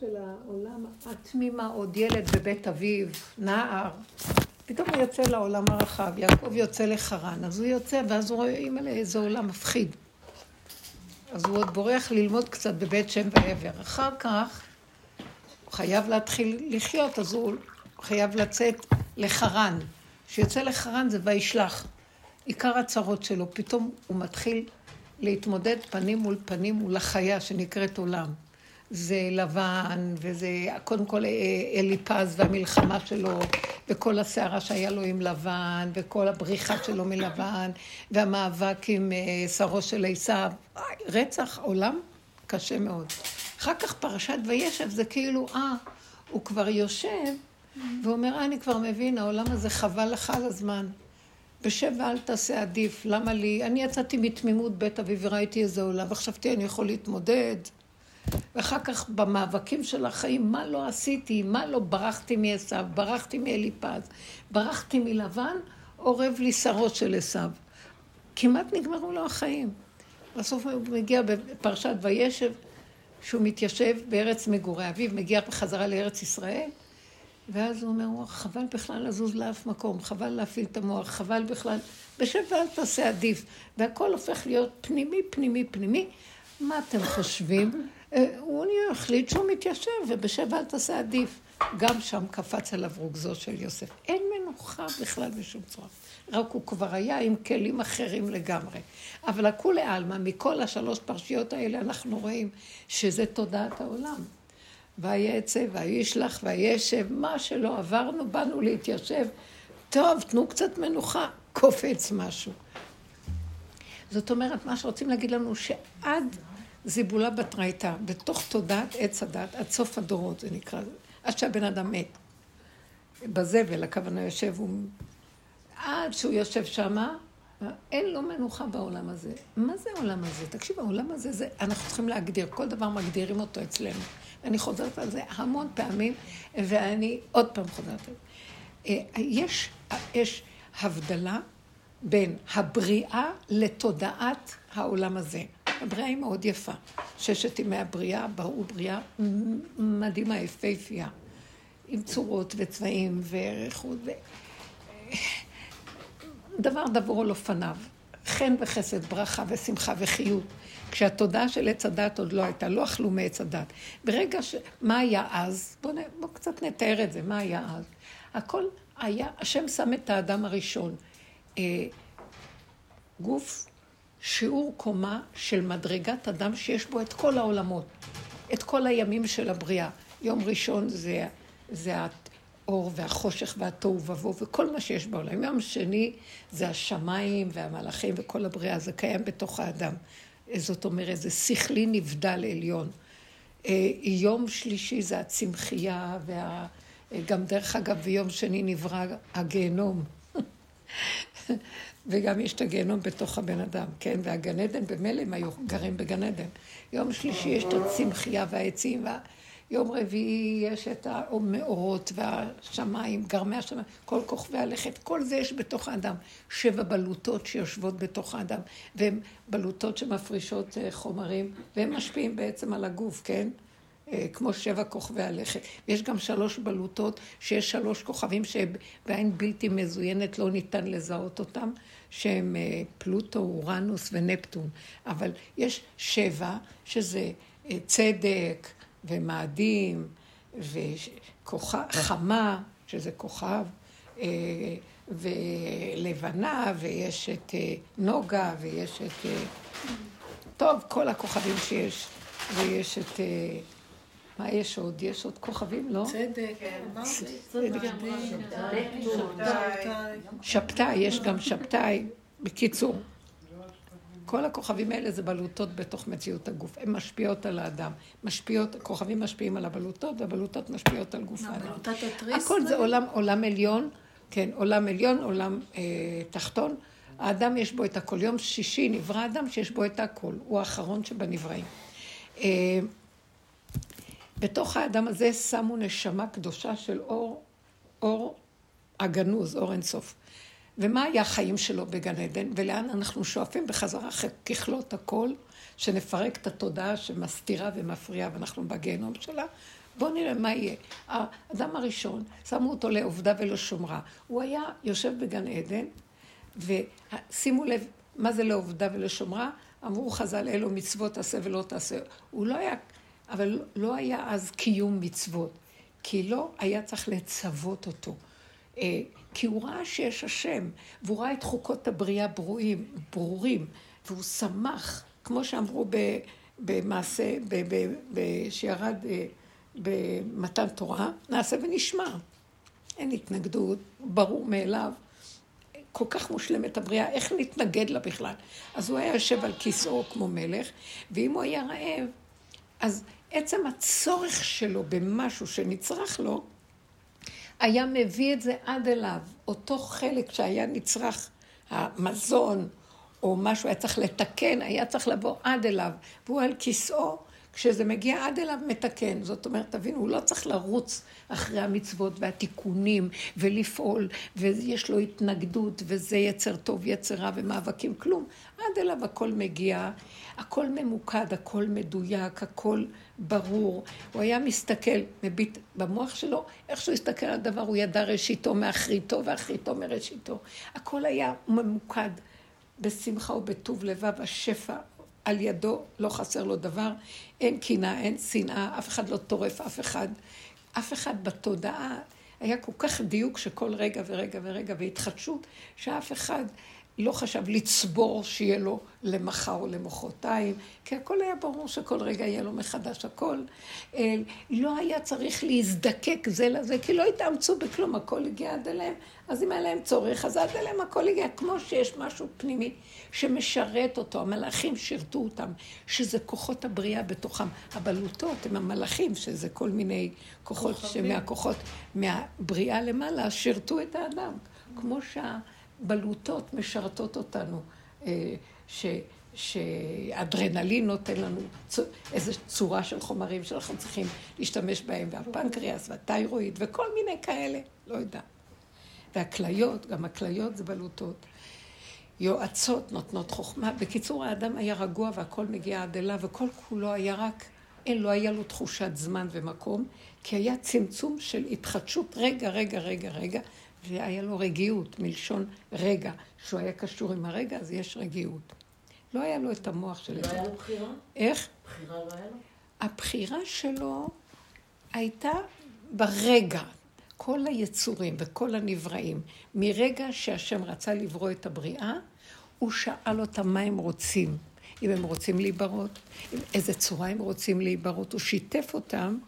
של העולם התמימה, עוד ילד בבית אביו, נער, פתאום הוא יוצא לעולם הרחב, יעקב יוצא לחרן, אז הוא יוצא, ואז הוא רואה, אימא'לה, איזה עולם מפחיד. אז הוא עוד בורח ללמוד קצת בבית שם ועבר. אחר כך, הוא חייב להתחיל לחיות, אז הוא חייב לצאת לחרן. כשיוצא לחרן זה וישלח. עיקר הצרות שלו, פתאום הוא מתחיל להתמודד פנים מול פנים מול החיה שנקראת עולם. זה לבן, וזה קודם כל אה, אליפז והמלחמה שלו, וכל הסערה שהיה לו עם לבן, וכל הבריחה שלו מלבן, והמאבק עם אה, שרו של עשיו. רצח עולם קשה מאוד. אחר כך פרשת וישב זה כאילו, אה, הוא כבר יושב, ואומר, אה, אני כבר מבין, העולם הזה חבל לך על הזמן. בשב ואל תעשה עדיף, למה לי? אני יצאתי מתמימות בית אבי וראיתי איזה עולם, וחשבתי אני יכול להתמודד. ואחר כך במאבקים של החיים, מה לא עשיתי, מה לא ברחתי מעשיו, ברחתי מאליפז, ברחתי מלבן, אורב לי שרות של עשיו. כמעט נגמרו לו החיים. בסוף הוא מגיע בפרשת וישב, שהוא מתיישב בארץ מגורי אביו, מגיע בחזרה לארץ ישראל, ואז הוא אומר, חבל בכלל לזוז לאף מקום, חבל להפעיל את המוח, חבל בכלל, בשב ואל תעשה עדיף. והכל הופך להיות פנימי, פנימי, פנימי. מה אתם חושבים? אה, הוא החליט שהוא מתיישב, ובשב אל תעשה עדיף. גם שם קפץ עליו רוגזו של יוסף. אין מנוחה בכלל בשום צורה. רק הוא כבר היה עם כלים אחרים לגמרי. אבל הכולי עלמא, מכל השלוש פרשיות האלה אנחנו רואים שזה תודעת העולם. ויצא, וישלח, וישב, מה שלא עברנו, באנו להתיישב. טוב, תנו קצת מנוחה, קופץ משהו. זאת אומרת, מה שרוצים להגיד לנו, שעד זיבולה בתרייתא, בתוך תודעת עץ הדת, עד סוף הדורות, זה נקרא, עד שהבן אדם מת. בזבל, הכוונה יושב, הוא... עד שהוא יושב שמה, אין לו מנוחה בעולם הזה. מה זה העולם הזה? תקשיב, העולם הזה, זה, אנחנו צריכים להגדיר, כל דבר מגדירים אותו אצלנו. אני חוזרת על זה המון פעמים, ואני עוד פעם חוזרת על זה. אה, יש, יש הבדלה בין הבריאה לתודעת העולם הזה. הבריאה היא מאוד יפה. ששת ימי הבריאה בראו בריאה מדהימה, יפהפייה, עם צורות וצבעים וריחות. ו... דבר דבור על אופניו. חן וחסד, ברכה ושמחה וחיות. כשהתודעה של עץ הדת עוד לא הייתה, לא אכלו מעץ הדת. ברגע ש... מה היה אז? בואו בוא קצת נתאר את זה, מה היה אז? הכל היה, השם שם את האדם הראשון. אה, גוף, שיעור קומה של מדרגת אדם שיש בו את כל העולמות, את כל הימים של הבריאה. יום ראשון זה, זה האור והחושך והתוהו ובוהו וכל מה שיש בעולם. יום שני זה השמיים והמלאכים וכל הבריאה, זה קיים בתוך האדם. זאת אומרת, זה שכלי נבדל עליון. אה, יום שלישי זה הצמחייה, וה... דרך אגב, ביום שני נברא הגיהנום. וגם יש את הגיהנום בתוך הבן אדם, כן? והגן עדן, במילא הם היו גרים בגן עדן. יום שלישי יש את הצמחייה והעצים, ויום רביעי יש את המאורות והשמיים, גרמי השמיים, כל כוכבי הלכת, כל זה יש בתוך האדם. שבע בלוטות שיושבות בתוך האדם, והן בלוטות שמפרישות אה, חומרים, והן משפיעים בעצם על הגוף, כן? אה, כמו שבע כוכבי הלכת. יש גם שלוש בלוטות, שיש שלוש כוכבים שבעין בלתי מזוינת לא ניתן לזהות אותם, שהם אה, פלוטו, אורנוס ונפטון. אבל יש שבע, שזה אה, צדק ומאדים וחמה, שזה כוכב, ולבנה, ויש את נוגה, ויש את... טוב, כל הכוכבים שיש, ויש את... מה יש עוד? יש עוד כוכבים, לא? צדק. שבתאי, יש גם שבתאי. בקיצור, כל הכוכבים האלה זה בלוטות בתוך מציאות הגוף. הן משפיעות על האדם. משפיעות, כוכבים משפיעים על הבלוטות, והבלוטות משפיעות על גוף האדם. הכל זה עולם, עולם עליון, כן, עולם עליון, עולם אה, תחתון. האדם יש בו את הכל. יום שישי נברא אדם שיש בו את הכל. הוא האחרון שבנבראים. בתוך האדם הזה שמו נשמה קדושה של אור, אור הגנוז, אור אינסוף. ומה היה החיים שלו בגן עדן, ולאן אנחנו שואפים בחזרה ככלות הכל, שנפרק את התודעה שמסתירה ומפריעה ואנחנו בגיהנום שלה. בואו נראה מה יהיה. האדם הראשון, שמו אותו לעובדה ולשומרה. הוא היה יושב בגן עדן, ושימו לב, מה זה לעובדה ולשומרה? אמרו חז"ל, אלו מצוות תעשה ולא תעשה. הוא לא היה, אבל לא היה אז קיום מצוות, כי לא היה צריך לצוות אותו. אה, כי הוא ראה שיש השם, והוא ראה את חוקות הבריאה ברורים, ברורים, והוא שמח, כמו שאמרו במעשה, שירד אה, במתן תורה, נעשה ונשמע. אין התנגדות, ברור מאליו. כל כך מושלמת הבריאה, איך נתנגד לה בכלל? אז הוא היה יושב על כיסאו כמו מלך, ואם הוא היה רעב, אז עצם הצורך שלו במשהו שנצרך לו, היה מביא את זה עד אליו. אותו חלק שהיה נצרך, המזון, או משהו היה צריך לתקן, היה צריך לבוא עד אליו. והוא על כיסאו, כשזה מגיע עד אליו, מתקן. זאת אומרת, תבינו, הוא לא צריך לרוץ אחרי המצוות והתיקונים ולפעול, ויש לו התנגדות, וזה יצר טוב, יצר רע ומאבקים, כלום. עד אליו הכל מגיע, הכל ממוקד, הכל מדויק, הכל ברור. הוא היה מסתכל, מביט במוח שלו, איך שהוא הסתכל על דבר, הוא ידע ראשיתו מאחריתו ואחריתו מראשיתו. הכל היה ממוקד בשמחה ובטוב לבב, השפע על ידו, לא חסר לו דבר, אין קנאה, אין שנאה, אף אחד לא טורף אף אחד. אף אחד בתודעה, היה כל כך דיוק שכל רגע ורגע ורגע והתחדשות, שאף אחד לא חשב לצבור שיהיה לו למחר או למחרתיים, כי הכל היה ברור שכל רגע יהיה לו מחדש הכל. אה, לא היה צריך להזדקק זה לזה, כי לא התאמצו בכלום, הכל הגיע עד אליהם. אז אם היה להם צורך, אז עד אליהם הכל הגיע, כמו שיש משהו פנימי שמשרת אותו, המלאכים שירתו אותם, שזה כוחות הבריאה בתוכם. הבלוטות הם המלאכים, שזה כל מיני כוחות שמהכוחות, מהבריאה למעלה, שירתו את האדם. כמו שה... בלוטות משרתות אותנו, אה, ש, שאדרנלין נותן לנו איזו צורה של חומרים שאנחנו צריכים להשתמש בהם, והפנקריאס והתיירואיד וכל מיני כאלה, לא יודע. והכליות, גם הכליות זה בלוטות. יועצות נותנות חוכמה. בקיצור, האדם היה רגוע והכל מגיע עד אליו, וכל כולו היה רק, אין, לא היה לו תחושת זמן ומקום, כי היה צמצום של התחדשות, רגע, רגע, רגע, רגע, והיה לו רגיעות, מלשון רגע. כשהוא היה קשור עם הרגע, אז יש רגיעות. לא היה לו את המוח של... לא היה לו בחירה? איך? בחירה לא היה לו? הבחירה שלו הייתה ברגע. כל היצורים וכל הנבראים, מרגע שהשם רצה לברוא את הבריאה, הוא שאל אותם מה הם רוצים. אם הם רוצים להיברות, איזה צורה הם רוצים להיברות. הוא שיתף אותם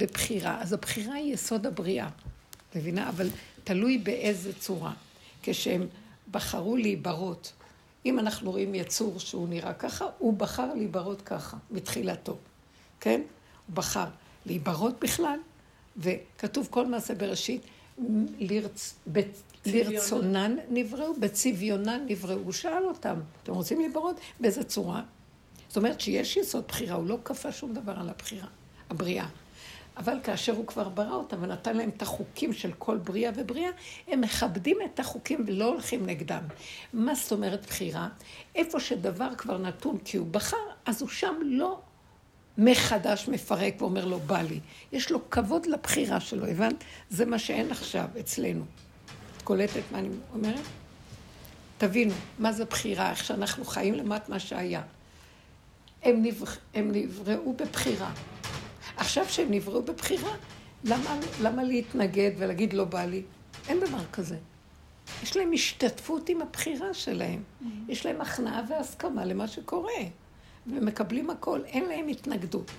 בבחירה. אז הבחירה היא יסוד הבריאה. מבינה? אבל תלוי באיזה צורה. כשהם בחרו להיברות, אם אנחנו רואים יצור שהוא נראה ככה, הוא בחר להיברות ככה, מתחילתו, כן? הוא בחר להיברות בכלל, וכתוב כל מעשה בראשית, לרצ... ב... לרצונן נבראו, בצביונן נבראו. הוא שאל אותם, אתם רוצים להיברות? באיזה צורה? זאת אומרת שיש יסוד בחירה, הוא לא כפה שום דבר על הבחירה, הבריאה. אבל כאשר הוא כבר ברא אותם ונתן להם את החוקים של כל בריאה ובריאה, הם מכבדים את החוקים ולא הולכים נגדם. מה זאת אומרת בחירה? איפה שדבר כבר נתון כי הוא בחר, אז הוא שם לא מחדש מפרק ואומר לו, בא לי. יש לו כבוד לבחירה שלו, הבנת? זה מה שאין עכשיו אצלנו. את קולטת מה אני אומרת? תבינו, מה זה בחירה, איך שאנחנו חיים למט מה שהיה. הם, נבר... הם נבראו בבחירה. עכשיו שהם נבראו בבחירה, למה, למה להתנגד ולהגיד לא בא לי? אין דבר כזה. יש להם השתתפות עם הבחירה שלהם. Mm-hmm. יש להם הכנעה והסכמה למה שקורה. ומקבלים הכל, אין להם התנגדות.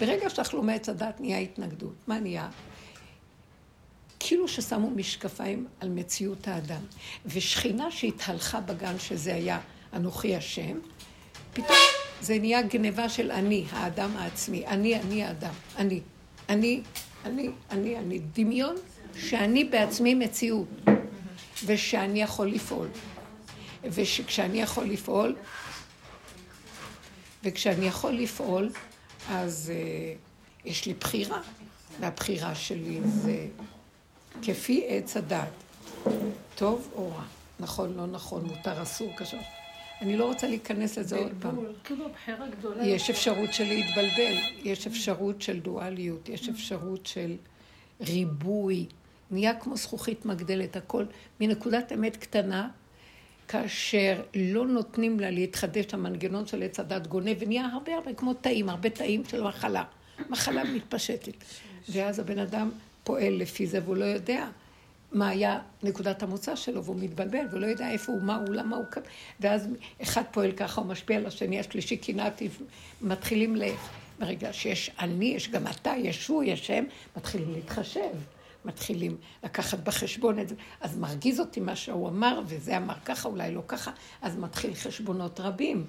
ברגע שאכלו מעץ הדת נהיה התנגדות. מה נהיה? כאילו ששמו משקפיים על מציאות האדם. ושכינה שהתהלכה בגן, שזה היה אנוכי השם, פתאום זה נהיה גניבה של אני, האדם העצמי. אני, אני האדם. אני. אני, אני, אני, אני. דמיון שאני בעצמי מציאות, ושאני יכול לפעול. וכשאני יכול לפעול, וכשאני יכול לפעול, אז uh, יש לי בחירה, והבחירה שלי זה כפי עץ הדת, טוב או רע. נכון, לא נכון, מותר, אסור, קשה. אני לא רוצה להיכנס לזה עוד פעם. כאילו. יש אפשרות של להתבלבל, יש אפשרות של דואליות, יש אפשרות של ריבוי. נהיה כמו זכוכית מגדלת, הכל מנקודת אמת קטנה, כאשר לא נותנים לה להתחדש, המנגנון של עץ הדת גונב, ונהיה הרבה הרבה כמו תאים, הרבה תאים של מחלה. מחלה מתפשטת. ואז הבן אדם פועל לפי זה, והוא לא יודע מה היה נקודת המוצא שלו, והוא מתבלבל, והוא לא יודע איפה הוא, מה הוא, למה הוא. ואז אחד פועל ככה, הוא משפיע על השני, השלישי קנאתי, מתחילים ל... ברגע שיש אני, יש גם אתה, יש הוא, יש הם, מתחילים להתחשב. מתחילים לקחת בחשבון את זה. אז מרגיז אותי מה שהוא אמר, וזה אמר ככה, אולי לא ככה, אז מתחיל חשבונות רבים.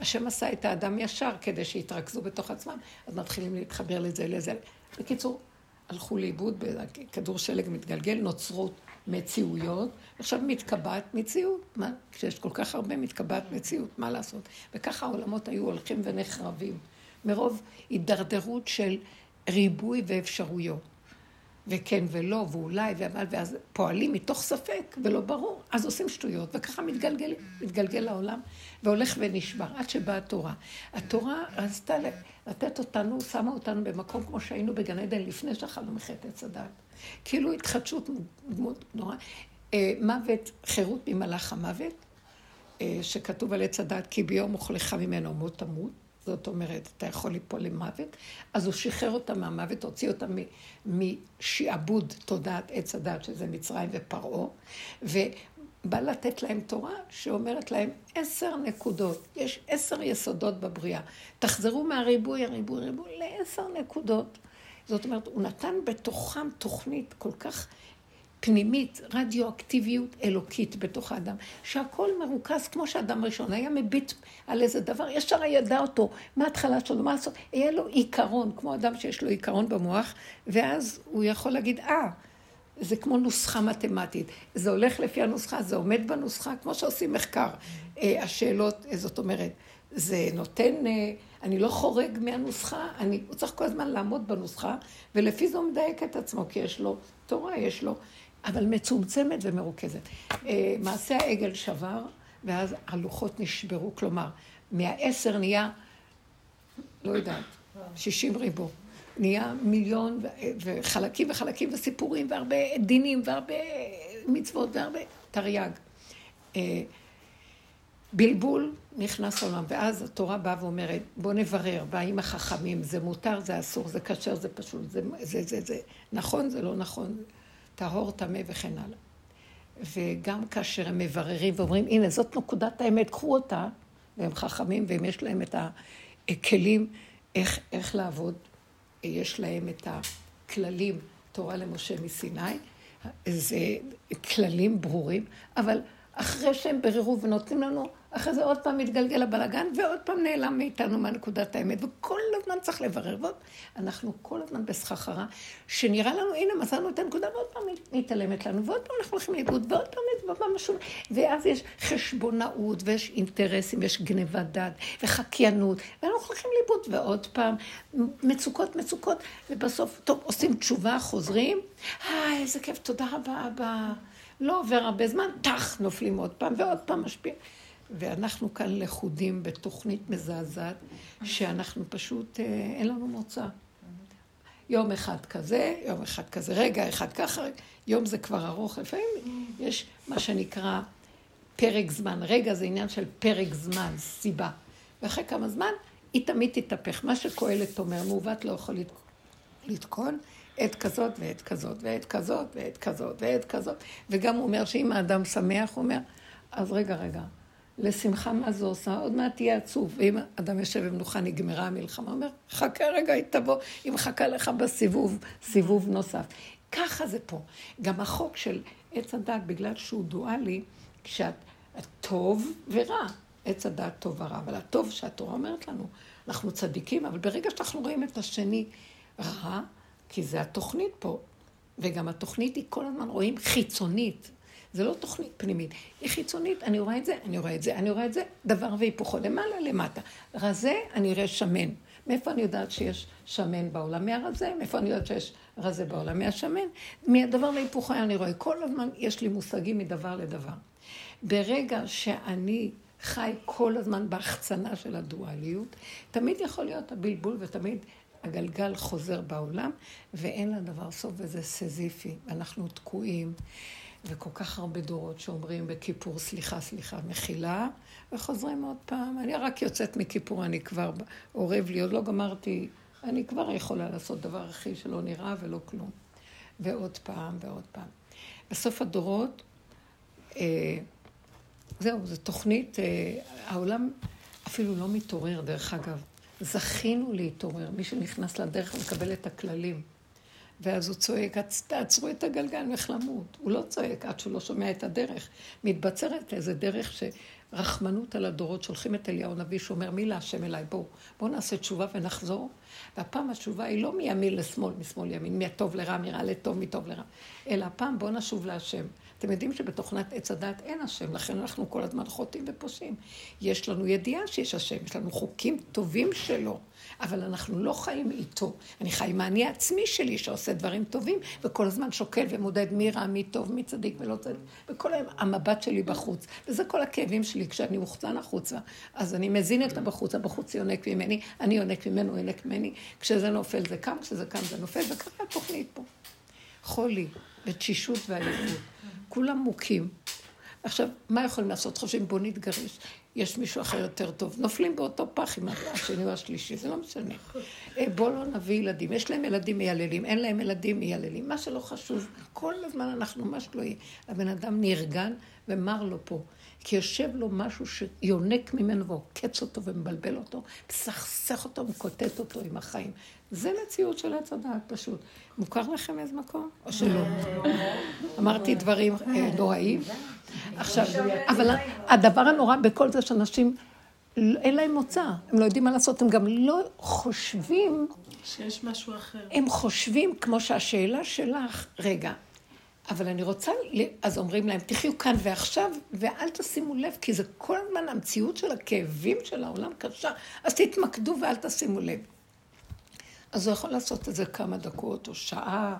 השם עשה את האדם ישר כדי שיתרכזו בתוך עצמם, אז מתחילים להתחבר לזה לזה. בקיצור, הלכו לאיבוד, כדור שלג מתגלגל, נוצרות מציאויות, עכשיו מתקבעת מציאות. מה? כשיש כל כך הרבה מתקבעת מציאות, מה לעשות? וככה העולמות היו הולכים ונחרבים, מרוב הידרדרות של ריבוי ואפשרויות. וכן ולא, ואולי, ואבל, ואז פועלים מתוך ספק, ולא ברור, אז עושים שטויות, וככה מתגלגל, מתגלגל העולם, והולך ונשבר, עד שבאה התורה. התורה רצתה לתת אותנו, שמה אותנו במקום כמו שהיינו בגן עדן לפני שאכלנו מחטא עץ הדעת. כאילו התחדשות דמות נורא. אה, מוות, חירות ממלאך המוות, אה, שכתוב על עץ הדעת, כי ביום אוכלך ממנו מות תמות. זאת אומרת, אתה יכול ליפול למוות, אז הוא שחרר אותה מהמוות, הוציא אותה משעבוד תודעת עץ הדת, שזה מצרים ופרעה, ובא לתת להם תורה שאומרת להם עשר נקודות, יש עשר יסודות בבריאה. תחזרו מהריבוי, הריבוי, הריבוי, לעשר נקודות. זאת אומרת, הוא נתן בתוכם תוכנית כל כך פנימית, רדיואקטיביות אלוקית בתוך האדם, שהכל מרוכז כמו שאדם ראשון היה מביט על איזה דבר, ישר ידע אותו, מה ההתחלה שלו, מה לעשות, יהיה לו עיקרון, כמו אדם שיש לו עיקרון במוח, ואז הוא יכול להגיד, אה, זה כמו נוסחה מתמטית. זה הולך לפי הנוסחה, זה עומד בנוסחה, כמו שעושים מחקר. אה, השאלות, אה, זאת אומרת, זה נותן, אה, אני לא חורג מהנוסחה, אני, הוא צריך כל הזמן לעמוד בנוסחה, ולפי זה הוא מדייק את עצמו, כי יש לו תורה, יש לו אבל מצומצמת ומרוכזת. אה, מעשה העגל שבר, ואז הלוחות נשברו, כלומר, מהעשר נהיה, לא יודעת, שישים ריבו. נהיה מיליון וחלקים וחלקים וסיפורים והרבה דינים והרבה מצוות והרבה תרי"ג. אה, בלבול נכנס לעולם, ואז התורה באה ואומרת, בוא נברר, באים החכמים, זה מותר, זה אסור, זה כשר, זה פשוט, זה, זה, זה, זה נכון, זה לא נכון. טהור, טמא וכן הלאה. וגם כאשר הם מבררים ואומרים, הנה, זאת נקודת האמת, קחו אותה, והם חכמים, והם יש להם את הכלים איך, איך לעבוד, יש להם את הכללים, תורה למשה מסיני, זה כללים ברורים, אבל אחרי שהם בררו ונותנים לנו אחרי זה עוד פעם מתגלגל הבלגן, ועוד פעם נעלם מאיתנו מהנקודת האמת, וכל הזמן צריך לברר. ועוד אנחנו כל הזמן בסחחרה, שנראה לנו, הנה, מצאנו את הנקודה, ועוד פעם מתעלמת לנו, ועוד פעם אנחנו הולכים לאיבוד, ועוד פעם, ועוד משהו, ואז יש חשבונאות, ויש אינטרסים, יש גנבת דת, וחקיינות, ואנחנו הולכים לאיבוד, ועוד פעם, מצוקות, מצוקות, ובסוף, טוב, עושים תשובה, חוזרים, היי, איזה כיף, תודה רבה, אבא. לא עובר הרבה זמן, טח, נופלים עוד פעם, ועוד פעם משפיעים. ואנחנו כאן לכודים בתוכנית מזעזעת, שאנחנו פשוט, אה, אין לנו מוצא. יום אחד כזה, יום אחד כזה, רגע אחד ככה, יום זה כבר ארוך. לפעמים יש מה שנקרא פרק זמן. רגע זה עניין של פרק זמן, סיבה. ואחרי כמה זמן, היא תמיד תתהפך. מה שקהלת אומר, מעוות לא יכול לתקון, עת כזאת ועת כזאת, ועת כזאת ועת כזאת ועת כזאת. וגם הוא אומר שאם האדם שמח, הוא אומר, אז רגע, רגע. לשמחה מה זה עושה, עוד מעט תהיה עצוב. ואם אדם יושב במנוחה, נגמרה המלחמה, אומר, חכה רגע, היא תבוא, היא מחכה לך בסיבוב, סיבוב נוסף. ככה זה פה. גם החוק של עץ הדת, בגלל שהוא דואלי, כשאת טוב ורע, עץ הדת טוב ורע, אבל הטוב שהתורה אומרת לנו, אנחנו צדיקים, אבל ברגע שאנחנו רואים את השני רע, כי זה התוכנית פה, וגם התוכנית היא כל הזמן רואים חיצונית, זה לא תוכנית פנימית, היא חיצונית, אני רואה את זה, אני רואה את זה, אני רואה את זה, דבר והיפוכו, למעלה, למטה. רזה, אני אראה שמן. מאיפה אני יודעת שיש שמן בעולם? מהרזה, מאיפה אני יודעת שיש רזה בעולם? מהשמן. מהדבר והיפוכו אני רואה. כל הזמן יש לי מושגים מדבר לדבר. ברגע שאני חי כל הזמן בהחצנה של הדואליות, תמיד יכול להיות הבלבול ותמיד הגלגל חוזר בעולם, ואין לדבר סוף, וזה סזיפי. אנחנו תקועים, וכל כך הרבה דורות שאומרים בכיפור, סליחה, סליחה, מחילה, וחוזרים עוד פעם. אני רק יוצאת מכיפור, אני כבר אורב לי, עוד לא גמרתי, אני כבר יכולה לעשות דבר הכי שלא נראה ולא כלום. ועוד פעם ועוד פעם. בסוף הדורות, אה, זהו, זו תוכנית, אה, העולם אפילו לא מתעורר, דרך אגב. זכינו להתעורר. מי שנכנס לדרך מקבל את הכללים. ואז הוא צועק, תעצרו את הגלגל, איך למות. הוא לא צועק עד שהוא לא שומע את הדרך. מתבצרת איזה דרך שרחמנות על הדורות, שולחים את אליהו הנביא שאומר, מי להשם אליי? בואו, בואו נעשה תשובה ונחזור. והפעם התשובה היא לא מימין לשמאל, משמאל ימין, מהטוב לרע, מרע לטוב, מטוב לרע, אלא הפעם בואו נשוב להשם. אתם יודעים שבתוכנת עץ הדת אין השם, לכן אנחנו כל הזמן חוטאים ופושעים. יש לנו ידיעה שיש השם, יש לנו חוקים טובים שלו, אבל אנחנו לא חיים איתו. אני חי עם האני העצמי שלי שעושה דברים טובים, וכל הזמן שוקל ומודד מי רע, מי טוב, מי צדיק ולא צדיק, וכל היום המבט שלי בחוץ. וזה כל הכאבים שלי, כשאני מוחצן החוצה, אז אני מזין את הבחוץ, הבחוץ יונק ממני, אני יונק ממנו, הוא יונק ממני. כשזה נופל זה קם, כשזה קם זה נופל, וככה התוכנית פה. חולי ותשישות ועייפות. כולם מוכים. עכשיו, מה יכולים לעשות? חושבים, בוא נתגרש. יש מישהו אחר יותר טוב. נופלים באותו פח עם השני או השלישי, זה לא משנה. אה, בוא לא נביא ילדים. יש להם ילדים מייללים, אין להם ילדים מייללים. מה שלא חשוב, כל הזמן אנחנו, מה שלא יהיה. הבן אדם נרגן ומר לו פה. כי יושב לו משהו שיונק ממנו ועוקץ אותו ומבלבל אותו, מסכסך אותו ומקוטט אותו עם החיים. זה מציאות של עץ הדעת פשוט. מוכר לכם איזה מקום? או שלא? אמרתי דברים אה, נוראים. עכשיו, אבל הדבר הנורא בכל זה שאנשים, אין להם מוצא, הם לא יודעים מה לעשות, הם גם לא חושבים... שיש משהו אחר. הם חושבים, כמו שהשאלה שלך, רגע, אבל אני רוצה, אז אומרים להם, תחיו כאן ועכשיו, ואל תשימו לב, כי זה כל הזמן המציאות של הכאבים של העולם קשה, אז תתמקדו ואל תשימו לב. אז הוא יכול לעשות את זה כמה דקות או שעה,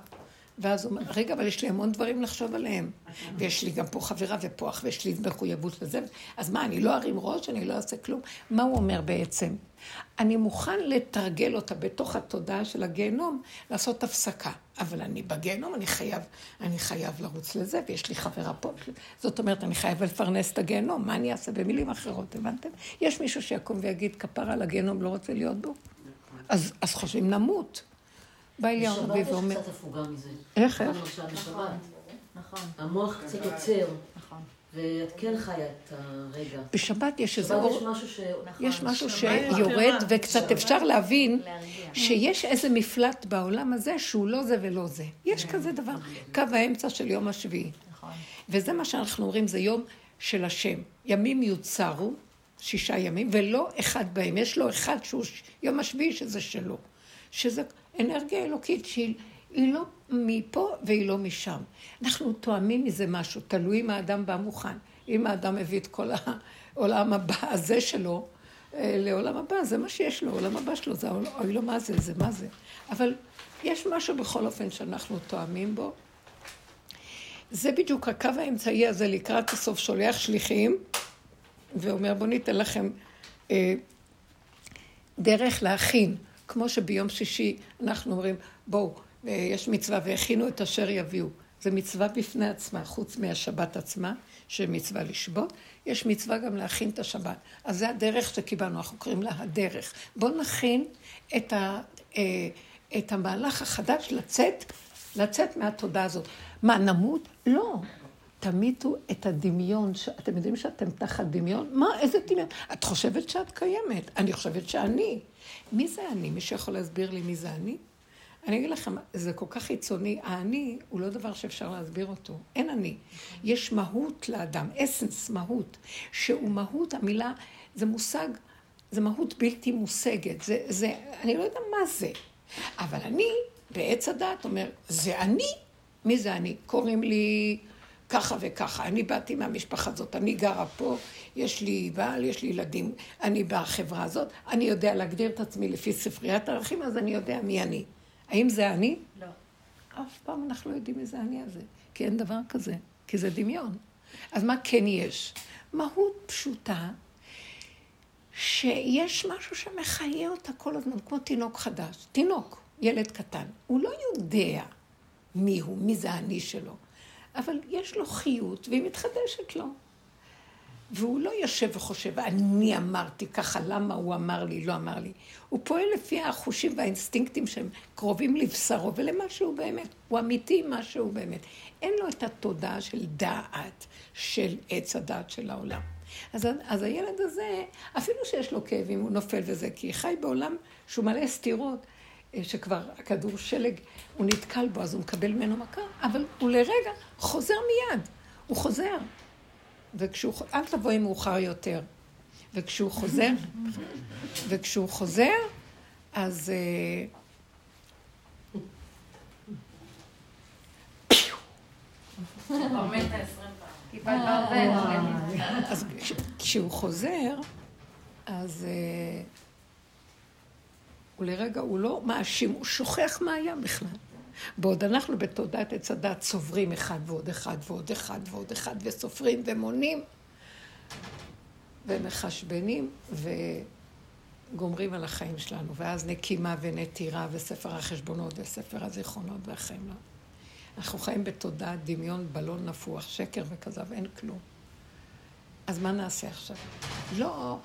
ואז הוא אומר, רגע, אבל יש לי המון דברים לחשוב עליהם. ויש לי גם פה חברה ופה אח, ויש לי מחויבות לזה. אז מה, אני לא ארים ראש, אני לא אעשה כלום? מה הוא אומר בעצם? אני מוכן לתרגל אותה בתוך התודעה של הגיהנום, לעשות הפסקה. אבל אני בגיהנום, אני חייב, אני חייב לרוץ לזה, ויש לי חברה פה. זאת אומרת, אני חייב לפרנס את הגיהנום. מה אני אעשה במילים אחרות, הבנתם? יש מישהו שיקום ויגיד, כפרה על הגיהנום, לא רוצה להיות בו? אז, אז חושבים נמות. בא אליהו הנביא ואומר... בשבת יש קצת הפוגה מזה. איך, איך? נכון, נכון. המוח קצת עוצר. נכון. ואת כן חיה את הרגע. בשבת יש איזה אור... יש משהו שיורד, וקצת אפשר להבין שיש איזה מפלט בעולם הזה שהוא לא זה ולא זה. יש כזה דבר. קו האמצע של יום השביעי. נכון. וזה מה שאנחנו אומרים, זה יום של השם. ימים יוצרו, שישה ימים, ולא אחד בהם. יש לו אחד שהוא יום השביעי שזה שלו. שזה אנרגיה אלוקית שהיא לא מפה והיא לא משם. אנחנו תואמים מזה משהו, תלוי אם האדם בא מוכן. אם האדם מביא את כל העולם הבא הזה שלו אה, לעולם הבא, זה מה שיש לו, העולם הבא שלו, זה אוי לא מה זה, זה מה זה. אבל יש משהו בכל אופן שאנחנו תואמים בו. זה בדיוק הקו האמצעי הזה לקראת הסוף, שולח שליחים, ואומר בואו ניתן לכם אה, דרך להכין. כמו שביום שישי אנחנו אומרים, בואו, אה, יש מצווה והכינו את אשר יביאו. זה מצווה בפני עצמה, חוץ מהשבת עצמה, שמצווה לשבות, יש מצווה גם להכין את השבת. אז זה הדרך שקיבלנו, אנחנו קוראים לה הדרך. בואו נכין את, ה, אה, את המהלך החדש לצאת, לצאת מהתודעה הזאת. מה, נמות? לא. תמיתו את הדמיון, אתם יודעים שאתם תחת דמיון? מה, איזה דמיון? את חושבת שאת קיימת, אני חושבת שאני. מי זה אני? מי שיכול להסביר לי מי זה אני? אני אגיד לכם, זה כל כך חיצוני. האני הוא לא דבר שאפשר להסביר אותו. אין אני. יש מהות לאדם, אסנס, מהות, שהוא מהות, המילה, זה מושג, זה מהות בלתי מושגת. זה, זה, אני לא יודע מה זה. אבל אני, בעץ הדת, אומר, זה אני. מי זה אני? קוראים לי ככה וככה. אני באתי מהמשפחה הזאת, אני גרה פה, יש לי בעל, יש לי ילדים, אני בחברה הזאת, אני יודע להגדיר את עצמי לפי ספריית הערכים, אז אני יודע מי אני. האם זה אני? לא. אף פעם אנחנו לא יודעים מי זה אני הזה, כי אין דבר כזה, כי זה דמיון. אז מה כן יש? מהות פשוטה, שיש משהו שמחיה אותה כל הזמן, כמו תינוק חדש. תינוק, ילד קטן. הוא לא יודע מי הוא, מי זה האני שלו, אבל יש לו חיות והיא מתחדשת לו. והוא לא יושב וחושב, אני אמרתי ככה, למה הוא אמר לי, לא אמר לי. הוא פועל לפי החושים והאינסטינקטים שהם קרובים לבשרו ולמה שהוא באמת. הוא אמיתי מה שהוא באמת. אין לו את התודעה של דעת של עץ הדעת של העולם. אז, אז הילד הזה, אפילו שיש לו כאבים, הוא נופל וזה, כי חי בעולם שהוא מלא סתירות, שכבר הכדור שלג, הוא נתקל בו, אז הוא מקבל ממנו מכה, אבל הוא לרגע חוזר מיד, הוא חוזר. וכשהוא, אל תבואי מאוחר יותר. וכשהוא חוזר, וכשהוא חוזר, אז... אה, אז כשהוא חוזר, אז אה, הוא לא מאשים, הוא שוכח מה היה בכלל. בעוד אנחנו בתודעת עץ הדת צוברים אחד ועוד אחד ועוד אחד ועוד אחד וסופרים ומונים ומחשבנים וגומרים על החיים שלנו. ואז נקימה ונטירה וספר החשבונות וספר הזיכרונות והחיים לא. אנחנו חיים בתודעת דמיון, בלון נפוח, שקר וכזב, אין כלום. אז מה נעשה עכשיו? לא,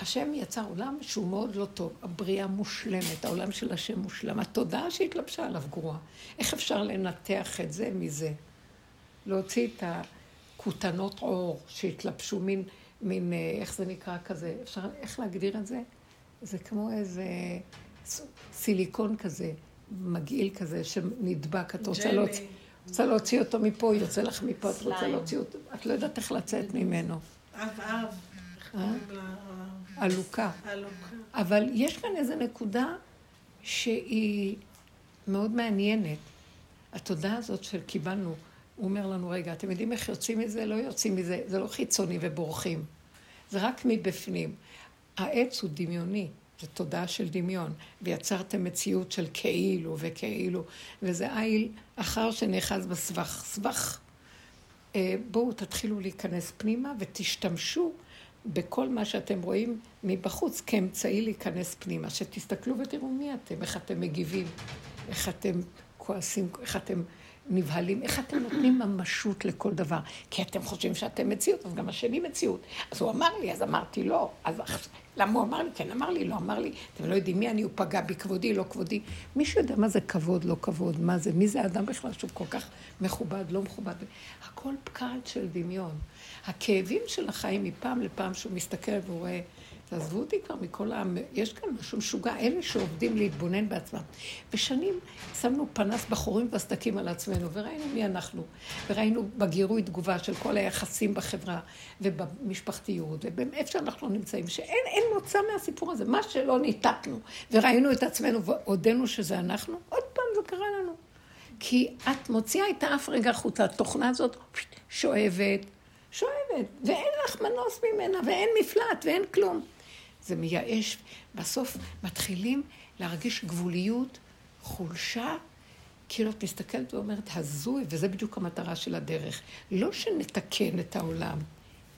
השם יצר עולם שהוא מאוד לא טוב, הבריאה מושלמת, העולם של השם מושלם, התודעה שהתלבשה עליו גרועה. איך אפשר לנתח את זה מזה? להוציא את הכותנות עור שהתלבשו מין, מין, אה, איך זה נקרא כזה, אפשר, איך להגדיר את זה? זה כמו איזה סיליקון כזה, מגעיל כזה, שנדבק, את רוצה להוציא... רוצה להוציא אותו מפה, יוצא לך מפה, את רוצה להוציא אותו, את לא יודעת איך לצאת ממנו. אב אב. עלוקה. אבל יש כאן איזו נקודה שהיא מאוד מעניינת. התודעה הזאת של קיבלנו, הוא אומר לנו, רגע, אתם יודעים איך יוצאים מזה? לא יוצאים מזה, זה לא חיצוני ובורחים. זה רק מבפנים. העץ הוא דמיוני, זו תודעה של דמיון, ויצרתם מציאות של כאילו וכאילו, וזה איל אחר שנאחז בסבך. סבך. אה, בואו תתחילו להיכנס פנימה ותשתמשו בכל מה שאתם רואים מבחוץ כאמצעי להיכנס פנימה. שתסתכלו ותראו מי אתם, איך אתם מגיבים, איך אתם כועסים, איך אתם נבהלים, איך אתם נותנים ממשות לכל דבר. כי אתם חושבים שאתם מציאות, אז גם השני מציאות. אז הוא אמר לי, אז אמרתי לא. אז למה הוא אמר לי? כן, אמר לי, לא אמר לי. אתם לא יודעים מי אני, הוא פגע בי, כבודי, לא כבודי. מישהו יודע מה זה כבוד, לא כבוד, מה זה, מי זה האדם בכלל שהוא כל כך מכובד, לא מכובד. הכל פקעת של דמיון. הכאבים של החיים מפעם לפעם שהוא מסתכל והוא רואה, תעזבו אותי כבר מכל העם, יש כאן משהו משוגע, אלה שעובדים להתבונן בעצמם. ושנים שמנו פנס בחורים וסדקים על עצמנו, וראינו מי אנחנו, וראינו בגירוי תגובה של כל היחסים בחברה ובמשפחתיות, ובאיפה שאנחנו נמצאים, שאין מוצא מהסיפור הזה, מה שלא ניתקנו, וראינו את עצמנו והודינו שזה אנחנו, עוד פעם זה קרה לנו. כי את מוציאה את האף רגע החוצה, התוכנה הזאת שואבת, שואבת, ואין לך מנוס ממנה, ואין מפלט, ואין כלום. זה מייאש. בסוף מתחילים להרגיש גבוליות, חולשה, כאילו את מסתכלת ואומרת, הזוי, וזה בדיוק המטרה של הדרך. לא שנתקן את העולם,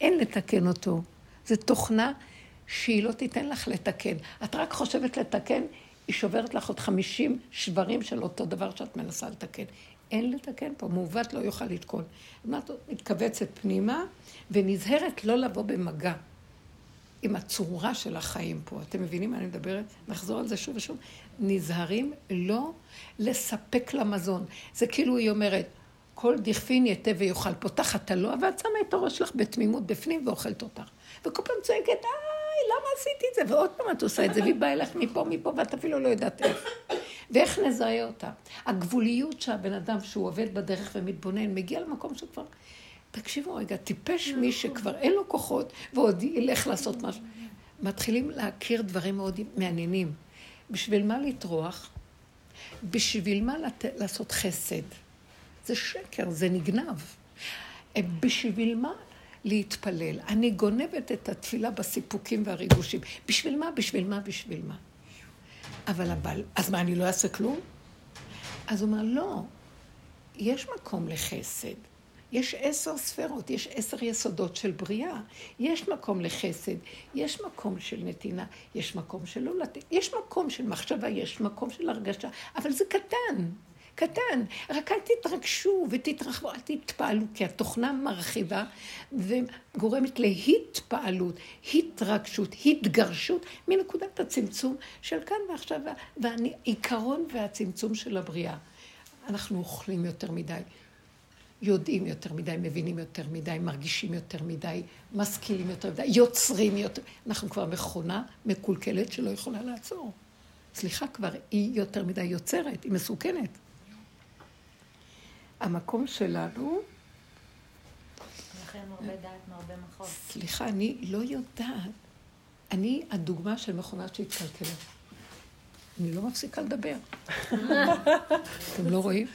אין לתקן אותו. זו תוכנה שהיא לא תיתן לך לתקן. את רק חושבת לתקן, היא שוברת לך עוד חמישים שברים של אותו דבר שאת מנסה לתקן. אין לתקן פה, מעוות לא יוכל לתקון. מתכווצת פנימה ונזהרת לא לבוא במגע עם הצורה של החיים פה. אתם מבינים מה אני מדברת? נחזור על זה שוב ושוב. נזהרים לא לספק למזון. זה כאילו היא אומרת, כל דכפין יתה ויאכל, פותחת הלוע ואת שמה את הראש שלך בתמימות בפנים ואוכלת אותך. וכל פעם צועקת, איי, למה עשיתי את זה? ועוד פעם את עושה את זה, והיא באה אליך מפה, מפה, ואת אפילו לא יודעת איך. ואיך נזהה אותה? הגבוליות שהבן אדם, שהוא עובד בדרך ומתבונן, מגיע למקום שכבר... תקשיבו רגע, טיפש מי שכבר אין לו כוחות ועוד ילך לעשות משהו. מתחילים להכיר דברים מאוד מעניינים. בשביל מה לטרוח? בשביל מה לת... לעשות חסד? זה שקר, זה נגנב. בשביל מה להתפלל? אני גונבת את התפילה בסיפוקים והריגושים. בשביל מה? בשביל מה? בשביל מה? אבל הבעל, אז מה, אני לא אעשה כלום? אז הוא אומר, לא, יש מקום לחסד. יש עשר ספרות, יש עשר יסודות של בריאה. יש מקום לחסד, יש מקום של נתינה, יש מקום של לא לתת, יש מקום של מחשבה, יש מקום של הרגשה, אבל זה קטן. קטן, רק אל תתרגשו ותתרחבו, אל תתפעלו, כי התוכנה מרחיבה וגורמת להתפעלות, התרגשות, התגרשות מנקודת הצמצום של כאן ועכשיו, והעיקרון והצמצום של הבריאה. אנחנו אוכלים יותר מדי, יודעים יותר מדי, מבינים יותר מדי, מרגישים יותר מדי, משכילים יותר מדי, יוצרים יותר. אנחנו כבר מכונה מקולקלת שלא יכולה לעצור. סליחה, כבר היא יותר מדי יוצרת, היא מסוכנת. המקום שלנו... סליחה, אני לא יודעת. אני הדוגמה של מכונה שהתקלקלה. אני לא מפסיקה לדבר. אתם לא רואים?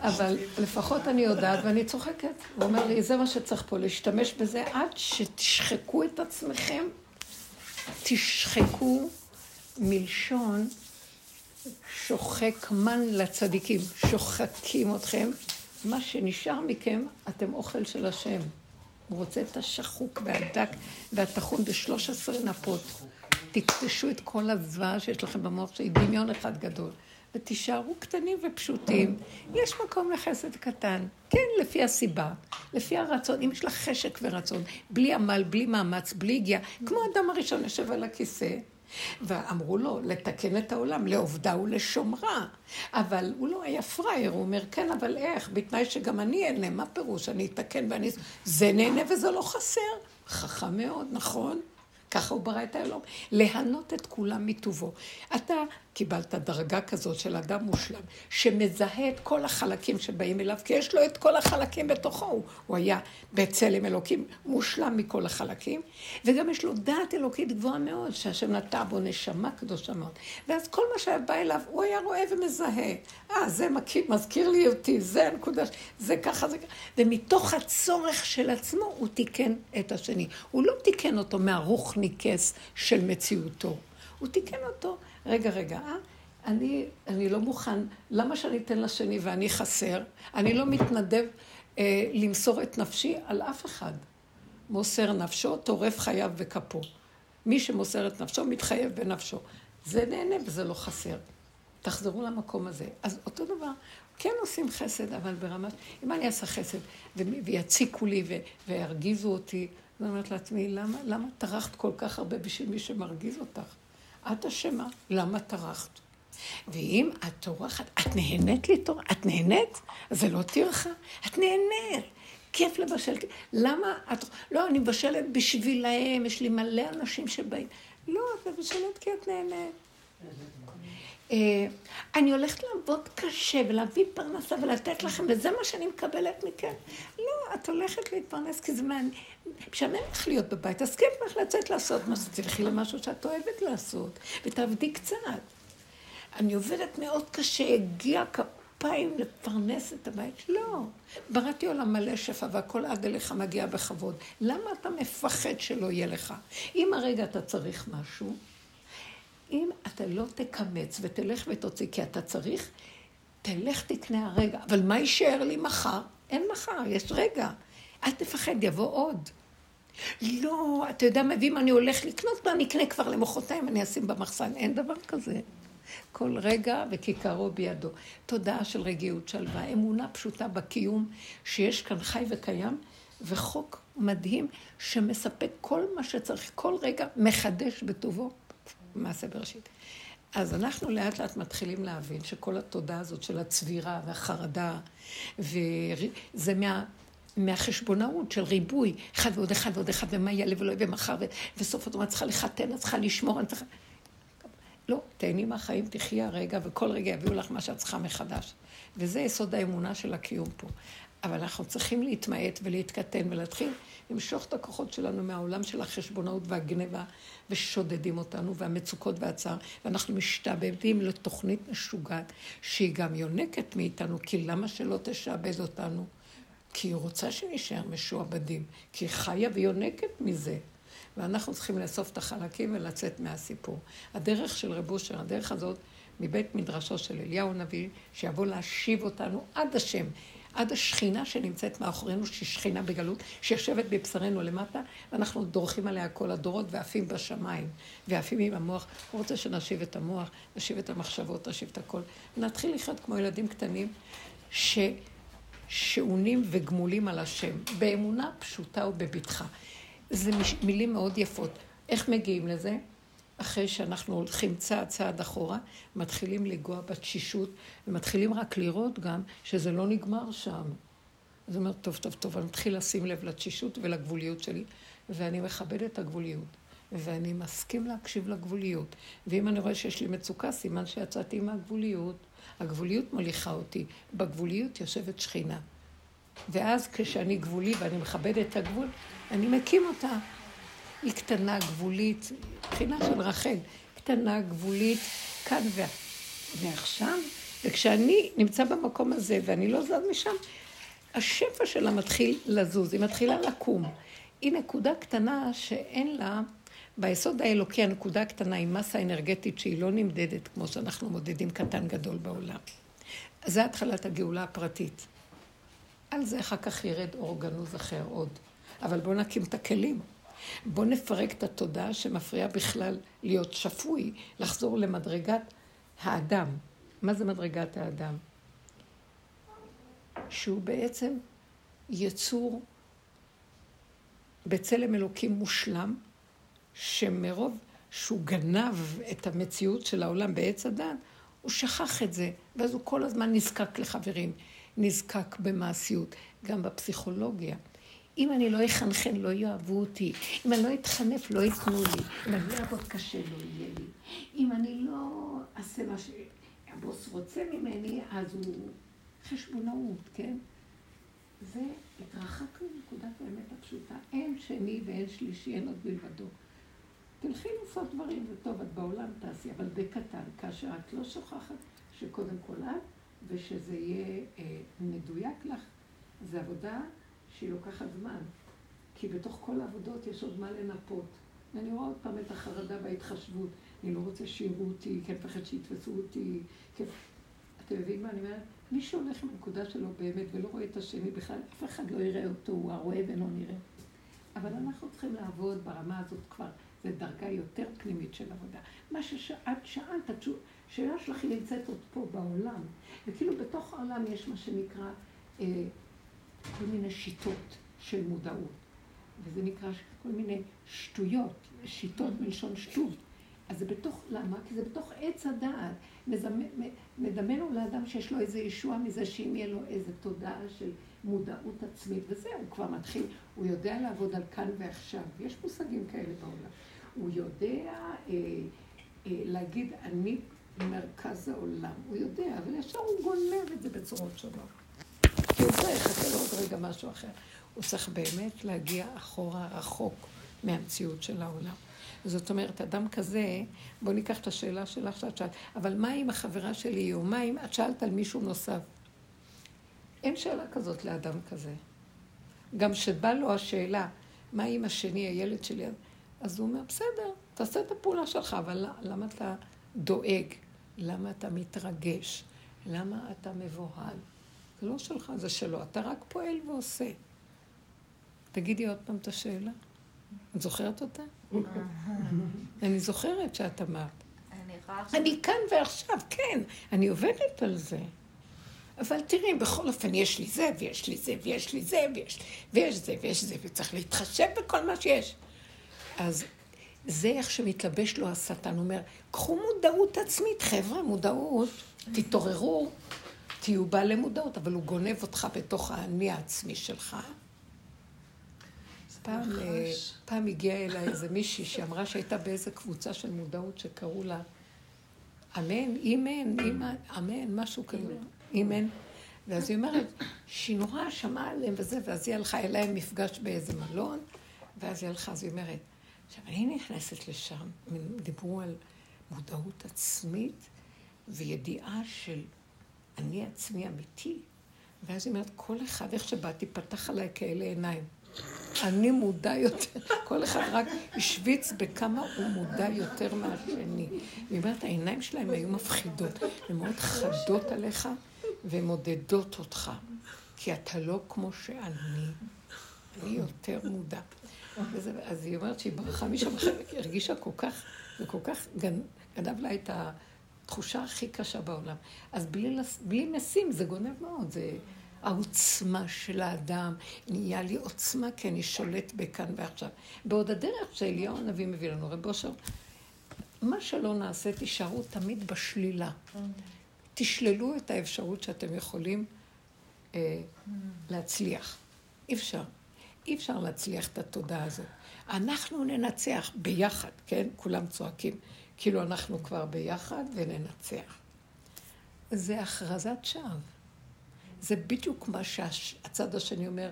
אבל לפחות אני יודעת ואני צוחקת. הוא אומר לי, זה מה שצריך פה, להשתמש בזה עד שתשחקו את עצמכם. תשחקו מלשון שוחק מן לצדיקים. שוחקים אתכם. מה שנשאר מכם, אתם אוכל של השם. הוא רוצה את השחוק והדק והטחון בשלוש עשרה נפות. תקטשו את כל הזוועה שיש לכם במוח, שהיא דמיון אחד גדול. ותישארו קטנים ופשוטים. יש מקום לחסד קטן. כן, לפי הסיבה, לפי הרצון. אם יש לך חשק ורצון, בלי עמל, בלי מאמץ, בלי הגיעה, כמו האדם הראשון יושב על הכיסא, ואמרו לו לתקן את העולם, לעובדה ולשומרה. אבל הוא לא היה פראייר, הוא אומר, כן, אבל איך? בתנאי שגם אני אהנה, מה פירוש? אני אתקן ואני... זה נהנה וזה לא חסר. חכם מאוד, נכון? ככה הוא ברא את האלום. להנות את כולם מטובו. אתה קיבלת דרגה כזאת של אדם מושלם, שמזהה את כל החלקים שבאים אליו, כי יש לו את כל החלקים בתוכו. הוא, הוא היה בצלם אלוקים מושלם מכל החלקים, וגם יש לו דעת אלוקית גבוהה מאוד, שהשם נטע בו נשמה קדושה מאוד. ואז כל מה שהיה בא אליו, הוא היה רואה ומזהה. אה, זה מכיר, מזכיר לי אותי, זה הנקודה, זה ככה, זה ככה. ומתוך הצורך של עצמו, הוא תיקן את השני. הוא לא תיקן אותו מהרוחניקס של מציאותו. הוא תיקן אותו רגע, רגע, אה? אני, אני לא מוכן, למה שאני אתן לשני ואני חסר? אני לא מתנדב אה, למסור את נפשי על אף אחד. מוסר נפשו, טורף חייו וכפו. מי שמוסר את נפשו, מתחייב בנפשו. זה נהנה וזה לא חסר. תחזרו למקום הזה. אז אותו דבר, כן עושים חסד, אבל ברמה... אם אני אעשה חסד ויציקו לי וירגיזו אותי, אני אומרת לעצמי, למה, למה טרחת כל כך הרבה בשביל מי שמרגיז אותך? את אשמה, למה טרחת? ואם את טורחת, את נהנית לטורח, את נהנית? זה לא טרחה, את נהנית. כיף לבשל. למה את... לא, אני מבשלת בשבילהם, יש לי מלא אנשים שבאים. לא, את מבשלת כי את נהנית. אה, אני הולכת לעבוד קשה ולהביא פרנסה ולתת לכם, וזה מה שאני מקבלת מכם. לא, את הולכת להתפרנס כי זה מעניין. משעמם לך להיות בבית, אז כיף לך לצאת לעשות מה שתלכי למשהו שאת אוהבת לעשות, ותעבדי קצת. אני עובדת מאוד קשה, הגיע כפיים לפרנס את הבית. לא. בראתי עולם מלא שפע והכל עד אליך מגיע בכבוד. למה אתה מפחד שלא יהיה לך? אם הרגע אתה צריך משהו, אם אתה לא תקמץ ותלך ותוציא כי אתה צריך, תלך תקנה הרגע. אבל מה יישאר לי מחר? אין מחר, יש רגע. אל תפחד, יבוא עוד. לא, אתה יודע מה, ואם אני הולך לקנות, מה אני אקנה כבר למחרתיים, אני אשים במחסן. אין דבר כזה. כל רגע וכיכרו בידו. תודעה של רגיעות, שלווה, אמונה פשוטה בקיום, שיש כאן חי וקיים, וחוק מדהים שמספק כל מה שצריך, כל רגע מחדש בטובו. מעשה בראשית. אז אנחנו לאט לאט מתחילים להבין שכל התודעה הזאת של הצבירה והחרדה, וזה מה... מהחשבונאות של ריבוי, אחד ועוד אחד ועוד אחד, ומה יעלה ולא יהיה מחר, וסוף את צריכה לחתן, את צריכה לשמור, אני צריכה... לא, תהני מהחיים, תחי הרגע, וכל רגע יביאו לך מה שאת צריכה מחדש. וזה יסוד האמונה של הקיום פה. אבל אנחנו צריכים להתמעט ולהתקטן ולהתחיל למשוך את הכוחות שלנו מהעולם של החשבונאות והגניבה, ושודדים אותנו, והמצוקות והצער, ואנחנו משתעבדים לתוכנית משוגעת, שהיא גם יונקת מאיתנו, כי למה שלא תשעבד אותנו? כי היא רוצה שנשאר משועבדים, כי היא חיה ויונקת מזה. ואנחנו צריכים לאסוף את החלקים ולצאת מהסיפור. הדרך של רב אושר, הדרך הזאת, מבית מדרשו של אליהו הנביא, שיבוא להשיב אותנו עד השם, עד השכינה שנמצאת מאחורינו, שהיא שכינה בגלות, שיושבת בבשרנו למטה, ואנחנו דורכים עליה כל הדורות ועפים בשמיים, ועפים עם המוח. הוא רוצה שנשיב את המוח, נשיב את המחשבות, נשיב את הכל, ונתחיל לחיות כמו ילדים קטנים, ש... שעונים וגמולים על השם, באמונה פשוטה ובבטחה. זה מילים מאוד יפות. איך מגיעים לזה? אחרי שאנחנו הולכים צעד צעד אחורה, מתחילים לגוע בתשישות, ומתחילים רק לראות גם שזה לא נגמר שם. אז הוא אומר, טוב, טוב, טוב, אני מתחיל לשים לב לתשישות ולגבוליות שלי, ואני מכבד את הגבוליות, ואני מסכים להקשיב לגבוליות. ואם אני רואה שיש לי מצוקה, סימן שיצאתי מהגבוליות. הגבוליות מוליכה אותי. בגבוליות יושבת שכינה. ואז כשאני גבולי ואני מכבד את הגבול, אני מקים אותה. היא קטנה, גבולית, מבחינה של רחל, קטנה, גבולית, כאן ו... ועכשיו, וכשאני נמצא במקום הזה ואני לא זז משם, השפע שלה מתחיל לזוז, היא מתחילה לקום. היא נקודה קטנה שאין לה, ביסוד האלוקי הנקודה הקטנה היא מסה אנרגטית שהיא לא נמדדת כמו שאנחנו מודדים קטן גדול בעולם. זה התחלת הגאולה הפרטית. על זה אחר כך ירד אור גנוז אחר עוד. אבל בואו נקים את הכלים. בואו נפרק את התודעה שמפריעה בכלל להיות שפוי, לחזור למדרגת האדם. מה זה מדרגת האדם? שהוא בעצם יצור בצלם אלוקים מושלם, שמרוב שהוא גנב את המציאות של העולם בעץ הדת, הוא שכח את זה, ואז הוא כל הזמן נזקק לחברים, נזקק במעשיות, גם בפסיכולוגיה. אם אני לא אחנחן, לא יאהבו אותי. אם אני לא אתחנף, לא ייתנו לי. אם אני לא אעבוד קשה, לא יהיה לי. אם אני לא אעשה מה שהבוס רוצה ממני, אז הוא חשבונאות, כן? והתרחקנו מנקודת האמת הפשוטה. אין שני ואין שלישי, אין עוד מלבדו. תלכי לעשות דברים, זה טוב, את בעולם תעשי, אבל בקטן, כאשר את לא שוכחת שקודם כל את, ושזה יהיה אה, מדויק לך, זה עבודה שהיא לוקחת זמן. כי בתוך כל העבודות יש עוד מה לנפות. ואני רואה עוד פעם את החרדה וההתחשבות. אני לא רוצה שיראו אותי, כי אני מפחד שיתפסו אותי. כי... אתם מבינים מה אני אומרת? מי שהולך הנקודה שלו באמת ולא רואה את השני בכלל, אף אחד לא יראה אותו, הוא הרואה ואינו נראה. אבל אנחנו צריכים לעבוד ברמה הזאת כבר, זו דרגה יותר פנימית של עבודה. מה שאת שאלת, השאלה שלך היא נמצאת עוד פה בעולם, וכאילו בתוך העולם יש מה שנקרא אה, כל מיני שיטות של מודעות. וזה נקרא כל מיני שטויות, שיטות מלשון שטות. אז זה בתוך, למה? כי זה בתוך עץ הדעת. מדמנו לאדם שיש לו איזה ישוע מזה שאם יהיה לו איזה תודעה של מודעות עצמית, וזהו, הוא כבר מתחיל, הוא יודע לעבוד על כאן ועכשיו. יש מושגים כאלה בעולם. הוא יודע אה, אה, להגיד, אני מרכז העולם. הוא יודע, אבל ישר הוא גונב את זה בצורות שונות. כי הוא צריך, יחכה לו עוד רגע משהו אחר. הוא צריך באמת להגיע אחורה רחוק מהמציאות של העולם. זאת אומרת, אדם כזה, בואו ניקח את השאלה שלך שאת שאלת, אבל מה אם החברה שלי, או מה אם את שאלת על מישהו נוסף? אין שאלה כזאת לאדם כזה. גם שבא לו השאלה, מה אם השני, הילד שלי, אז הוא אומר, בסדר, תעשה את הפעולה שלך, אבל למה אתה דואג? למה אתה מתרגש? למה אתה מבוהל? זה לא שלך, זה שלו. אתה רק פועל ועושה. תגידי עוד פעם את השאלה. את זוכרת אותה? אני זוכרת שאת אמרת. אני כאן ועכשיו, כן, אני עובדת על זה. אבל תראי, בכל אופן, יש לי זה, ויש לי זה, ויש לי זה, ויש, ויש זה, ויש זה, וצריך להתחשב בכל מה שיש. אז זה איך שמתלבש לו השטן. הוא אומר, קחו מודעות עצמית, חבר'ה, מודעות, תתעוררו, תהיו בעלי מודעות, אבל הוא גונב אותך בתוך האני העצמי שלך. פעם, אה, פעם הגיעה אליי איזה מישהי שאמרה שהייתה באיזה קבוצה של מודעות שקראו לה אמן, אימן, אימן, אמן, משהו כזה, אימן. ואז היא אומרת שהיא נורא שמעה עליהם וזה, ואז היא הלכה אליהם מפגש באיזה מלון, ואז היא הלכה, אז היא אומרת, עכשיו אני נכנסת לשם, דיברו על מודעות עצמית וידיעה של אני עצמי אמיתי. ואז היא אומרת, כל אחד, איך שבאתי, פתח עליי כאלה עיניים. אני מודע יותר, כל אחד רק השוויץ בכמה הוא מודע יותר מהשני. היא אומרת, העיניים שלהם היו מפחידות, הן מאוד חדות עליך ומודדות אותך, כי אתה לא כמו שאני, אני יותר מודע. אז היא אומרת שהיא ברחה משם, הרגישה כל כך, וכל כך גנב לה את התחושה הכי קשה בעולם. אז בלי, בלי משים זה גונב מאוד, זה... העוצמה של האדם, נהיה לי עוצמה כי אני שולט בכאן ועכשיו. בעוד הדרך שאליהו הנביא מביא לנו, רב אושר, מה שלא נעשה, תישארו תמיד בשלילה. תשללו את האפשרות שאתם יכולים אה, להצליח. אי אפשר. אי אפשר להצליח את התודעה הזאת. אנחנו ננצח ביחד, כן? כולם צועקים. כאילו אנחנו כבר ביחד וננצח. זה הכרזת שווא. זה בדיוק מה שהצד השני אומר,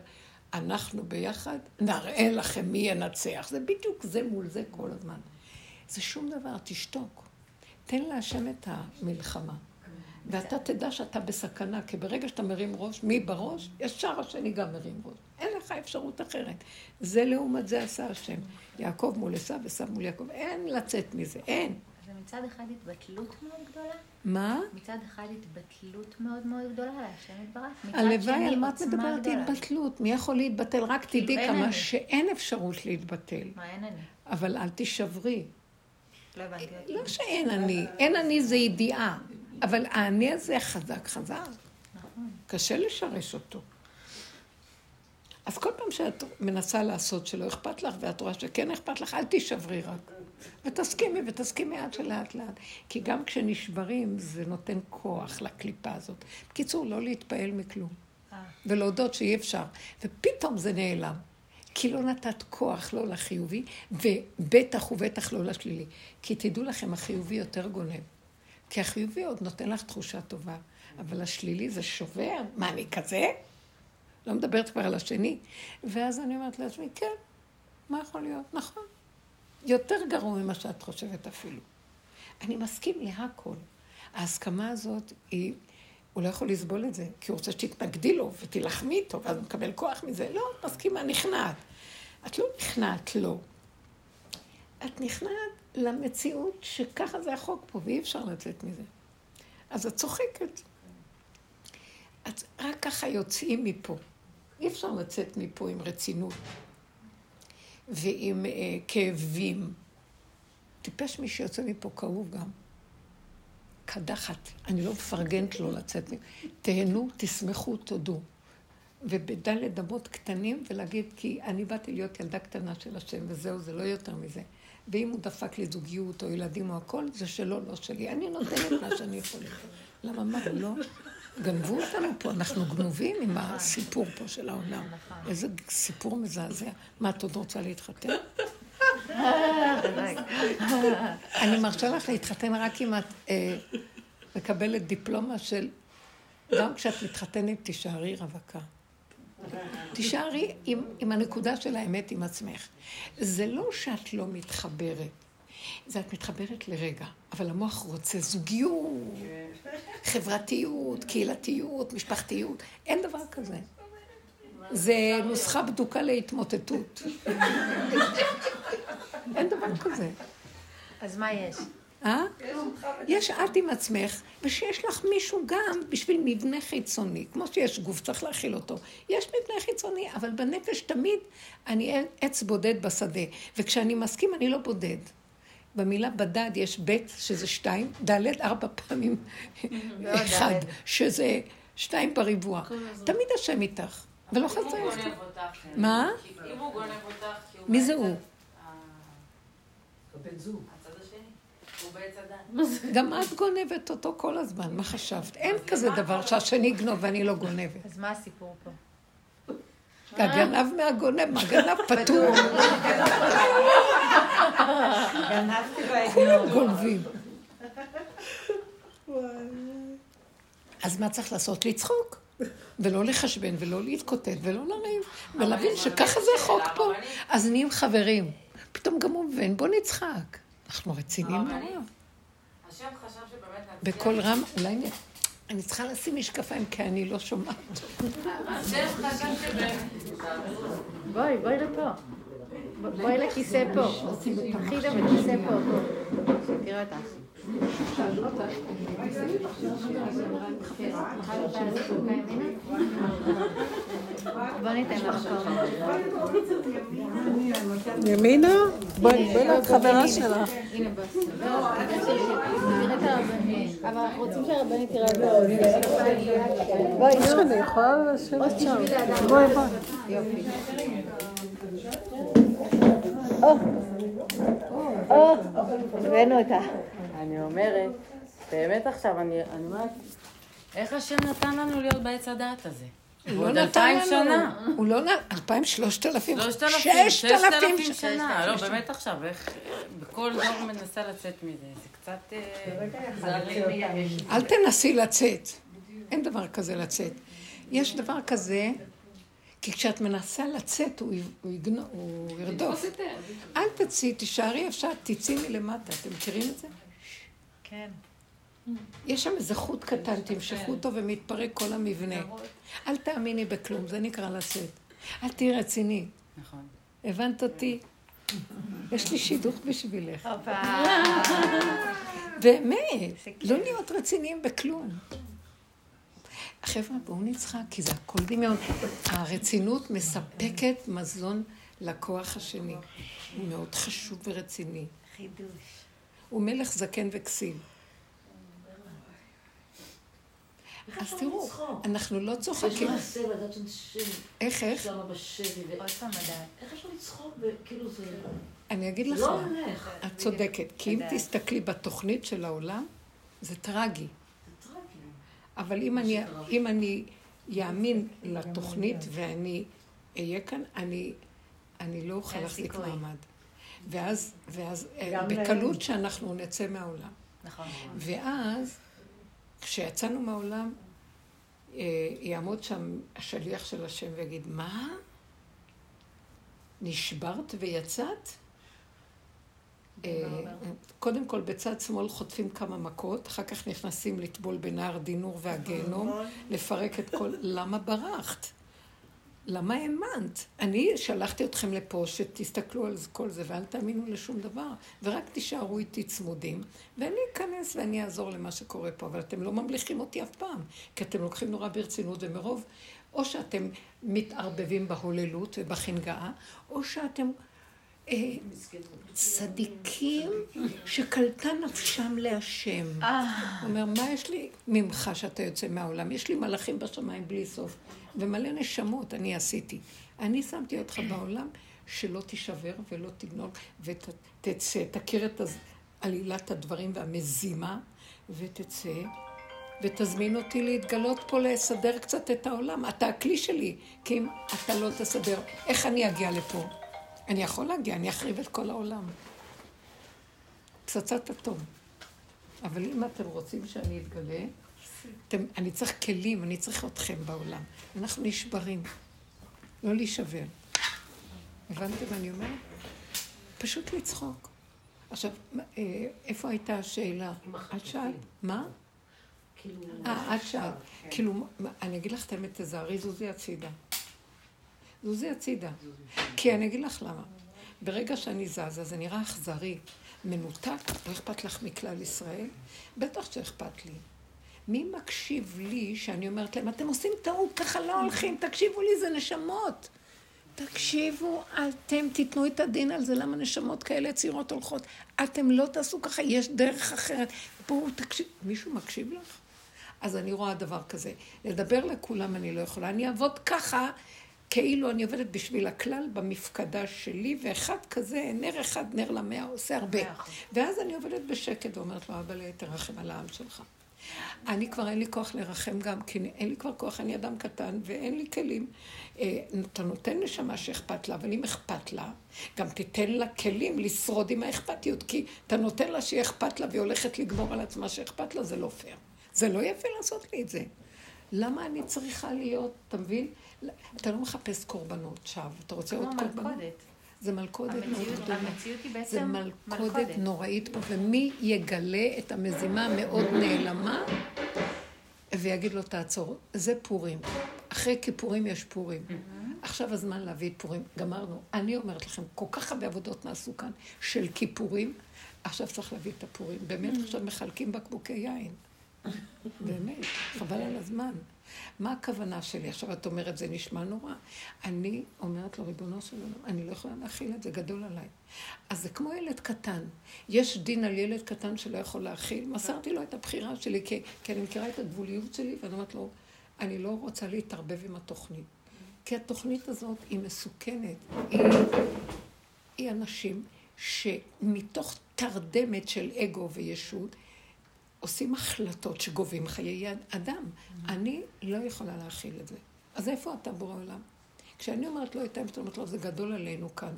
אנחנו ביחד נראה לכם מי ינצח. זה בדיוק זה מול זה כל הזמן. זה שום דבר, תשתוק. תן להשם את המלחמה. ואתה תדע שאתה בסכנה, כי ברגע שאתה מרים ראש, מי בראש? ישר השני גם מרים ראש. לך אפשרות אחרת. זה לעומת זה עשה השם. יעקב מול עשיו עשיו מול יעקב. אין לצאת מזה, אין. מצד אחד התבטלות מאוד גדולה. מה? מצד אחד התבטלות מאוד מאוד גדולה להשם יתברך. הלוואי, על מה את מדברת התבטלות? מי יכול להתבטל? רק כאילו, תדעי כמה שאין אפשרות להתבטל. מה אין אני? אבל אל תישברי. לא הבנתי. לא שאין אני, אין אני זה ידיעה. אבל האני הזה חזק חזק. נכון. קשה לשרש אותו. אז כל פעם שאת מנסה לעשות שלא אכפת לך, ואת רואה שכן אכפת לך, אל תישברי רק. ותסכימי, ותסכימי עד שלאט לאט. כי גם כשנשברים, זה נותן כוח לקליפה הזאת. בקיצור, לא להתפעל מכלום. אה. ולהודות שאי אפשר. ופתאום זה נעלם. כי לא נתת כוח לא לחיובי, ובטח ובטח לא לשלילי. כי תדעו לכם, החיובי יותר גונב. כי החיובי עוד נותן לך תחושה טובה, אבל השלילי זה שובר. מה, אני כזה? לא מדברת כבר על השני. ואז אני אומרת לעצמי, כן, מה יכול להיות? נכון. יותר גרוע ממה שאת חושבת אפילו. אני מסכים להכל. ההסכמה הזאת היא, הוא לא יכול לסבול את זה, כי הוא רוצה שתתנגדי לו ותילחמי איתו, ואז הוא מקבל כוח מזה. לא, את מסכימה, נכנעת. את לא נכנעת לו. לא. את נכנעת למציאות שככה זה החוק פה, ואי אפשר לצאת מזה. אז את צוחקת. את רק ככה יוצאים מפה. אי אפשר לצאת מפה עם רצינות ועם אה, כאבים. טיפש מי שיוצא מפה כאוב גם. קדחת. אני לא מפרגנת לו לצאת. תהנו, תשמחו, תודו. ובדלת אמות קטנים, ולהגיד, כי אני באתי להיות ילדה קטנה של השם, וזהו, זה לא יותר מזה. ואם הוא דפק לי זוגיות או ילדים או הכל, זה שלו, לא שלי. אני נותנת מה שאני יכולה. למה, מה, לא? גנבו אותנו פה, אנחנו גנובים עם הסיפור פה של העולם. איזה סיפור מזעזע. מה, את עוד רוצה להתחתן? אני מרשה לך להתחתן רק אם את אה, מקבלת דיפלומה של... גם כשאת מתחתנת, תישארי רווקה. תישארי עם, עם הנקודה של האמת עם עצמך. זה לא שאת לא מתחברת, זה את מתחברת לרגע, אבל המוח רוצה זוגיות, חברתיות, קהילתיות, משפחתיות, אין דבר כזה. זה נוסחה בדוקה להתמוטטות. אין דבר כזה. אז מה יש? אה? יש את עם עצמך, ושיש לך מישהו גם בשביל מבנה חיצוני. כמו שיש גוף, צריך להכיל אותו. יש מבנה חיצוני, אבל בנפש תמיד אני עץ בודד בשדה. וכשאני מסכים, אני לא בודד. במילה בדד יש ב' שזה שתיים, ד' ארבע פעמים אחד, שזה שתיים בריבוע. תמיד השם איתך, ולא חסר לך. מה? אם הוא גונב אותך, מי זה הוא? הבן זוג. גם את גונבת אותו כל הזמן, מה חשבת? אין כזה דבר שהשני יגנוב ואני לא גונבת. אז מה הסיפור פה? הגנב מהגונב, מה גנב פטור. בהגנוב. גונבים. אז מה צריך לעשות? לצחוק. ולא לחשבן, ולא להתקוטט, ולא לריב, ולהבין שככה זה החוק פה. אז נהיים חברים. פתאום גם הוא מבין, בוא נצחק. אנחנו רציניים נורא. השם חשב שבאמת... בקול רם, אולי אני צריכה לשים משקפיים כי אני לא שומעת. בואי, בואי לפה. בואי לכיסא פה. חידה בכיסא פה. תראה אותך. ימינה? בואי לך חברה שלך. אבל אנחנו רוצים שהרבנית תראה בואי, נו. אני יכולה לשבת שם. בואי, בואי. יופי. או, הבאנו אותה. אני אומרת, באמת עכשיו, אני אומרת, איך השם נתן לנו להיות בעץ הדעת הזה? הוא לא נתן לנו. שנה. הוא לא נתן, אלפיים, שלושת אלפים, ששת אלפים שנה. לא, באמת עכשיו, איך בכל דור מנסה לצאת מזה. זה קצת... אה, אל תנסי לצאת. אין דבר כזה לצאת. יש דבר כזה, כי כשאת מנסה לצאת, הוא, ירדוף. אל תצאי, תישארי אפשר, תצאי מלמטה. אתם מכירים את זה? כן. יש שם איזה חוט קטן, תמשכו אותו ומתפרק כל המבנה. אל תאמיני בכלום, זה נקרא לצאת. אל תהיי רציני. נכון. הבנת אותי? יש לי שידוך בשבילך. באמת, לא להיות רציניים בכלום. חבר'ה, בואו נצחק, כי זה הכל דמיון. הרצינות מספקת מזון לכוח השני. הוא מאוד חשוב ורציני. חידוש. הוא מלך זקן וכסיל. אז תראו, אנחנו לא צוחקים. איך, איך? איך אפשר לצחוק? כאילו זה... אני אגיד לך לא את צודקת. כי אם תסתכלי בתוכנית של העולם, זה טרגי. אבל אם אני, אם אני יאמין לתוכנית ואני אהיה כאן, אני, אני לא אוכל להחזיק מעמד. ואז, ואז אה, בקלות שאנחנו נצא מהעולם. נכון. ואז, כשיצאנו מהעולם, אה, יעמוד שם השליח של השם ויגיד, מה? נשברת ויצאת? אה, קודם כל בצד שמאל חוטפים כמה מכות, אחר כך נכנסים לטבול בנהר דינור והגיהנום, נכון. לפרק את כל... למה ברחת? למה האמנת? אני שלחתי אתכם לפה שתסתכלו על כל זה ואל תאמינו לשום דבר, ורק תישארו איתי צמודים, ואני אכנס ואני אעזור למה שקורה פה, אבל אתם לא ממליכים אותי אף פעם, כי אתם לוקחים נורא ברצינות ומרוב, או שאתם מתערבבים בהוללות ובחנגאה, או שאתם אה, צדיקים שקלטה נפשם להשם. אה. הוא אומר, מה יש לי ממך שאתה יוצא מהעולם? יש לי מלאכים בשמיים בלי סוף, ומלא נשמות אני עשיתי. אני שמתי אותך בעולם שלא תישבר ולא תגנוב, ותצא, תכיר את עלילת הדברים והמזימה, ותצא, ותזמין אותי להתגלות פה, לסדר קצת את העולם. אתה הכלי שלי, כי אם אתה לא תסדר, איך אני אגיע לפה? אני יכול להגיע, אני אחריב את כל העולם. פצצת אטום. אבל אם אתם רוצים שאני אתגלה, אתם, אני צריך כלים, אני צריך אתכם בעולם. אנחנו נשברים. לא להישבר. הבנתם מה אני אומרת? פשוט לצחוק. עכשיו, אה, איפה הייתה השאלה? את שאלת? מה? כאילו, אה, את שאלת. כאילו, אני אגיד לך את האמת, תזהרי זוזי הצידה. זוזי הצידה. כי אני אגיד לך למה. ברגע שאני זזה, זה נראה אכזרי, מנותק, לא אכפת לך מכלל ישראל? בטח שאכפת לי. מי מקשיב לי שאני אומרת להם, אתם עושים טעות, ככה לא הולכים, תקשיבו לי, זה נשמות. תקשיבו, אתם תיתנו את הדין על זה, למה נשמות כאלה צעירות הולכות? אתם לא תעשו ככה, יש דרך אחרת. בואו תקשיב, מישהו מקשיב לך? אז אני רואה דבר כזה. לדבר לכולם אני לא יכולה, אני אעבוד ככה כאילו אני עובדת בשביל הכלל במפקדה שלי, ואחד כזה, נר אחד, נר למאה, עושה הרבה. ואז אני עובדת בשקט ואומרת לו, אבא, תרחם על העם שלך. אני כבר אין לי כוח לרחם גם, כי אין לי כבר כוח, אני אדם קטן ואין לי כלים. אה, אתה נותן נשמה שאכפת לה, אבל אם אכפת לה, גם תיתן לה כלים לשרוד עם האכפתיות, כי אתה נותן לה שהיא אכפת לה והיא הולכת לגמור על עצמה שאכפת לה, זה לא פייר. זה לא יפה לעשות לי את זה. למה אני צריכה להיות, אתה מבין? אתה לא מחפש קורבנות שווא, אתה רוצה עוד קורבנות? זה מלכודת מאוד גדולה. המציאות היא בעצם זה מלכודת נוראית פה, ומי יגלה את המזימה המאוד נעלמה? ויגיד לו, תעצור, זה פורים. אחרי כיפורים יש פורים. עכשיו הזמן להביא את פורים. גמרנו. אני אומרת לכם, כל כך הרבה עבודות נעשו כאן של כיפורים, עכשיו צריך להביא את הפורים. באמת, עכשיו מחלקים בקבוקי יין. באמת, חבל על הזמן. מה הכוונה שלי? עכשיו את אומרת, זה נשמע נורא. אני אומרת לו, ריבונו של עולם, אני לא יכולה להכיל את זה, גדול עליי. אז זה כמו ילד קטן. יש דין על ילד קטן שלא יכול להכיל. מסרתי לו את הבחירה שלי, כי, כי אני מכירה את הגבוליות שלי, ואני אומרת לו, אני לא רוצה להתערבב עם התוכנית. כי התוכנית הזאת היא מסוכנת. היא, היא אנשים שמתוך תרדמת של אגו וישות, עושים החלטות שגובים חיי אדם. אני לא יכולה להכיל את זה. אז איפה אתה בורא עולם? כשאני אומרת לא את האמת, אומרת לו, זה גדול עלינו כאן.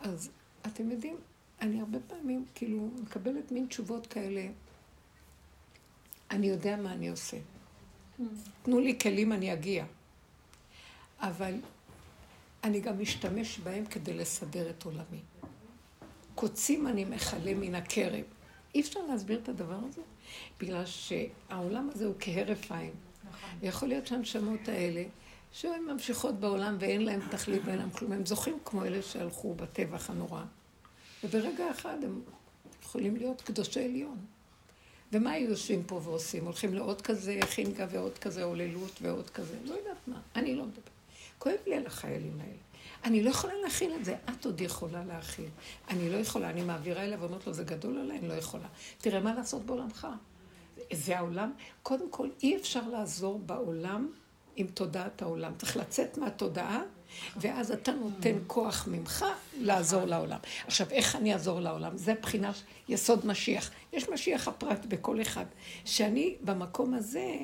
אז אתם יודעים, אני הרבה פעמים כאילו מקבלת מין תשובות כאלה, אני יודע מה אני עושה. תנו לי כלים, אני אגיע. אבל אני גם משתמש בהם כדי לסדר את עולמי. קוצים אני מכלה מן הכרם. אי אפשר להסביר את הדבר הזה, בגלל שהעולם הזה הוא כהרף עין. נכון. יכול להיות שהנשמות האלה, שהן ממשיכות בעולם ואין להן תכלית ואין להן כלום, הם זוכים כמו אלה שהלכו בטבח הנורא. וברגע אחד הם יכולים להיות קדושי עליון. ומה היו יושבים פה ועושים? הולכים לעוד כזה חינגה ועוד כזה הוללות ועוד כזה, לא יודעת מה, אני לא מדברת. כואב לי על החיילים האלה. אני לא יכולה להכיל את זה, את עוד יכולה להכיל. אני לא יכולה, אני מעבירה אליו ואומרת לו, זה גדול עליי, אני לא יכולה. תראה מה לעשות בעולמך. זה העולם. קודם כל, אי אפשר לעזור בעולם עם תודעת העולם. צריך לצאת מהתודעה, ואז אתה נותן כוח ממך לעזור לעולם. עכשיו, איך אני אעזור לעולם? זה בחינה יסוד משיח. יש משיח הפרט בכל אחד. שאני במקום הזה,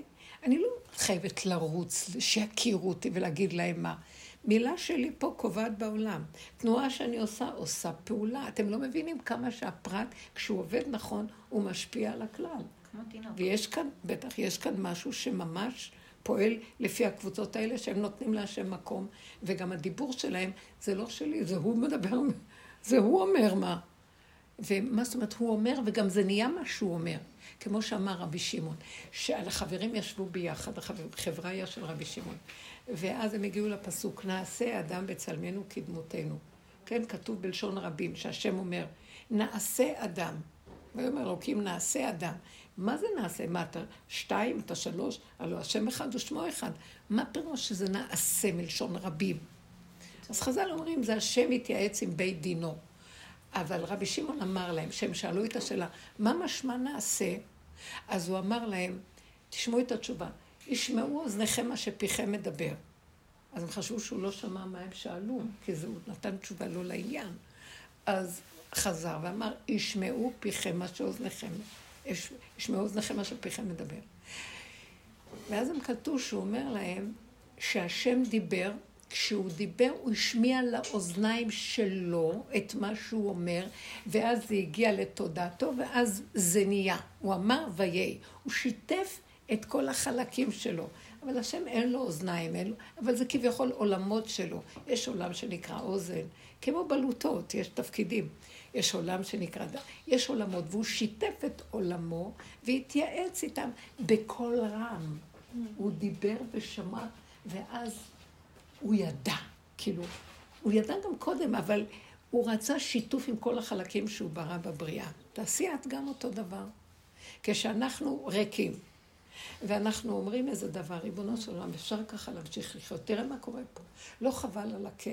אני לא חייבת לרוץ, שיכירו אותי ולהגיד להם מה. מילה שלי פה קובעת בעולם. תנועה שאני עושה, עושה פעולה. אתם לא מבינים כמה שהפרט, כשהוא עובד נכון, הוא משפיע על הכלל. ויש כאן, בטח, יש כאן משהו שממש פועל לפי הקבוצות האלה, שהם נותנים להשם מקום, וגם הדיבור שלהם, זה לא שלי, זה הוא מדבר, זה הוא אומר מה. ומה זאת אומרת, הוא אומר, וגם זה נהיה מה שהוא אומר. כמו שאמר רבי שמעון, שהחברים ישבו ביחד, החבריה של רבי שמעון. ואז הם הגיעו לפסוק, נעשה אדם בצלמנו כדמותנו. כן, כתוב בלשון רבים, שהשם אומר, נעשה אדם. ויאמר אלוקים, נעשה אדם. מה זה נעשה? מה אתה שתיים, אתה שלוש? הלוא השם אחד ושמו אחד. מה פירוש שזה נעשה מלשון רבים? אז חז"ל אומרים, זה השם מתייעץ עם בית דינו. אבל רבי שמעון אמר להם, שהם שאלו את השאלה, מה משמע נעשה? אז הוא אמר להם, תשמעו את התשובה, ישמעו אוזניכם מה שפיכם מדבר. אז הם חשבו שהוא לא שמע מה הם שאלו, כי זה, הוא נתן תשובה לא לעניין. אז חזר ואמר, ישמעו פיכם מה שאוזניכם, ישמעו אוזניכם מה שפיכם מדבר. ואז הם כתוב שהוא אומר להם שהשם דיבר, כשהוא דיבר הוא השמיע לאוזניים שלו את מה שהוא אומר, ואז זה הגיע לתודעתו, ואז זה נהיה. הוא אמר ויהי. הוא שיתף את כל החלקים שלו. אבל השם אין לו אוזניים, אין לו, אבל זה כביכול עולמות שלו. יש עולם שנקרא אוזן, כמו בלוטות, יש תפקידים. יש עולם שנקרא יש עולמות, והוא שיתף את עולמו והתייעץ איתם בקול רם. הוא דיבר ושמע, ואז הוא ידע, כאילו, הוא ידע גם קודם, אבל הוא רצה שיתוף עם כל החלקים שהוא ברא בבריאה. תעשי את גם אותו דבר. כשאנחנו ריקים, ואנחנו אומרים איזה דבר, ריבונו של עולם, אפשר ככה להמשיך לחיות. תראה מה קורה פה. לא חבל על הכ...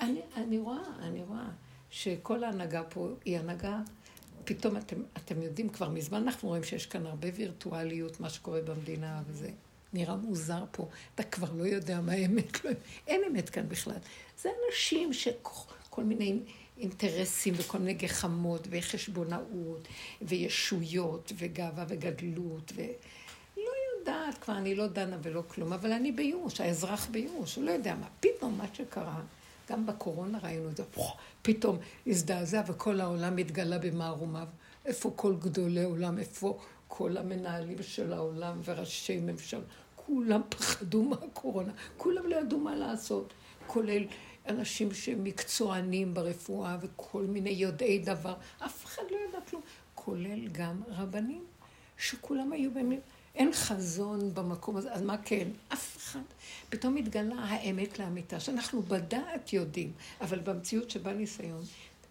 אני, אני רואה, אני רואה שכל ההנהגה פה היא הנהגה, פתאום אתם, אתם יודעים, כבר מזמן אנחנו רואים שיש כאן הרבה וירטואליות, מה שקורה במדינה וזה. נראה מוזר פה, אתה כבר לא יודע מה האמת, לא, אין אמת כאן בכלל. זה אנשים שכל מיני אינטרסים וכל מיני גחמות וחשבונאות וישויות וגאווה וגדלות ו... יודעת, כבר אני לא דנה ולא כלום, אבל אני בייאוש, האזרח בייאוש, הוא לא יודע מה. פתאום מה שקרה, גם בקורונה ראינו את זה, פתאום הזדעזע וכל העולם התגלה במערומיו. איפה כל גדולי עולם, איפה כל המנהלים של העולם וראשי ממשל, כולם פחדו מהקורונה, כולם לא ידעו מה לעשות, כולל אנשים שמקצוענים ברפואה וכל מיני יודעי דבר, אף אחד לא ידע כלום, כולל גם רבנים, שכולם היו באמת... אין חזון במקום הזה, אז מה כן? אף אחד. פתאום מתגלה האמת לאמיתה, שאנחנו בדעת יודעים, אבל במציאות שבא ניסיון,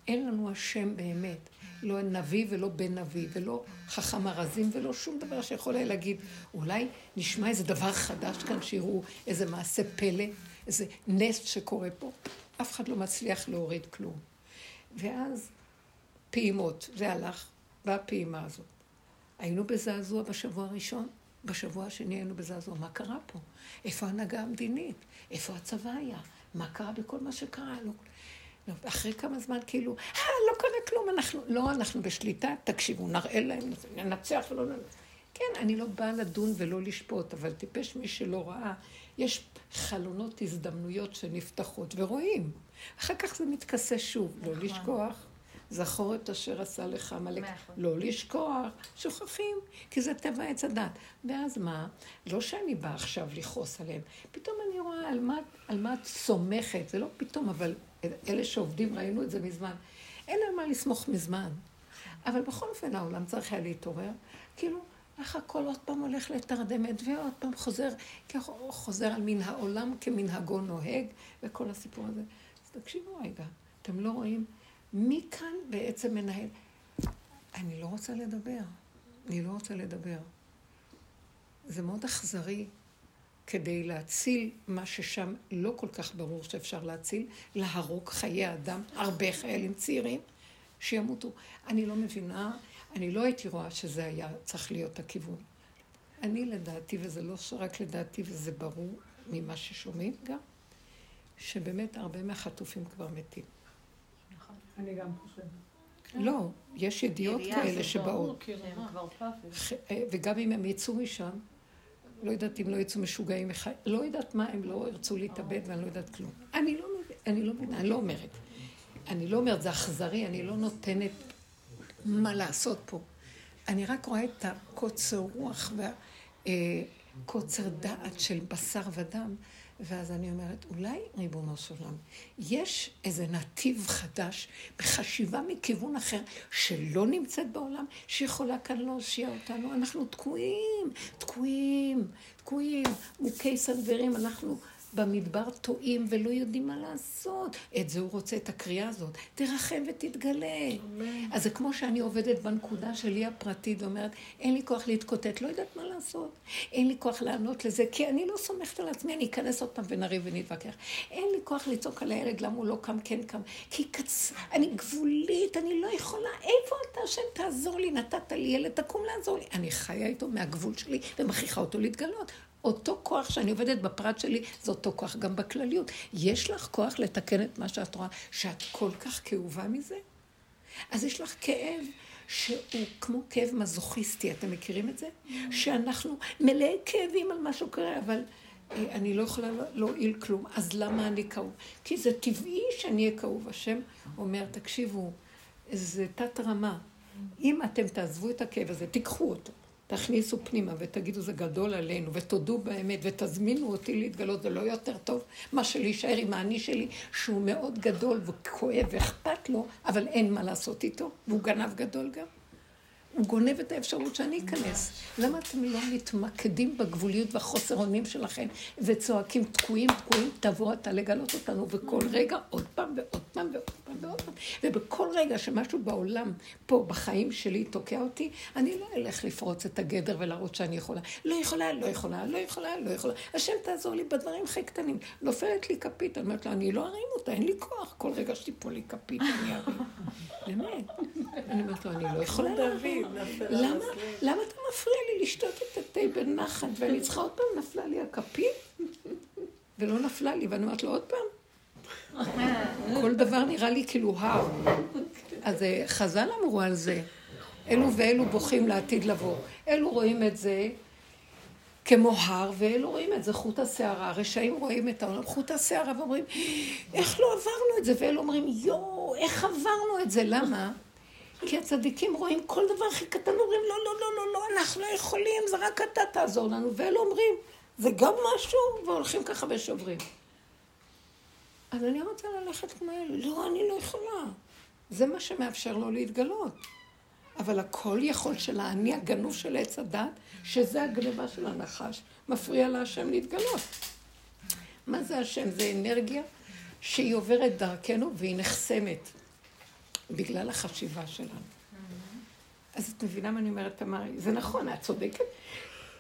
אין לנו השם באמת. לא נביא ולא בן נביא, ולא חכם ארזים, ולא שום דבר שיכול היה להגיד, אולי נשמע איזה דבר חדש כאן, שיראו איזה מעשה פלא, איזה נס שקורה פה. אף אחד לא מצליח להוריד כלום. ואז פעימות, זה הלך, והפעימה הזאת. היינו בזעזוע בשבוע הראשון, בשבוע השני היינו בזעזוע. מה קרה פה? איפה ההנהגה המדינית? איפה הצבא היה? מה קרה בכל מה שקרה? לא. לא, אחרי כמה זמן כאילו, אה, לא קרה כלום, אנחנו, לא, אנחנו בשליטה, תקשיבו, נראה להם, ננצח ולא ננצח. כן, אני לא באה לדון ולא לשפוט, אבל טיפש מי שלא ראה, יש חלונות הזדמנויות שנפתחות ורואים. אחר כך זה מתכסה שוב, לא נכון. לשכוח. זכור את אשר עשה לך עמלק. לא לשכוח, שוכחים, כי זה טבע עץ הדת. ואז מה? לא שאני באה עכשיו לכעוס עליהם, פתאום אני רואה על מה, על מה את סומכת, זה לא פתאום, אבל אלה שעובדים, ראינו את זה מזמן. אין על מה לסמוך מזמן. אבל בכל אופן העולם צריך היה להתעורר, כאילו, איך הכל עוד פעם הולך לתרדמת, ועוד פעם חוזר, חוזר על מן העולם כמנהגו נוהג, וכל הסיפור הזה. אז תקשיבו רגע, אתם לא רואים מי כאן בעצם מנהל? אני לא רוצה לדבר. אני לא רוצה לדבר. זה מאוד אכזרי כדי להציל מה ששם לא כל כך ברור שאפשר להציל, להרוג חיי אדם, הרבה חיילים צעירים שימותו. אני לא מבינה, אני לא הייתי רואה שזה היה צריך להיות הכיוון. אני לדעתי, וזה לא רק לדעתי, וזה ברור ממה ששומעים גם, שבאמת הרבה מהחטופים כבר מתים. אני גם חושבת. לא, יש ידיעות כאלה שבאות. אה, וגם אם הם יצאו משם, לא יודעת אם לא יצאו משוגעים, לא יודעת מה, הם לא ירצו להתאבד ואני לא יודעת כלום. אני לא, אני לא מבינה, אני לא אומרת. אני לא אומרת, זה אכזרי, אני לא נותנת מה לעשות פה. אני רק רואה את הקוצר רוח והקוצר אה, דעת של בשר ודם. ואז אני אומרת, אולי, ריבונו של עולם, יש איזה נתיב חדש בחשיבה מכיוון אחר, שלא נמצאת בעולם, שיכולה כאן להושיע אותנו. אנחנו תקועים, תקועים, תקועים, מוכי סנוורים, אנחנו במדבר טועים ולא יודעים מה לעשות. את זה הוא רוצה, את הקריאה הזאת. תרחם ותתגלה. אז זה כמו שאני עובדת בנקודה שלי הפרטית ואומרת, אין לי כוח להתקוטט, לא יודעת מה לעשות. אין לי כוח לענות לזה, כי אני לא סומכת על עצמי, אני אכנס עוד פעם ונריב ונתווכח. אין לי כוח לצעוק על הילד, למה הוא לא קם, כן קם. כי קצ... אני גבולית, אני לא יכולה. איפה אתה, השם, תעזור לי, נתת לי ילד, תקום לעזור לי. אני חיה איתו מהגבול שלי ומכריחה אותו להתגלות. אותו כוח שאני עובדת בפרט שלי, זה אותו כוח גם בכלליות. יש לך כוח לתקן את מה שאת רואה, שאת כל כך כאובה מזה? אז יש לך כאב שהוא כמו כאב מזוכיסטי, אתם מכירים את זה? שאנחנו מלאי כאבים על משהו קורה, אבל אה, אני לא יכולה להועיל לא כלום. אז למה אני כאוב? כי זה טבעי שאני אהיה כאוב. השם אומר, תקשיבו, זה תת רמה. אם אתם תעזבו את הכאב הזה, תיקחו אותו. תכניסו פנימה ותגידו זה גדול עלינו, ותודו באמת, ותזמינו אותי להתגלות, זה לא יותר טוב מה שלהישאר עם האני שלי, שהוא מאוד גדול וכואב ואכפת לו, אבל אין מה לעשות איתו, והוא גנב גדול גם. הוא גונב את האפשרות שאני אכנס. למה אתם לא מתמקדים בגבוליות והחוסר אונים שלכם וצועקים תקועים, תקועים, תבוא אתה לגלות אותנו, וכל רגע עוד פעם ועוד פעם ועוד פעם ועוד פעם. ובכל רגע שמשהו בעולם, פה, בחיים שלי, תוקע אותי, אני לא אלך לפרוץ את הגדר ולהראות שאני יכולה. לא יכולה, לא יכולה, לא יכולה, לא יכולה. השם תעזור לי בדברים הכי קטנים. נופלת לי כפית, אני אומרת לה, אני לא ארים אותה, אין לי כוח. כל רגע שתיפול לי כפית, אני ארים. באמת. אני אומרת לו, אני לא יכולה להרים. למה, למה אתה מפריע לי לשתות את התה בנחת? ואני צריכה עוד פעם, נפלה לי הכפית? ולא נפלה לי, ואני אומרת לו עוד פעם. כל דבר נראה לי כאילו הר. אז אה, חז"ל אמרו על זה. אלו ואלו בוכים לעתיד לבוא. אלו רואים את זה כמו הר, ואלו רואים את זה חוט השערה. הרשעים רואים את העולם חוט השערה ואומרים, איך לא עברנו את זה? ואלו אומרים, יואו, איך עברנו את זה? למה? כי הצדיקים רואים כל דבר הכי קטן, אומרים, לא, לא, לא, לא, לא, אנחנו לא יכולים, זה רק אתה תעזור לנו. ואלה אומרים, זה גם משהו, והולכים ככה ושוברים. אז אני רוצה ללכת כמו אלה. לא, אני לא יכולה. זה מה שמאפשר לו להתגלות. אבל הכל יכול של האני הגנוב של עץ הדת, שזה הגניבה של הנחש, מפריע להשם להתגלות. מה זה השם? זה אנרגיה שהיא עוברת דרכנו והיא נחסמת בגלל החשיבה שלנו. אז את מבינה מה אני אומרת, תמרי? זה נכון, את צודקת,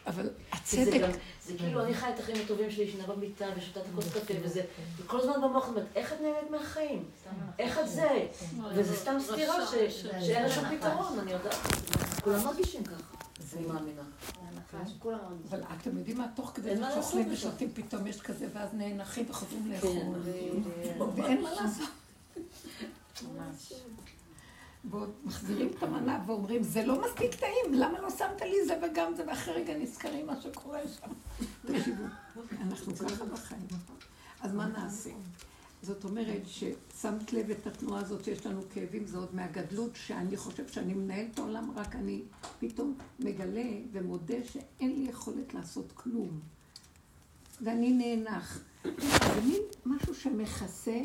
אבל הצדק... זה כאילו, אני חי את החיים הטובים שלי, שינה במיטה ושותה את הכוס קפה וזה, וכל הזמן במוח אומרת, איך את נהנית מהחיים? איך את זה? וזה סתם סתירה שאין לה שום פתרון, אני יודעת. כולם מרגישים ככה, אני מאמינה. אבל אתם יודעים מה, תוך כדי זה שאוכלים ושותים פתאום יש כזה, ואז נאנחים וחוזרים לאכול, ואין מה לעשות. ועוד מחזירים את המנה ואומרים, זה לא מספיק טעים, למה לא שמת לי זה וגם זה, ואחרי רגע נזכרים מה שקורה שם. תקשיבו, אנחנו ככה בחיים. אז מה נעשה? זאת אומרת ששמת לב את התנועה הזאת שיש לנו כאבים, זה עוד מהגדלות, שאני חושב שאני מנהל את העולם, רק אני פתאום מגלה ומודה שאין לי יכולת לעשות כלום. ואני נאנח. זה מין משהו שמכסה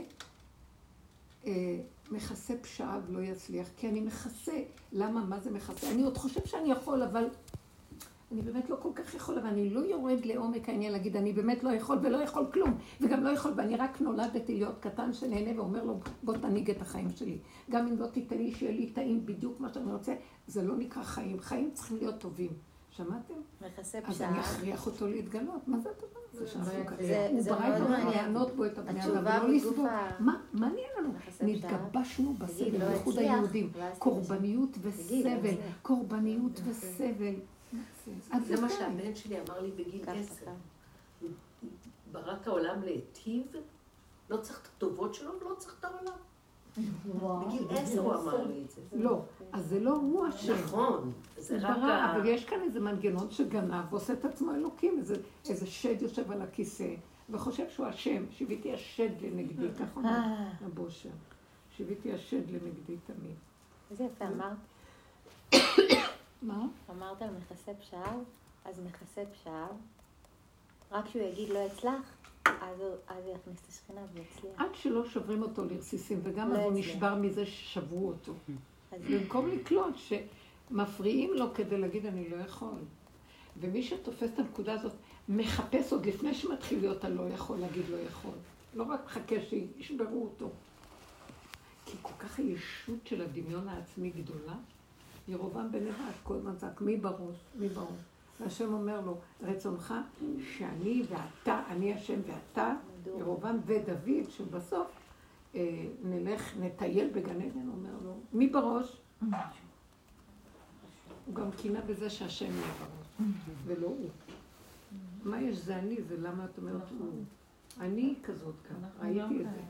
אה, מכסה פשעיו לא יצליח, כי אני מכסה. למה? מה זה מכסה? אני עוד חושב שאני יכול, אבל אני באמת לא כל כך יכול, אבל אני לא יורד לעומק העניין להגיד, אני באמת לא יכול ולא יכול כלום, וגם לא יכול, ואני רק נולדתי להיות קטן שנהנה ואומר לו, בוא תנהיג את החיים שלי. גם אם לא תיתן לי שיהיה לי טעים בדיוק מה שאני רוצה, זה לא נקרא חיים. חיים צריכים להיות טובים. שמעתם? מכסה פשעה. אז אני אכריח אותו להתגלות. מה זה הדבר הזה שאנחנו זה מאוד מעניין. הוא ברא לענות בו את הבני אדם, ולא לסבול. בגופה. מה מה נהיה לנו? נתגבשנו בסבל, לא בייחוד היהודים. ואז קורבניות לא וסבל. קורבניות וסבל. אז זה מה די. שהבן שלי אמר לי בגיל עשר. ברא את העולם להיטיב, לא צריך את הטובות שלו ולא צריך את העולם. בגיל עשר הוא אמר לי את זה. לא, אז זה לא הוא אשם. נכון, זה רק ה... אבל יש כאן איזה מנגנון שגנב ועושה את עצמו אלוקים, איזה, שד יושב על הכיסא וחושב שהוא אשם, שיוויתי השד לנגדי, ככה אומר אה. הבושר. שיוויתי השד לנגדי תמיד. איזה יפה אמרת. מה? אמרת על מכסה פשעיו, אז מכסה פשעיו, רק כשהוא יגיד לא אצלח, אז הוא יכניס את השכינה ויצליח. עד שלא שוברים אותו לרסיסים, וגם לא אז הוא. נשבר מזה ששברו אותו. אז במקום לקלוט שמפריעים לו כדי להגיד אני לא יכול. ומי שתופס את הנקודה הזאת, מחפש עוד לפני שמתחיל להיות הלא יכול, להגיד לא יכול. לא רק מחכה שישברו אותו. כי כל כך הישות של הדמיון העצמי גדולה, ירובעם בן נבט כל הזמן צעק, מי בראש? מי בראש? והשם אומר לו, רצונך שאני ואתה, אני השם ואתה, ירובעם ודוד, שבסוף אה, נלך, נטייל בגן עדן, אומר לו, מי בראש? הוא גם קינה בזה שהשם יהיה בראש, ולא הוא. מה יש זה אני, זה למה את אומרת הוא. אני כזאת כאן, ראיתי את זה.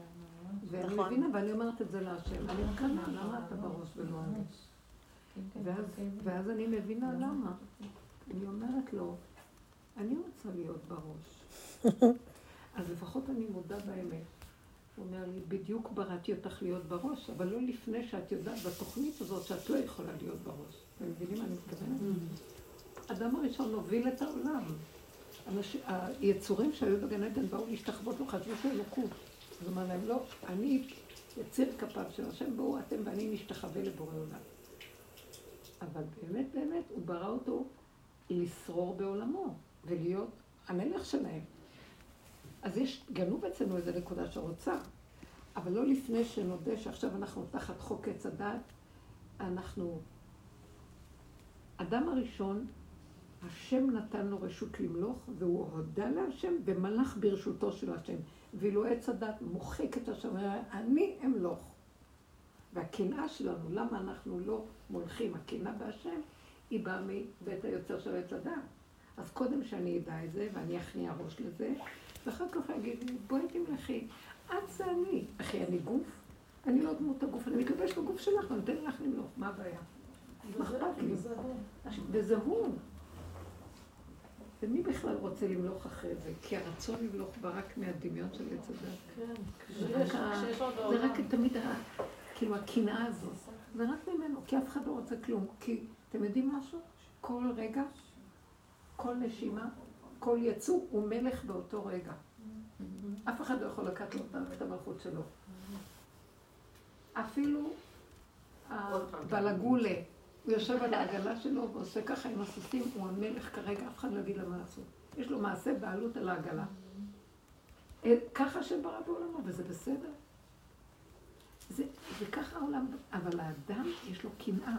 ואני נכון. מבינה, ואני אומרת את זה להשם. אני קנה, למה אתה בראש ולא אני? ואז, ואז אני מבינה למה. אני אומרת לו, אני רוצה להיות בראש. אז לפחות אני מודה באמת. הוא אומר לי, בדיוק בראתי אותך להיות בראש, אבל לא לפני שאת יודעת בתוכנית הזאת שאת לא יכולה להיות בראש. אתם מבינים מה אני מתכוונת? אדם הראשון הוביל את העולם. אנש... היצורים שהיו בגן עדן באו להשתחוות לו, חשבו שהוא אלוקות. אז אמר להם, לא, אני יציר כפיו של השם, בואו אתם ואני נשתחווה לבורא עולם. אבל באמת באמת הוא ברא אותו לשרור בעולמו ולהיות המלך שלהם. אז יש גנוב אצלנו איזו נקודה שרוצה, אבל לא לפני שנודה שעכשיו אנחנו תחת חוק עץ הדת, אנחנו... אדם הראשון, השם נתן לו רשות למלוך, והוא הודה להשם ומלך ברשותו של השם. ואילו עץ הדת מוחק את השם, אני אמלוך. והקנאה שלנו, למה אנחנו לא מולכים, הקנאה בהשם, היא באה מבית היוצר של עץ הדת. אז קודם שאני אדע את זה, ואני אכניע ראש לזה, ואחר כך אגיד לי, בואי תמלכי, את זה אני. אחי, אני גוף? אני לא דמות הגוף, אני מקווה שבגוף שלך, ואני נותן לך למלוך, מה הבעיה? מה אכפת לי? וזה הוא. ומי בכלל רוצה למלוך אחרי זה? כי הרצון למלוך בא רק מהדמיון של עץ הדת. זה רק ה- זה רק תמיד, כאילו, הקנאה הזאת. זה רק ממנו, כי אף אחד לא רוצה כלום. כי, אתם יודעים משהו? כל רגע, כל נשימה, כל יצוא הוא מלך באותו רגע. אף אחד לא יכול לקחת לו את המלכות שלו. אפילו. הבלגולה הוא יושב על העגלה שלו ועושה ככה עם הסוסים, הוא המלך כרגע, אף אחד לא יגיד לו מה לעשות. יש לו מעשה בעלות על העגלה. ככה שברא בעולמו, וזה בסדר. זה, זה ככה העולם, אבל האדם יש לו קנאה,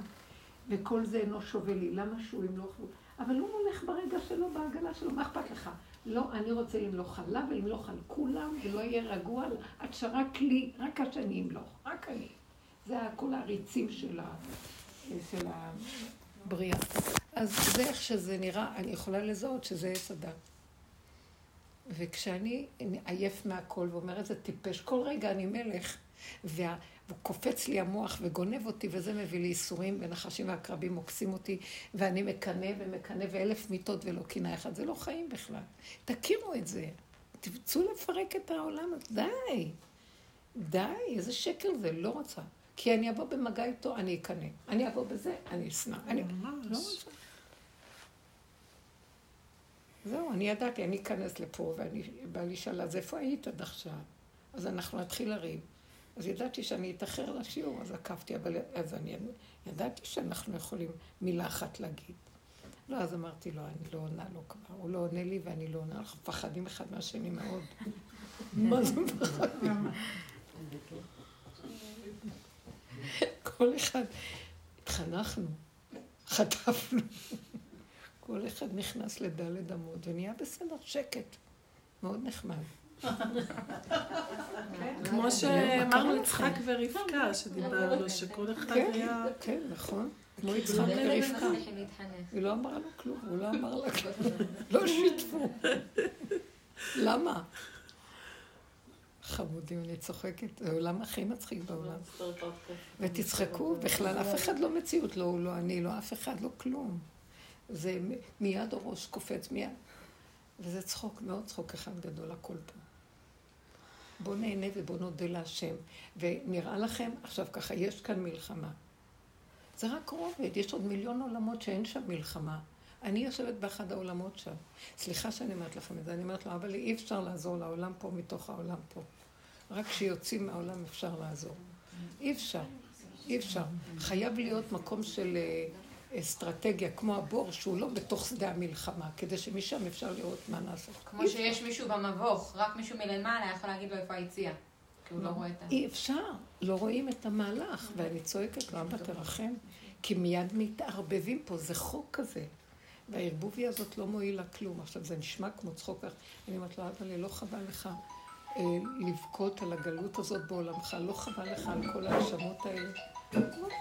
וכל זה אינו שווה לי, למה שהוא ימלוך? אבל הוא הולך ברגע שלו, בעגלה שלו, מה אכפת לך? לא, אני רוצה למלוך עליו ולמלוך על כולם, ולא יהיה רגוע עד שרק לי, רק שאני אמלוך, רק אני. זה כל העריצים של, ה, של הבריאה. אז זה איך שזה נראה, אני יכולה לזהות שזה עץ הדת. וכשאני עייף מהכל ואומר איזה טיפש, כל רגע אני מלך, וה... וקופץ לי המוח וגונב אותי, וזה מביא לי ייסורים, ונחשים ועקרבים עוקסים אותי, ואני מקנא ומקנא ואלף מיטות ולא קינה אחד. זה לא חיים בכלל. תכירו את זה. תרצו לפרק את העולם. די. די, איזה שקר זה, לא רוצה. כי אני אבוא במגע איתו, אני אקנא. אני אבוא בזה, אני אשנא. אני לא רוצה. זהו, אני ידעתי, אני אכנס לפה, ואני בא לי שאלה, אז איפה היית עד עכשיו? אז אנחנו נתחיל לריב. אז ידעתי שאני אתאחר לשיעור, אז עקבתי, אבל אז אני ידעתי שאנחנו יכולים מילה אחת להגיד. לא, אז אמרתי לו, אני לא עונה לו כבר, הוא לא עונה לי ואני לא עונה, אנחנו מפחדים אחד מהשני מאוד. מה זה מפחדים? כל אחד, התחנכנו, חטפנו. כל אחד נכנס לדלת אמות ונהיה בסדר, שקט. מאוד נחמד. כמו שאמרנו יצחק ורבקה, שדיברנו, שכל אחד כן, היה... כן, נכון. כמו יצחק ורבקה. היא לא אמרה לו כלום, הוא לא אמר לה כלום. לא שיתפו. למה? חמודים, אני צוחקת, זה העולם הכי מצחיק בעולם. ותצחקו, בכלל אף אחד לא מציאות, לא הוא, לא אני, לא אף אחד, לא כלום. זה מיד הראש קופץ, מיד. וזה צחוק, מאוד צחוק אחד גדול, הכל פה. בואו נהנה ובואו נודה להשם. ונראה לכם, עכשיו ככה, יש כאן מלחמה. זה רק רובד, יש עוד מיליון עולמות שאין שם מלחמה. אני יושבת באחד העולמות שם. סליחה שאני אומרת לכם את זה, אני אומרת לו, אבל אי אפשר לעזור לעולם פה מתוך העולם פה. רק כשיוצאים מהעולם אפשר לעזור. אי אפשר, אי אפשר. חייב להיות מקום של אה, אסטרטגיה, כמו הבור, שהוא לא בתוך שדה המלחמה, כדי שמשם אפשר לראות מה נעשה. כמו שיש מישהו במבוך, רק מישהו מלמעלה יכול להגיד לו איפה היציאה. כי הוא לא רואה את ה... אי אפשר, לא רואים את המהלך, ואני צועקת לו, אבא תרחם, כי מיד מתערבבים פה, זה חוק כזה. והערבוביה הזאת לא מועילה כלום. עכשיו, זה נשמע כמו צחוק, אני אומרת לו, אבא, לא חבל לך אה, לבכות על הגלות הזאת בעולמך, לא חבל לך על כל ההאשמות האלה.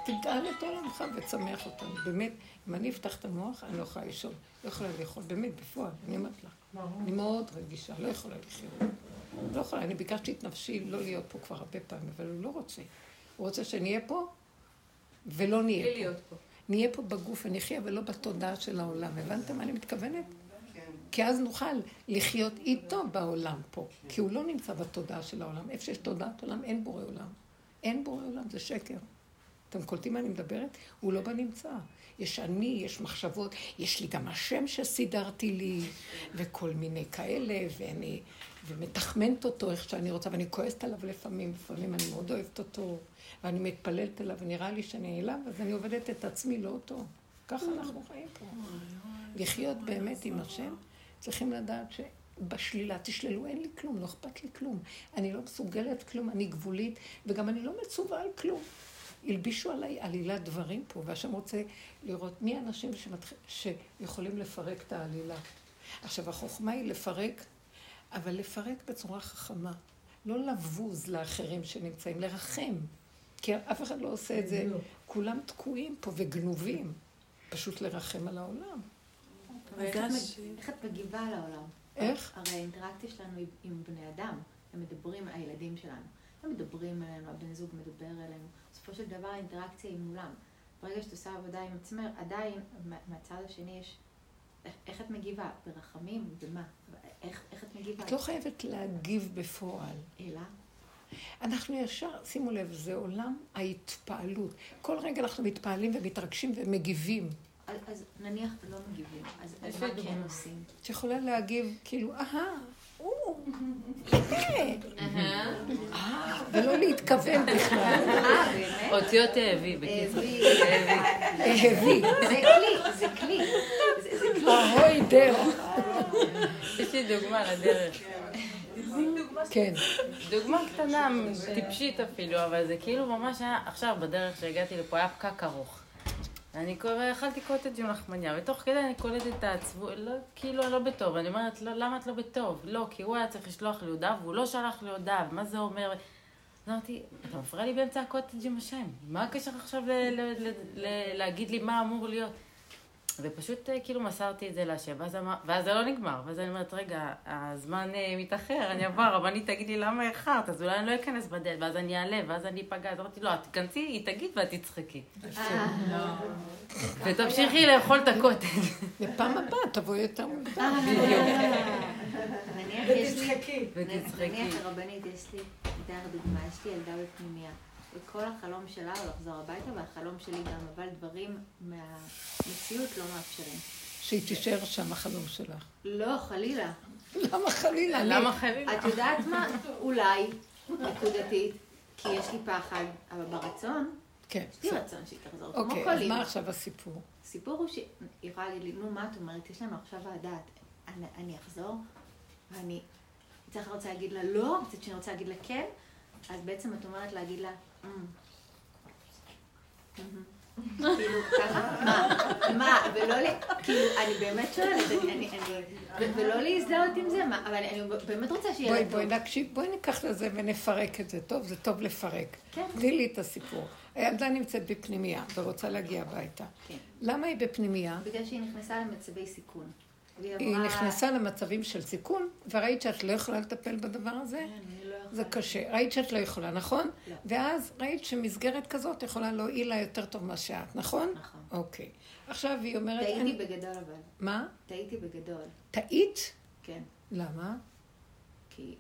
תגאל את עולמך וצמח אותנו. באמת, אם אני אפתח את המוח, אני לא יכולה לישון. לא יכולה לאכול, באמת, בפועל, אני אומרת לך. אני מאוד רגישה, לא יכולה לחיות. לא יכולה, אני ביקשתי את נפשי לא להיות פה כבר הרבה פעמים, אבל הוא לא רוצה. הוא רוצה שנהיה פה ולא נהיה פה. להיות פה. נהיה פה בגוף ונחיה ולא בתודעה של העולם. הבנתם מה אני מתכוונת? כי אז נוכל לחיות איתו בעולם פה. כי הוא לא נמצא בתודעה של העולם. איפה שיש תודעת עולם, אין בורא עולם. אין בורא עולם, זה שקר. אתם קולטים מה אני מדברת? הוא לא בנמצא. יש אני, יש מחשבות, יש לי גם השם שסידרתי לי, וכל מיני כאלה, ואני ומתחמנת אותו איך שאני רוצה, ואני כועסת עליו לפעמים, לפעמים אני מאוד אוהבת אותו, ואני מתפללת אליו, ונראה לי שאני אליו, אז אני עובדת את עצמי, לא אותו. ככה אנחנו חיים פה. לחיות באמת עם השם, צריכים לדעת שבשלילה תשללו, אין לי כלום, לא אכפת לי כלום. אני לא מסוגלת כלום, אני גבולית, וגם אני לא מצווה על כלום. הלבישו עליי עלילת דברים פה, והשם רוצה לראות מי האנשים שמתח... שיכולים לפרק את העלילה. עכשיו, החוכמה היא לפרק, אבל לפרק בצורה חכמה. לא לבוז לאחרים שנמצאים, לרחם. כי אף אחד לא עושה את זה. כולם תקועים פה וגנובים. פשוט לרחם על העולם. איך את מגיבה על העולם? איך? הרי האינטראקציה שלנו היא עם בני אדם. הם מדברים, הילדים שלנו. הם מדברים אלינו, הבן זוג מדבר אלינו. בסופו של דבר האינטראקציה היא מולם. ברגע שאת עושה עבודה עם עצמך, עדיין מהצד השני יש... איך את מגיבה? ברחמים? במה? איך, איך את מגיבה? את לא חייבת להגיב בפועל. אלא? אנחנו ישר, שימו לב, זה עולם ההתפעלות. כל רגע אנחנו מתפעלים ומתרגשים ומגיבים. אז, אז נניח לא מגיבים, אז, אז מה כן עושים? את יכולה להגיב כאילו, אהה, או, ולא להתכוון בכלל. אה, באמת? אותיות האבי, בקיצור. הביא. זה כלי, זה כלי. זה- זה כלי. אהוי דרך. יש לי דוגמה לדרך. כן. דוגמה קטנה, טיפשית אפילו, אבל זה כאילו ממש היה, עכשיו בדרך שהגעתי לפה היה פקק ארוך. אני כבר אכלתי קוטג' עם לחמניה, ותוך כדי אני קולטת את העצבות, לא, כאילו לא בטוב. אני אומרת, לא, למה את לא בטוב? לא, כי הוא היה צריך לשלוח לי הודעה, והוא לא שלח לי הודעה, מה זה אומר? אמרתי, אתה מפריע לי באמצע הקוטג' עם השם. מה הקשר עכשיו להגיד לי מה אמור להיות? ופשוט אה, כאילו מסרתי את זה להשם, ואז, אמר, ואז זה לא נגמר. ואז אני אומרת, רגע, הזמן אה, מתאחר, אני אבוא, הרבנית תגיד לי למה איחרת, אז אולי אני לא אכנס בדלת, ואז אני אעלה, ואז אני אפגע. אז אמרתי, לא, את תיכנסי, היא תגיד ואת תצחקי. ותמשיכי לאכול את הקוטג'. בפעם הבאה תבואי יותר מוקדם. נניח יש לי... ותצחקי. ותצחקי. נניח הרבנית, יש לי, דוגמה, יש לי ילדה בפנימייה. וכל החלום שלה הוא לחזור הביתה, והחלום שלי גם, אבל דברים מהמציאות לא מאפשרים. שהיא תישאר שם החלום שלך. לא, חלילה. למה חלילה? למה חלילה? את יודעת מה? אולי, נקודתית, כי יש לי פחד, אבל ברצון, כן. יש לי רצון שהיא תחזור. כמו אוקיי, כל אז. מה עכשיו הסיפור? הסיפור הוא שהיא אמרה לי, נו, מה את אומרת? יש לנו עכשיו ועדת. אני, אחזור, ואני מצד אחד רוצה להגיד לה לא, מצד שני רוצה להגיד לה כן, אז בעצם את אומרת להגיד לה. כאילו, ככה, מה, מה, ולא כאילו, אני באמת שואלת, ולא להזדהות עם זה, אבל אני באמת רוצה שיהיה בואי, בואי. נקשיב, בואי ניקח לזה ונפרק את זה. טוב, זה טוב לפרק. כן. תני לי את הסיפור. הילדה נמצאת בפנימייה ורוצה להגיע הביתה. כן. למה היא בפנימייה? בגלל שהיא נכנסה למצבי סיכון. היא נכנסה למצבים של סיכון, וראית שאת לא יכולה לטפל בדבר הזה? "כן, אני לא יכולה." זה קשה. ראית שאת לא יכולה, נכון? לא. ואז ראית שמסגרת כזאת יכולה להועיל לה יותר טוב מה שאת, נכון? נכון. אוקיי. עכשיו היא אומרת... טעיתי אני- בגדול אבל. מה? טעיתי בגדול. טעית? כן. למה? כי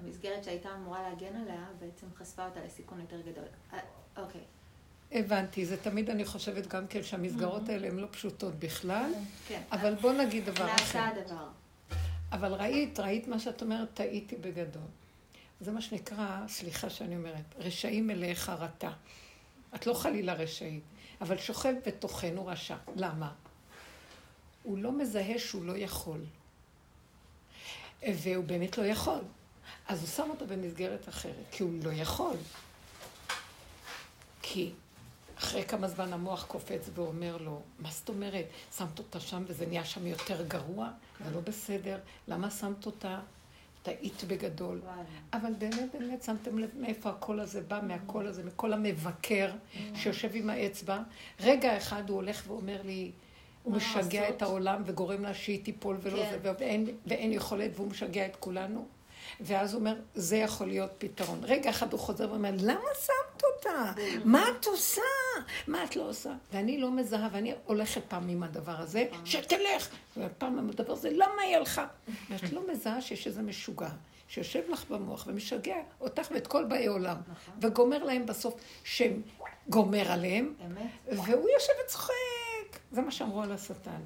המסגרת שהייתה אמורה להגן עליה בעצם חשפה אותה לסיכון יותר גדול. אה, אוקיי. הבנתי, זה תמיד אני חושבת גם כן שהמסגרות האלה הן לא פשוטות בכלל, כן. אבל בוא נגיד דבר אחר. נעשה הדבר. אבל ראית, ראית מה שאת אומרת, טעיתי בגדול. זה מה שנקרא, סליחה שאני אומרת, רשעים מלאי חרטה. את לא חלילה רשעית, אבל שוכב הוא רשע. למה? הוא לא מזהה שהוא לא יכול. והוא באמת לא יכול. אז הוא שם אותו במסגרת אחרת, כי הוא לא יכול. כי אחרי כמה זמן המוח קופץ ואומר לו, מה זאת אומרת? שמת אותה שם וזה נהיה שם יותר גרוע? זה לא בסדר. למה שמת אותה? טעית בגדול. אבל באמת, באמת, שמתם לב מאיפה הקול הזה בא, מהקול הזה, מקול המבקר שיושב עם האצבע. רגע אחד הוא הולך ואומר לי, הוא משגע? את העולם וגורם לה שהיא תיפול ולא כן. זה, ואין יכולת, והוא משגע את כולנו. ואז הוא אומר, זה יכול להיות פתרון. רגע אחד הוא חוזר ואומר, למה שמת אותה? מה את עושה? מה את לא עושה? ואני לא מזהה, ואני הולכת פעם עם הדבר הזה, שתלך. ופעם עם הדבר הזה, למה היא הלכה? ואת לא מזהה שיש איזה משוגע. שיושב לך במוח ומשגע אותך ואת כל באי עולם, וגומר להם בסוף שם גומר עליהם? והוא יושב וצוחק. זה מה שאמרו על השטן.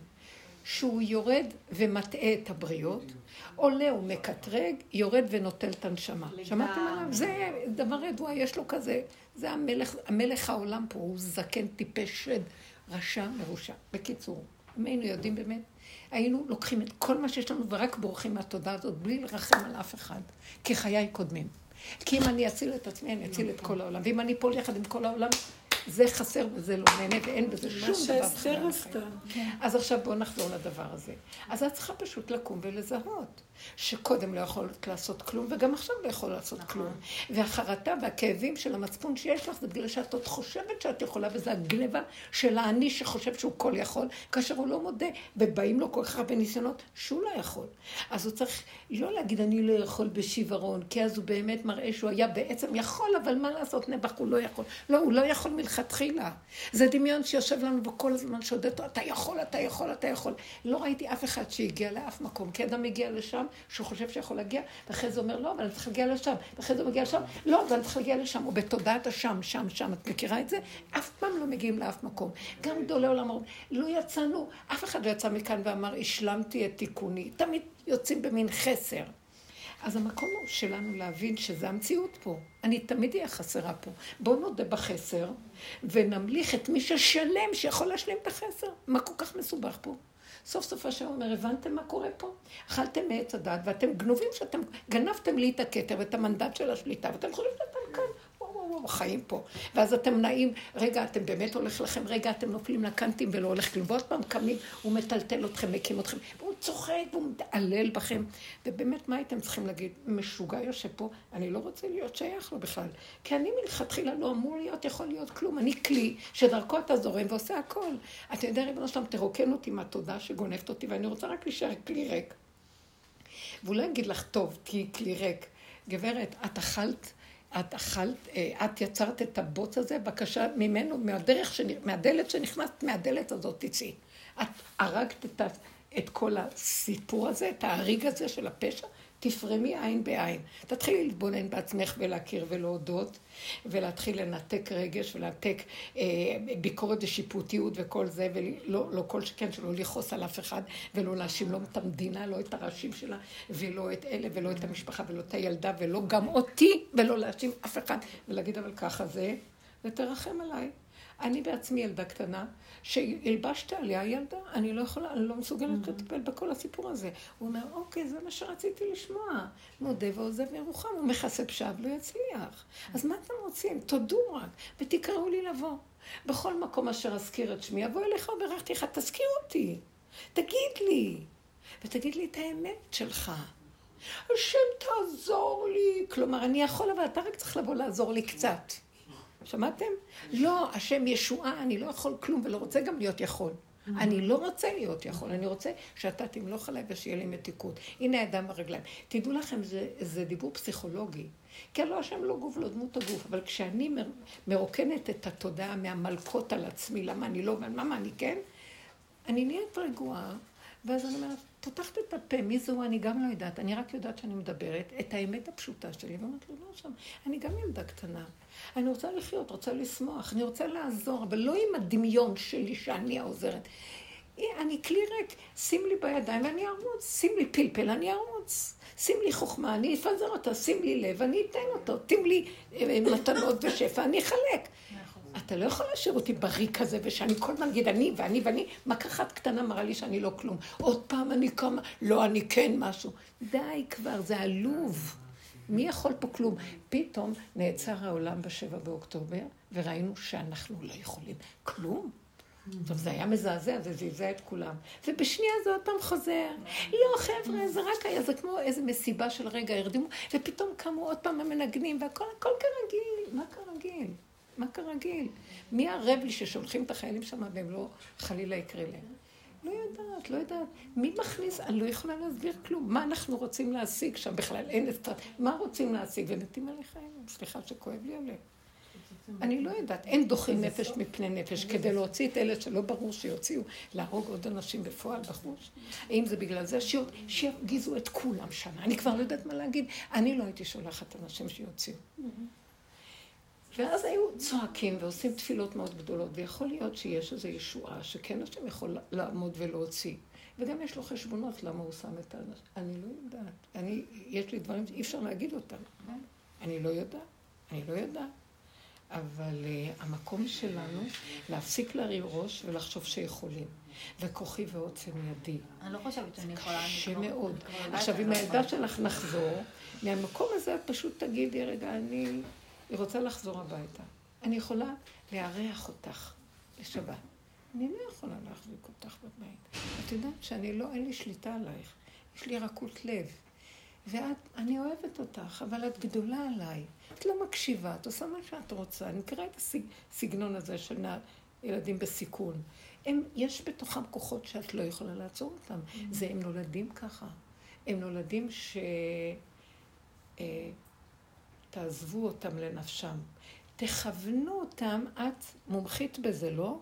שהוא יורד ומטעה את הבריות, עולה ומקטרג, יורד ונוטל את הנשמה. שמעתם עליו? זה דבר ידוע, יש לו כזה, זה המלך, המלך העולם פה, הוא זקן, טיפש, שד, רשע, מרושע. בקיצור, אם היינו יודעים באמת, היינו לוקחים את כל מה שיש לנו ורק בורחים מהתודעה הזאת, בלי לרחם על אף אחד, כי חיי קודמים. כי אם אני אציל את עצמי, אני אציל את כל העולם. ואם אני אפול יחד עם כל העולם, זה חסר וזה לא נהנה, ואין בזה שום דבר. בחיים. עשתה. אז עכשיו בואו נחזור לדבר הזה. אז את צריכה פשוט לקום ולזהות, שקודם לא יכולת לעשות כלום, וגם עכשיו לא יכול לעשות נכון. כלום. והחרטה והכאבים של המצפון שיש לך, זה בגלל שאת עוד חושבת שאת יכולה, וזה הגלבה של האני שחושב שהוא כל יכול, כאשר הוא לא מודה, ובאים לו כל כך הרבה ניסיונות שהוא לא יכול. אז הוא צריך לא להגיד, אני לא יכול בשיוורון, כי אז הוא באמת מראה שהוא היה בעצם יכול, אבל מה לעשות, נעבך, הוא לא יכול. לא, הוא לא יכול מלכתחילה. זה דמיון שיושב לנו וכל הזמן שודד אותו, אתה יכול, אתה יכול, אתה יכול. לא ראיתי אף אחד שהגיע לאף מקום, כי אדם מגיע לשם, שהוא חושב שיכול להגיע, ואחרי זה אומר, לא, אבל אני צריך להגיע לשם, ואחרי זה הוא מגיע לשם, לא, אבל אני צריך להגיע לשם, הוא בתודעת השם, שם, שם, את מכירה את זה? אף פעם לא מגיעים לאף מקום. גם גדולי עולם אומרים, לא יצאנו, אף אחד לא יצא מכאן ואמר, השלמתי את תיקוני. תמיד יוצאים במין חסר. אז המקום הוא שלנו להבין שזה המציאות פה. אני תמיד אהיה חסרה פה. בואו נודה בחסר, ונמליך את מי ששלם, שיכול להשלים את החסר. מה כל כך מסובך פה? סוף סוף השם אומר, הבנתם מה קורה פה? אכלתם מעץ הדת, ואתם גנובים שאתם, גנבתם לי את הכתר ואת המנדט של השליטה, ואתם חושבים שאתם כאן. וואו, חיים פה. ואז אתם נעים, רגע, אתם באמת הולך לכם, רגע, אתם נופלים לקנטים ולא הולך כלום. ועוד פעם קמים, הוא מטלטל אתכם, מקים אתכם, והוא צוחק והוא מתעלל בכם. ובאמת, מה הייתם צריכים להגיד? משוגע יושב פה, אני לא רוצה להיות שייך לו בכלל. כי אני מלכתחילה לא אמור להיות, יכול להיות כלום. אני כלי שדרכו אתה זורם ועושה הכל. אתה יודע, ריבונו שלם, תרוקן אותי מהתודה שגונבת אותי, ואני רוצה רק להישאר כלי ריק. והוא לא יגיד לך, טוב, תהיי כלי ריק. גברת, את אכלת את אכלת, אה, את יצרת את הבוץ הזה, בבקשה, ממנו, מהדרך, מהדלת שנכנסת, מהדלת הזאת תצאי. את הרגת את, את כל הסיפור הזה, את ההריג הזה של הפשע, תפרמי עין בעין. תתחילי להתבונן בעצמך ולהכיר ולהודות, ולהתחיל לנתק רגש ולנתק אה, ביקורת ושיפוטיות וכל זה, ולא לא כל שכן שלא לכעוס על אף אחד, ולא להאשים לא את המדינה, לא את הראשים שלה, ולא את אלה, ולא את המשפחה, ולא את הילדה, ולא גם אותי, ולא להאשים אף אחד, ולהגיד אבל ככה זה, ותרחם עליי. אני בעצמי ילדה קטנה, שהלבשת עליה ילדה, אני לא יכולה, אני לא מסוגלת לטפל בכל הסיפור הזה. הוא אומר, אוקיי, זה מה שרציתי לשמוע. מודה ועוזב ירוחם, הוא מכסה פשעיו, לא יצליח. אז מה אתם רוצים? תודו רק, ותקראו לי לבוא. בכל מקום אשר אזכיר את שמי, אבוא אליך וברכתי לך, תזכיר אותי. תגיד לי. ותגיד לי את האמת שלך. השם תעזור לי. כלומר, אני יכול, אבל אתה רק צריך לבוא לעזור לי קצת. שמעתם? לא, השם ישועה, אני לא יכול כלום ולא רוצה גם להיות יכול. אני לא רוצה להיות יכול, אני רוצה שאתה תמלוך עליי ושיהיה לי מתיקות. הנה הידיים והרגליים. תדעו לכם, זה, זה דיבור פסיכולוגי. כי הלא השם לא גוף, לא דמות הגוף. אבל כשאני מרוקנת את התודעה מהמלכות על עצמי, למה אני לא, למה אני כן, אני נהיית רגועה, ואז אני אומרת, פותחת את הפה, מי זהו אני גם לא יודעת, אני רק יודעת שאני מדברת את האמת הפשוטה שלי, ואומרת לו, לא שם, אני גם ילדה קטנה. אני רוצה לחיות, רוצה לשמוח, אני רוצה לעזור, אבל לא עם הדמיון שלי שאני העוזרת. אני כלי ריק, שים לי בידיים ואני ארוץ, שים לי פלפל, אני ארוץ. שים לי חוכמה, אני אפזר אותה, שים לי לב, אני אתן אותו, תים לי אה, מתנות ושפע, אני אחלק. אתה לא יכול להשאיר אותי בריק כזה, ושאני כל הזמן אגיד אני ואני ואני, מכה אחת קטנה מראה לי שאני לא כלום. עוד פעם אני קמה, לא, אני כן משהו. די כבר, זה עלוב. מי יכול פה כלום? פתאום נעצר העולם בשבע באוקטובר, וראינו שאנחנו לא יכולים כלום. טוב, זה היה מזעזע, זה זעזע את כולם. ובשנייה זה עוד פעם חוזר. לא, חבר'ה, זה רק היה, זה כמו איזה מסיבה של רגע, הרדימו, ופתאום קמו עוד פעם המנגנים, והכל הכל כרגיל. מה כרגיל? מה כרגיל? מי ערב לי ששולחים את החיילים שם והם לא, חלילה יקרה להם? לא יודעת, לא יודעת. מי מכניס? אני לא יכולה להסביר כלום. מה אנחנו רוצים להשיג שם בכלל? אין אסטרט... מה רוצים להשיג? ומתים עליך אין. סליחה שכואב לי עליהם. אני לא יודעת, אין דוחים נפש מפני נפש כדי להוציא את אלה שלא ברור שיוציאו, להרוג עוד אנשים בפועל בחוש. האם זה בגלל זה שירגיזו את כולם שם? אני כבר לא יודעת מה להגיד. אני לא הייתי שולחת אנשים שיוציאו. ואז היו צועקים ועושים תפילות מאוד גדולות, ויכול להיות שיש איזו ישועה שכן השם יכול לעמוד ולהוציא. וגם יש לו חשבונות למה הוא שם את האנשים. אני לא יודעת. אני, יש לי דברים שאי אפשר להגיד אותם. אני לא יודעת. אני לא יודעת. אבל uh, המקום שלנו להפסיק להרים ראש ולחשוב שיכולים. וכוחי ועוצם ידי. אני לא חושבת שאני יכולה... קשה מאוד. עכשיו, אם הילדה שלך נחזור, מהמקום הזה את פשוט תגידי, רגע, אני... היא רוצה לחזור הביתה. אני יכולה לארח אותך לשבת. אני לא יכולה להחזיק אותך בבית. את יודעת שאני לא, אין לי שליטה עלייך. יש לי רכות לב. ואת, אני אוהבת אותך, אבל את גדולה עליי. את לא מקשיבה, את עושה מה שאת רוצה. אני מכירה את הסגנון הזה של נער, ילדים בסיכון. הם, יש בתוכם כוחות שאת לא יכולה לעצור אותם. Mm-hmm. זה, הם נולדים ככה. הם נולדים ש... אה, תעזבו אותם לנפשם. תכוונו אותם, את מומחית בזה, לא?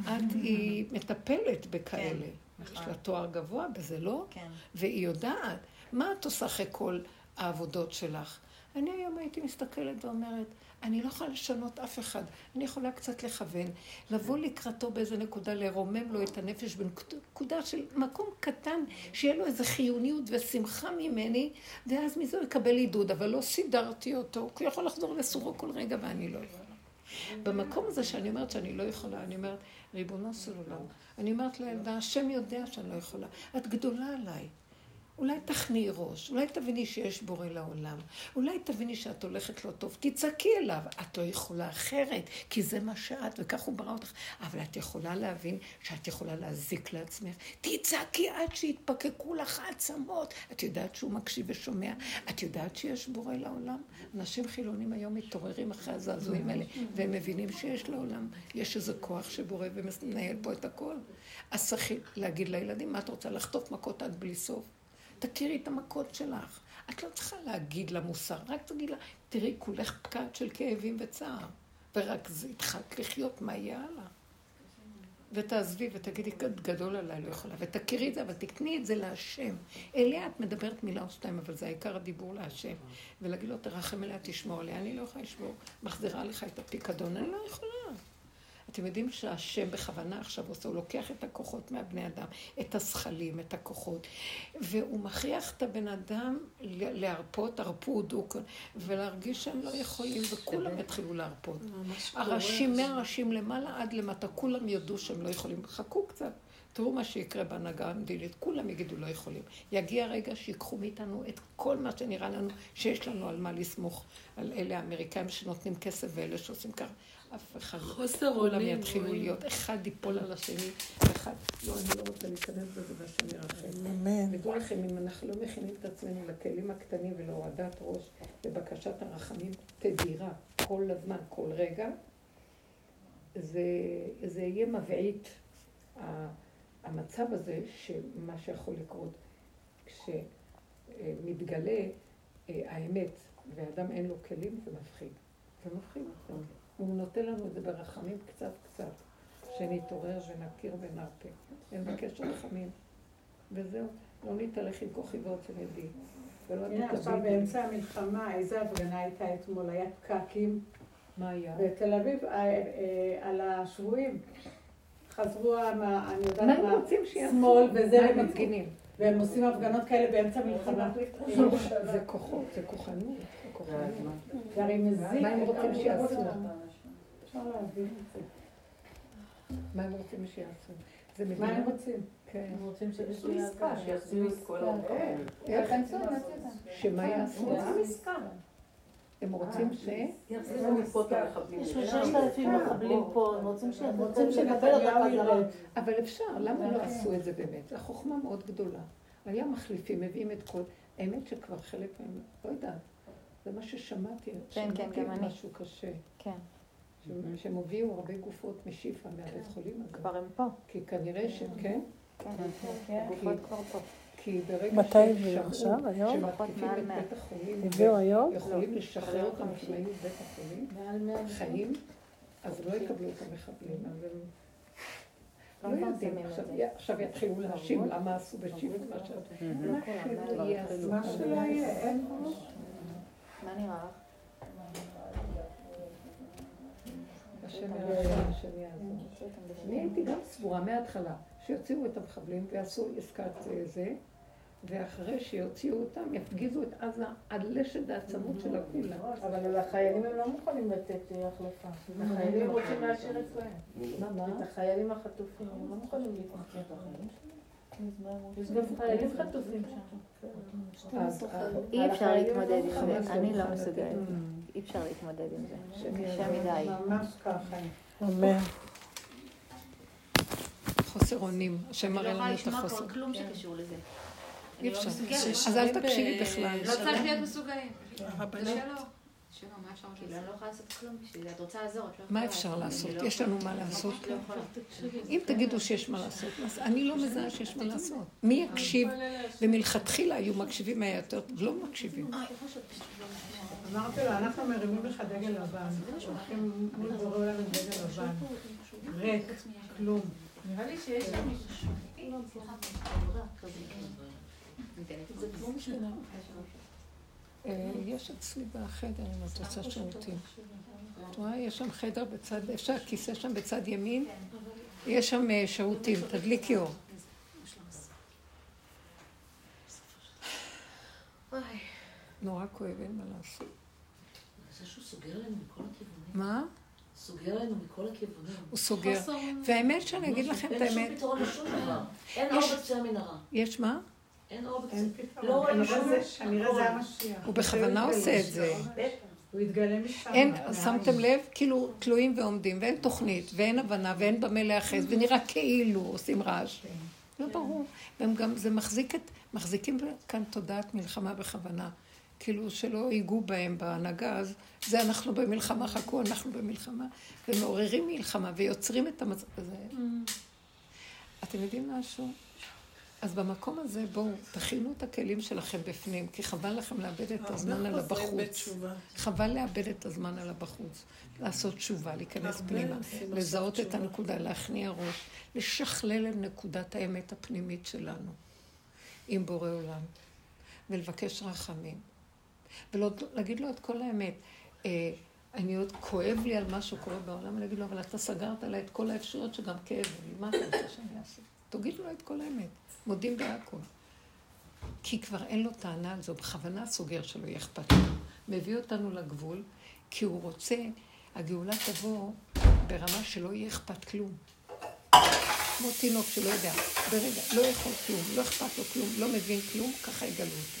את היא מטפלת בכאלה. כן, יש לה תואר גבוה בזה, לא? כן. והיא יודעת. מה את עושה אחרי כל העבודות שלך? אני היום הייתי מסתכלת ואומרת, אני לא יכולה לשנות אף אחד. אני יכולה קצת לכוון, לבוא לקראתו באיזה נקודה, לרומם לו את הנפש בנקודה של מקום קטן, שיהיה לו איזו חיוניות ושמחה ממני, ואז מזה הוא יקבל עידוד, אבל לא סידרתי אותו, כי הוא יכול לחזור לסורו כל רגע ואני לא יכולה. במקום הזה שאני אומרת שאני לא יכולה, אני אומרת, ריבונו של עולם, אני אומרת לילדה, השם יודע שאני לא יכולה, את גדולה עליי. אולי תכניעי ראש, אולי תביני שיש בורא לעולם, אולי תביני שאת הולכת לא טוב, תצעקי אליו. את לא יכולה אחרת, כי זה מה שאת, וכך הוא ברא אותך. אבל את יכולה להבין שאת יכולה להזיק לעצמך. תצעקי עד שיתפקקו לך העצמות. את יודעת שהוא מקשיב ושומע? את יודעת שיש בורא לעולם? אנשים חילונים היום מתעוררים אחרי הזעזועים האלה, והם מבינים שיש לעולם, יש איזה כוח שבורא ומנהל פה את הכל. אז צריך להגיד לילדים, מה את רוצה לחטוף מכות עד בלי סוף? תכירי את המכות שלך. את לא צריכה להגיד לה מוסר, רק תגיד לה, תראי, כולך פקעת של כאבים וצער. ורק זה התחלת לחיות, מה יהיה הלאה? ותעזבי ותגידי, גדול עליי, לא יכולה. ותכירי את זה, אבל תקני את זה להשם. אליה את מדברת מילה או שתיים, אבל זה העיקר הדיבור להשם. ולהגיד לו, תרחם אליה, תשמור עליה. אני לא יכולה לשמור. מחזירה לך את הפיקדון, אני לא יכולה. אתם יודעים שהשם בכוונה עכשיו עושה, הוא לוקח את הכוחות מהבני אדם, את הזכלים, את הכוחות, והוא מכריח את הבן אדם להרפות, הרפו דוקון, ולהרגיש שהם לא יכולים, וכולם יתחילו להרפות. הראשים, מהראשים למעלה עד למטה, כולם יודו שהם לא יכולים. חכו קצת. תראו מה שיקרה בהנהגה המדינית, כולם יגידו לא יכולים. יגיע רגע שיקחו מאיתנו את כל מה שנראה לנו שיש לנו על מה לסמוך, על אלה האמריקאים שנותנים כסף ואלה שעושים ככה. אף אחד. חוסר אונים. כולם יתחילו להיות, אחד ייפול על השני, אחד, לא, אני לא רוצה להיכנס בזה והשם ירחם. אמן. ודעו לכם, אם אנחנו לא מכינים את עצמנו לכלים הקטנים ולהורדת ראש, לבקשת הרחמים תדירה, כל הזמן, כל רגע, זה, זה יהיה מבעית. המצב הזה, שמה שיכול לקרות, כשמתגלה אה, האמת ואדם אין לו כלים, זה מפחיד. זה מפחיד. הוא נותן לנו את זה ברחמים קצת קצת, שנתעורר ונכיר ונרפה. ונבקש רחמים. וזהו, לא נתהלך עם כוחי ועוצם ידי. הנה עכשיו באמצע המלחמה, איזה הפגנה הייתה אתמול, היה פקקים. מה היה? בתל אביב, אה, אה, על השבויים. חזרו, אני יודעת מה, מה הם רוצים שיעשו? שמאל וזה, הם מפגינים? והם עושים הפגנות כאלה באמצע מלחמה. זה כוחות, זה כוחנות. זה הרי מזיק. מה הם רוצים שיעשו? אפשר להבין את זה. מה הם רוצים שיעשו? מה הם רוצים? כן. הם רוצים שיעשו עסקה, שיעשו את כל העולם. איך? שמה יעשו? הם רוצים ש... יחזירו מפה את המחבלים. יש ששת אלפים מחבלים פה, הם רוצים שנקבל אותה חזרה. אבל אפשר, למה לא עשו את זה באמת? החוכמה מאוד גדולה. היה מחליפים, מביאים את כל... האמת שכבר חלק מהם, לא יודעת. זה מה ששמעתי. כן, כן, גם אני. משהו קשה. כן. שהם הביאו הרבה גופות משיפא מהבית חולים הזה. כבר הם פה. כי כנראה שהם, כן? כן, פה. כי ברגע? היום? שמתקיפים את בית החולים, הביאו היום? יכולים לשחרר אותם כשהם היו בבית החולים, חיים, אז לא יקבלו את המחבלים, אז הם... לא יודעים, עכשיו יתחילו להאשים למה עשו בשיפט מה ש... מה שלא יעשו. מה שלא יהיה, אין מה נראה לך? השם יעזור. אני הייתי גם סבורה מההתחלה, שיוציאו את המחבלים ויעשו עסקת זה, ואחרי שיוציאו אותם, יפגיזו את עזה עד לשד העצמות של הכולה. אבל החיילים הם לא מוכנים לתת החלפה. החיילים רוצים להשאיר אצלם. מה, מה? את החיילים החטופים, הם לא מוכנים להתמחר. יש גם חיילים חטופים שם. אי אפשר להתמודד עם זה, אני לא מסוגלת. אי אפשר להתמודד עם זה. קשה מדי. ממש ככה. אמן. חוסר אונים, השם מראה לנו את אני לא החוסר. יכולה לשמוע כלום שקשור לזה. אי לא אפשר. אז אל תקשיבי בכלל. לא צריך להיות מסוגלים. זה שלו. שלו, מה אפשר כאילו? אני לא יכולה לעשות כלום בשביל זה. את רוצה לעזור, את לא יכולה. מה אפשר לעשות? לא יש לנו מה לעשות. אם תגידו שיש מה לעשות, אז אני לא מזהה שיש מה לעשות. מי יקשיב? ומלכתחילה היו מקשיבים, היה יותר טוב. לא מקשיבים. אמרתי לו, אנחנו מרימים לך דגל לבן. הולכים מול בורא עולם עם דגל לבן. ריק, כלום. נראה לי שיש שם מישהו. אה, יש אצלי בחדר, אם את רוצה שירותים. את רואה? יש שם חדר בצד, אפשר כיסא שם בצד ימין? יש שם אה, שירותים, תדליקי אור. נורא כואב, אין מה לעשות. זה שהוא סוגר לנו מכל הכיוונים. מה? סוגר לנו מכל הכיוונים. הוא סוגר. והאמת שאני אגיד לכם את אין האמת, שום פתרון לשום דבר. אין יש- אור בקצה המנהרה. יש מה? אין אור בקצה. אין פתרון. לא רואים שום... כנראה זה המשיח. הוא בכוונה עושה את זה. הוא יתגלה משם. אין. שמתם לב? כאילו תלויים ועומדים, ואין תוכנית, ואין הבנה, ואין במה להיאחז, ונראה כאילו עושים רעש. לא ברור. והם גם, זה מחזיק את, מחזיקים כאן תודעת מלחמה בכוונה. כאילו שלא ייגעו בהם בהנהגה, אז זה אנחנו במלחמה, חכו, אנחנו במלחמה, ומעוררים מלחמה, ויוצרים את המצב הזה. אתם יודעים משהו? אז במקום הזה, בואו, תכינו את הכלים שלכם בפנים, כי חבל לכם לאבד את הזמן על הרבה חוזרים הבחוץ. חבל לאבד את הזמן על הבחוץ, לעשות תשובה, להיכנס פנימה, לזהות את. הנקודה, להכניע ראש, לשכלל את נקודת האמת הפנימית שלנו עם בורא עולם, ולבקש רחמים, ולהגיד לו את כל האמת. אה, אני עוד כואב לי על מה שקורה בעולם, אני אגיד לו, אבל אתה סגרת עליי את כל האפשרויות שגם כאב לי, מה אתה רוצה שאני אעשה? תגיד לו את כל האמת, מודים בהכל. כי כבר אין לו טענה על זה, הוא בכוונה סוגר שלא יהיה אכפת לו. מביא אותנו לגבול, כי הוא רוצה, הגאולה תבוא ברמה שלא יהיה אכפת כלום. כמו תינוק שלא יודע, ברגע, לא יכול כלום, לא אכפת לו כלום, לא מבין כלום, ככה יגלו אותו.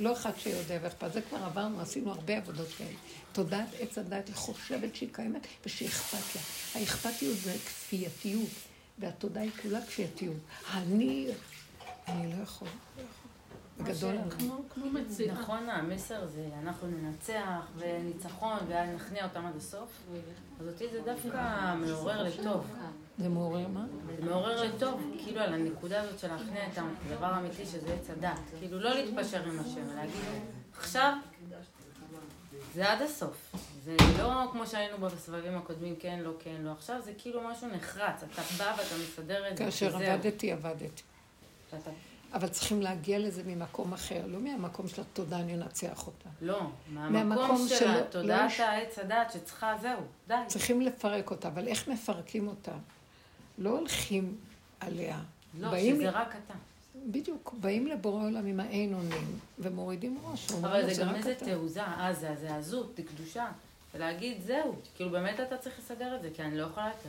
לא אחד שיודע ואכפת, זה כבר עברנו, עשינו הרבה עבודות כאלה. תודעת עץ הדת, היא חושבת שהיא קיימת ושהיא אכפת לה. האכפתיות זה כפייתיות, והתודה היא כולה כפייתיות. אני, אני לא יכול, לא יכול. מציאה. נכון, המסר זה אנחנו ננצח וניצחון ונכניע אותם עד הסוף. אז אותי זה דווקא מעורר לטוב. זה מעורר מה? זה מעורר לטוב, כאילו על הנקודה הזאת של להכניע את הדבר האמיתי שזה עץ הדת. כאילו לא להתפשר עם השם, ולהגיד, עכשיו זה עד הסוף. זה לא כמו שהיינו בסבבים הקודמים, כן, לא, כן, לא. עכשיו זה כאילו משהו נחרץ. אתה בא ואתה מסדר את זה. כאשר. עבדתי, עבדתי. ואתה- אבל צריכים להגיע לזה ממקום אחר, לא מהמקום של התודה, אני אנצח אותה. לא, מהמקום של התודעת לא העץ הדת שצריכה, זהו, די. צריכים לפרק אותה, אבל איך מפרקים אותה? לא הולכים עליה. לא, באים- שזה רק אתה. בדיוק, באים לבורא עולם עם האין אונים, ומורידים ראש. אבל זה גם איזה אתה." תעוזה, אה, זה עזות, זה קדושה. ולהגיד, זהו, כאילו באמת אתה צריך לסדר את זה, כי אני לא יכולה יותר.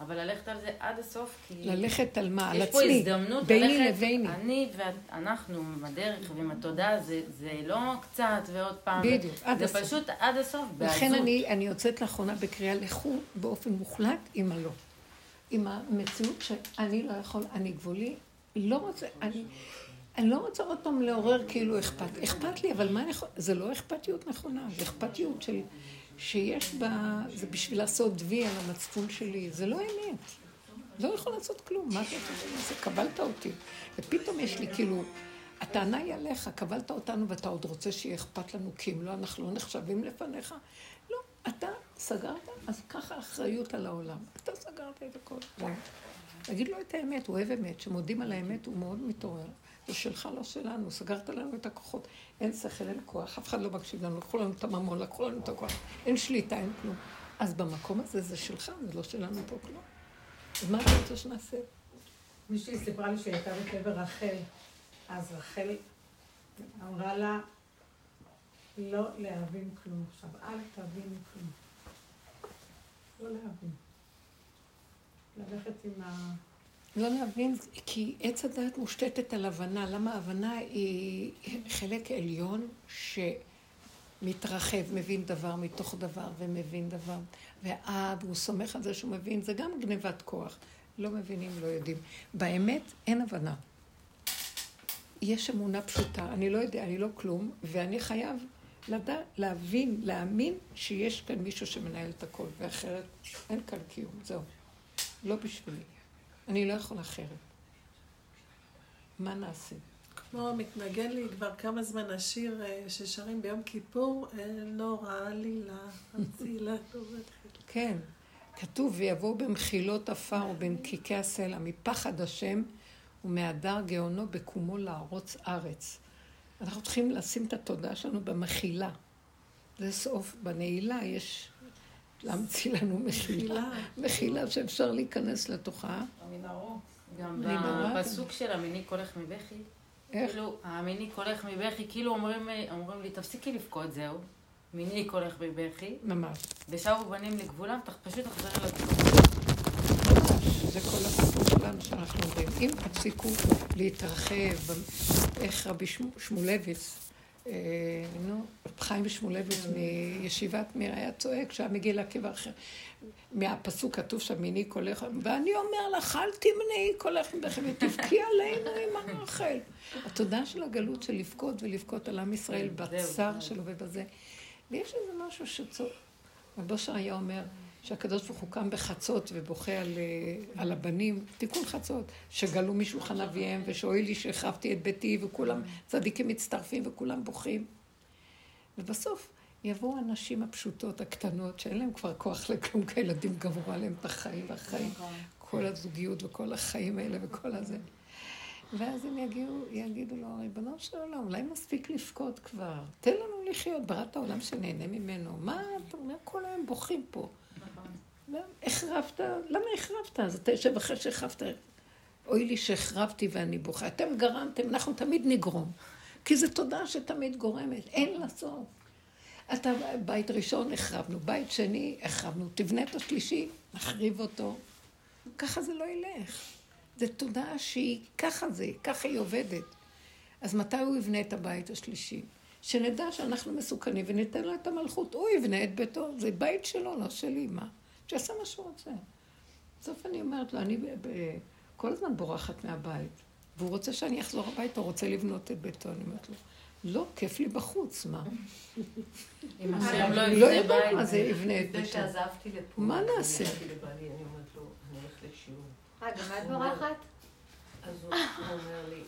אבל ללכת על זה עד הסוף, כי... ללכת על מה? על יש פה עצמי. הזדמנות ביני ללכת, לביני. אני ואנחנו, עם הדרך ועם התודעה, זה, זה לא קצת ועוד פעם. בדיוק, עד זה הסוף. פשוט עד הסוף, בעזות. לכן אני, אני יוצאת לאחרונה בקריאה, לכו באופן מוחלט עם הלא. עם המציאות שאני לא יכול, אני גבולי, לא רוצה, אני, אני לא רוצה עוד פעם לעורר כאילו אכפת. אכפת לי, אבל מה אני יכול... זה לא אכפתיות נכונה, זה אכפתיות של... שיש בה... זה בשביל לעשות וי על המצפון שלי, זה לא אמת. לא יכול לעשות כלום, מה שאני אעשה? קבלת אותי. ופתאום יש לי כאילו... הטענה היא עליך, קבלת אותנו ואתה עוד רוצה שיהיה אכפת לנו, כי אם לא, אנחנו לא נחשבים לפניך. לא, אתה סגרת, אז ככה אחריות על העולם. אתה סגרת את הכל. תגיד לו את האמת, הוא אוהב אמת. כשמודים על האמת, הוא מאוד מתעורר. זה שלך, לא שלנו. סגרת לנו את הכוחות. אין שכל, אין כוח, אף אחד לא מקשיב לנו. לקחו לנו את הממון, לקחו לנו את הכוח. אין שליטה, אין כלום. אז במקום הזה זה שלך, זה לא שלנו פה כלום. אז מה אתה רוצה שנעשה? מישהי סיפרה לי שהיא הייתה בקבר רחל, אז רחל אמרה לה לא להבין כלום. עכשיו, אל תביני כלום. לא להבין. ללכת עם ה... לא להבין, כי עץ הדעת מושתתת על הבנה. למה הבנה היא חלק עליון שמתרחב, מבין דבר מתוך דבר ומבין דבר. והאב, הוא סומך על זה שהוא מבין, זה גם גנבת כוח. לא מבינים, לא יודעים. באמת אין הבנה. יש אמונה פשוטה, אני לא יודע, אני לא כלום, ואני חייב לדע, להבין, להאמין שיש כאן מישהו שמנהל את הכל, ואחרת אין כאן קיום, זהו. לא בשבילי. אני לא יכול אחרת. מה נעשה? כמו מתנגן לי כבר כמה זמן השיר אה, ששרים ביום כיפור, אין לא רע לי לה, הצילה טובתך. כן, כתוב, ויבואו במחילות עפר ובמקיקי הסלע, מפחד השם ומהדר גאונו בקומו לערוץ ארץ. אנחנו צריכים לשים את התודעה שלנו במחילה. זה סוף, בנעילה יש להמציא לנו מחילה, מחילה שאפשר להיכנס לתוכה. המנהרות. גם. בפסוק של המניק הולך מבכי, איך? כאילו, המניק הולך מבכי, כאילו אומרים, אומרים לי, תפסיקי לבכות, זהו. מניק הולך מבכי, ממש. ושבו בנים לגבולם, פשוט תחזרי לבכות. זה כל הסיפור שלנו שאנחנו אומרים. אם תפסיקו להתרחב, איך רבי שמו- שמואלביץ, אה, נו, רב חיים שמואלביץ מישיבת מיר היה צועק כשהיה מגיע לעקב אחר. מהפסוק כתוב שם, מיני קולך, ואני אומר לך, אל תמנעי קולך מבכי ותבכי עלינו עם הרחל. התודעה של הגלות של לבכות ולבכות על עם ישראל כן, בצר. שלו ובזה. ויש איזה משהו שצור... רב היה אומר שהקדוש ברוך הוא קם בחצות ובוכה על, אה, על הבנים, תיקון חצות, שגלו משולחן אביהם, ושאוי לי שהחרבתי את ביתי, וכולם צדיקים מצטרפים וכולם בוכים. ובסוף יבואו הנשים הפשוטות, הקטנות, שאין להם כבר כוח לכלום, כי הילדים גמרו עליהם את החיים והחיים, כל הזוגיות וכל החיים האלה וכל הזה. ואז הם יגיעו, יגידו לו, ריבונו של עולם, אולי מספיק לבכות כבר. תן לנו לחיות, בראת העולם שנהנה ממנו. מה אתה אומר? כל היום בוכים פה. החרבת? למה החרבת? אז אתה יושב אחרי שהחרבת. אוי לי שהחרבתי ואני בוכה. אתם גרמתם, אנחנו תמיד נגרום. כי זו תודעה שתמיד גורמת, אין לה סוף. אתה, בית ראשון החרבנו, בית שני החרבנו, תבנה את השלישי, נחריב אותו. ככה זה לא ילך. זו תודעה שהיא, ככה זה, ככה היא עובדת. אז מתי הוא יבנה את הבית השלישי? שנדע שאנחנו מסוכנים וניתן לו את המלכות. הוא יבנה את ביתו, זה בית שלו, לא שלי, מה? שיעשה מה שהוא רוצה. בסוף אני אומרת לו, אני ב- ב- כל הזמן בורחת מהבית, והוא רוצה שאני אחזור הביתה, הוא רוצה לבנות את ביתו. אני אומרת לו, לא, כיף לי בחוץ, מה? אם השם לא לא יבנה יודעת בית. מה זה יבנה את ביתו. שעזבתי לפה, מה נעשה? לבעלי, אני אומרת לו, אני הולכת לשיעור. אה, גם את בורחת? אז הוא אומר לי,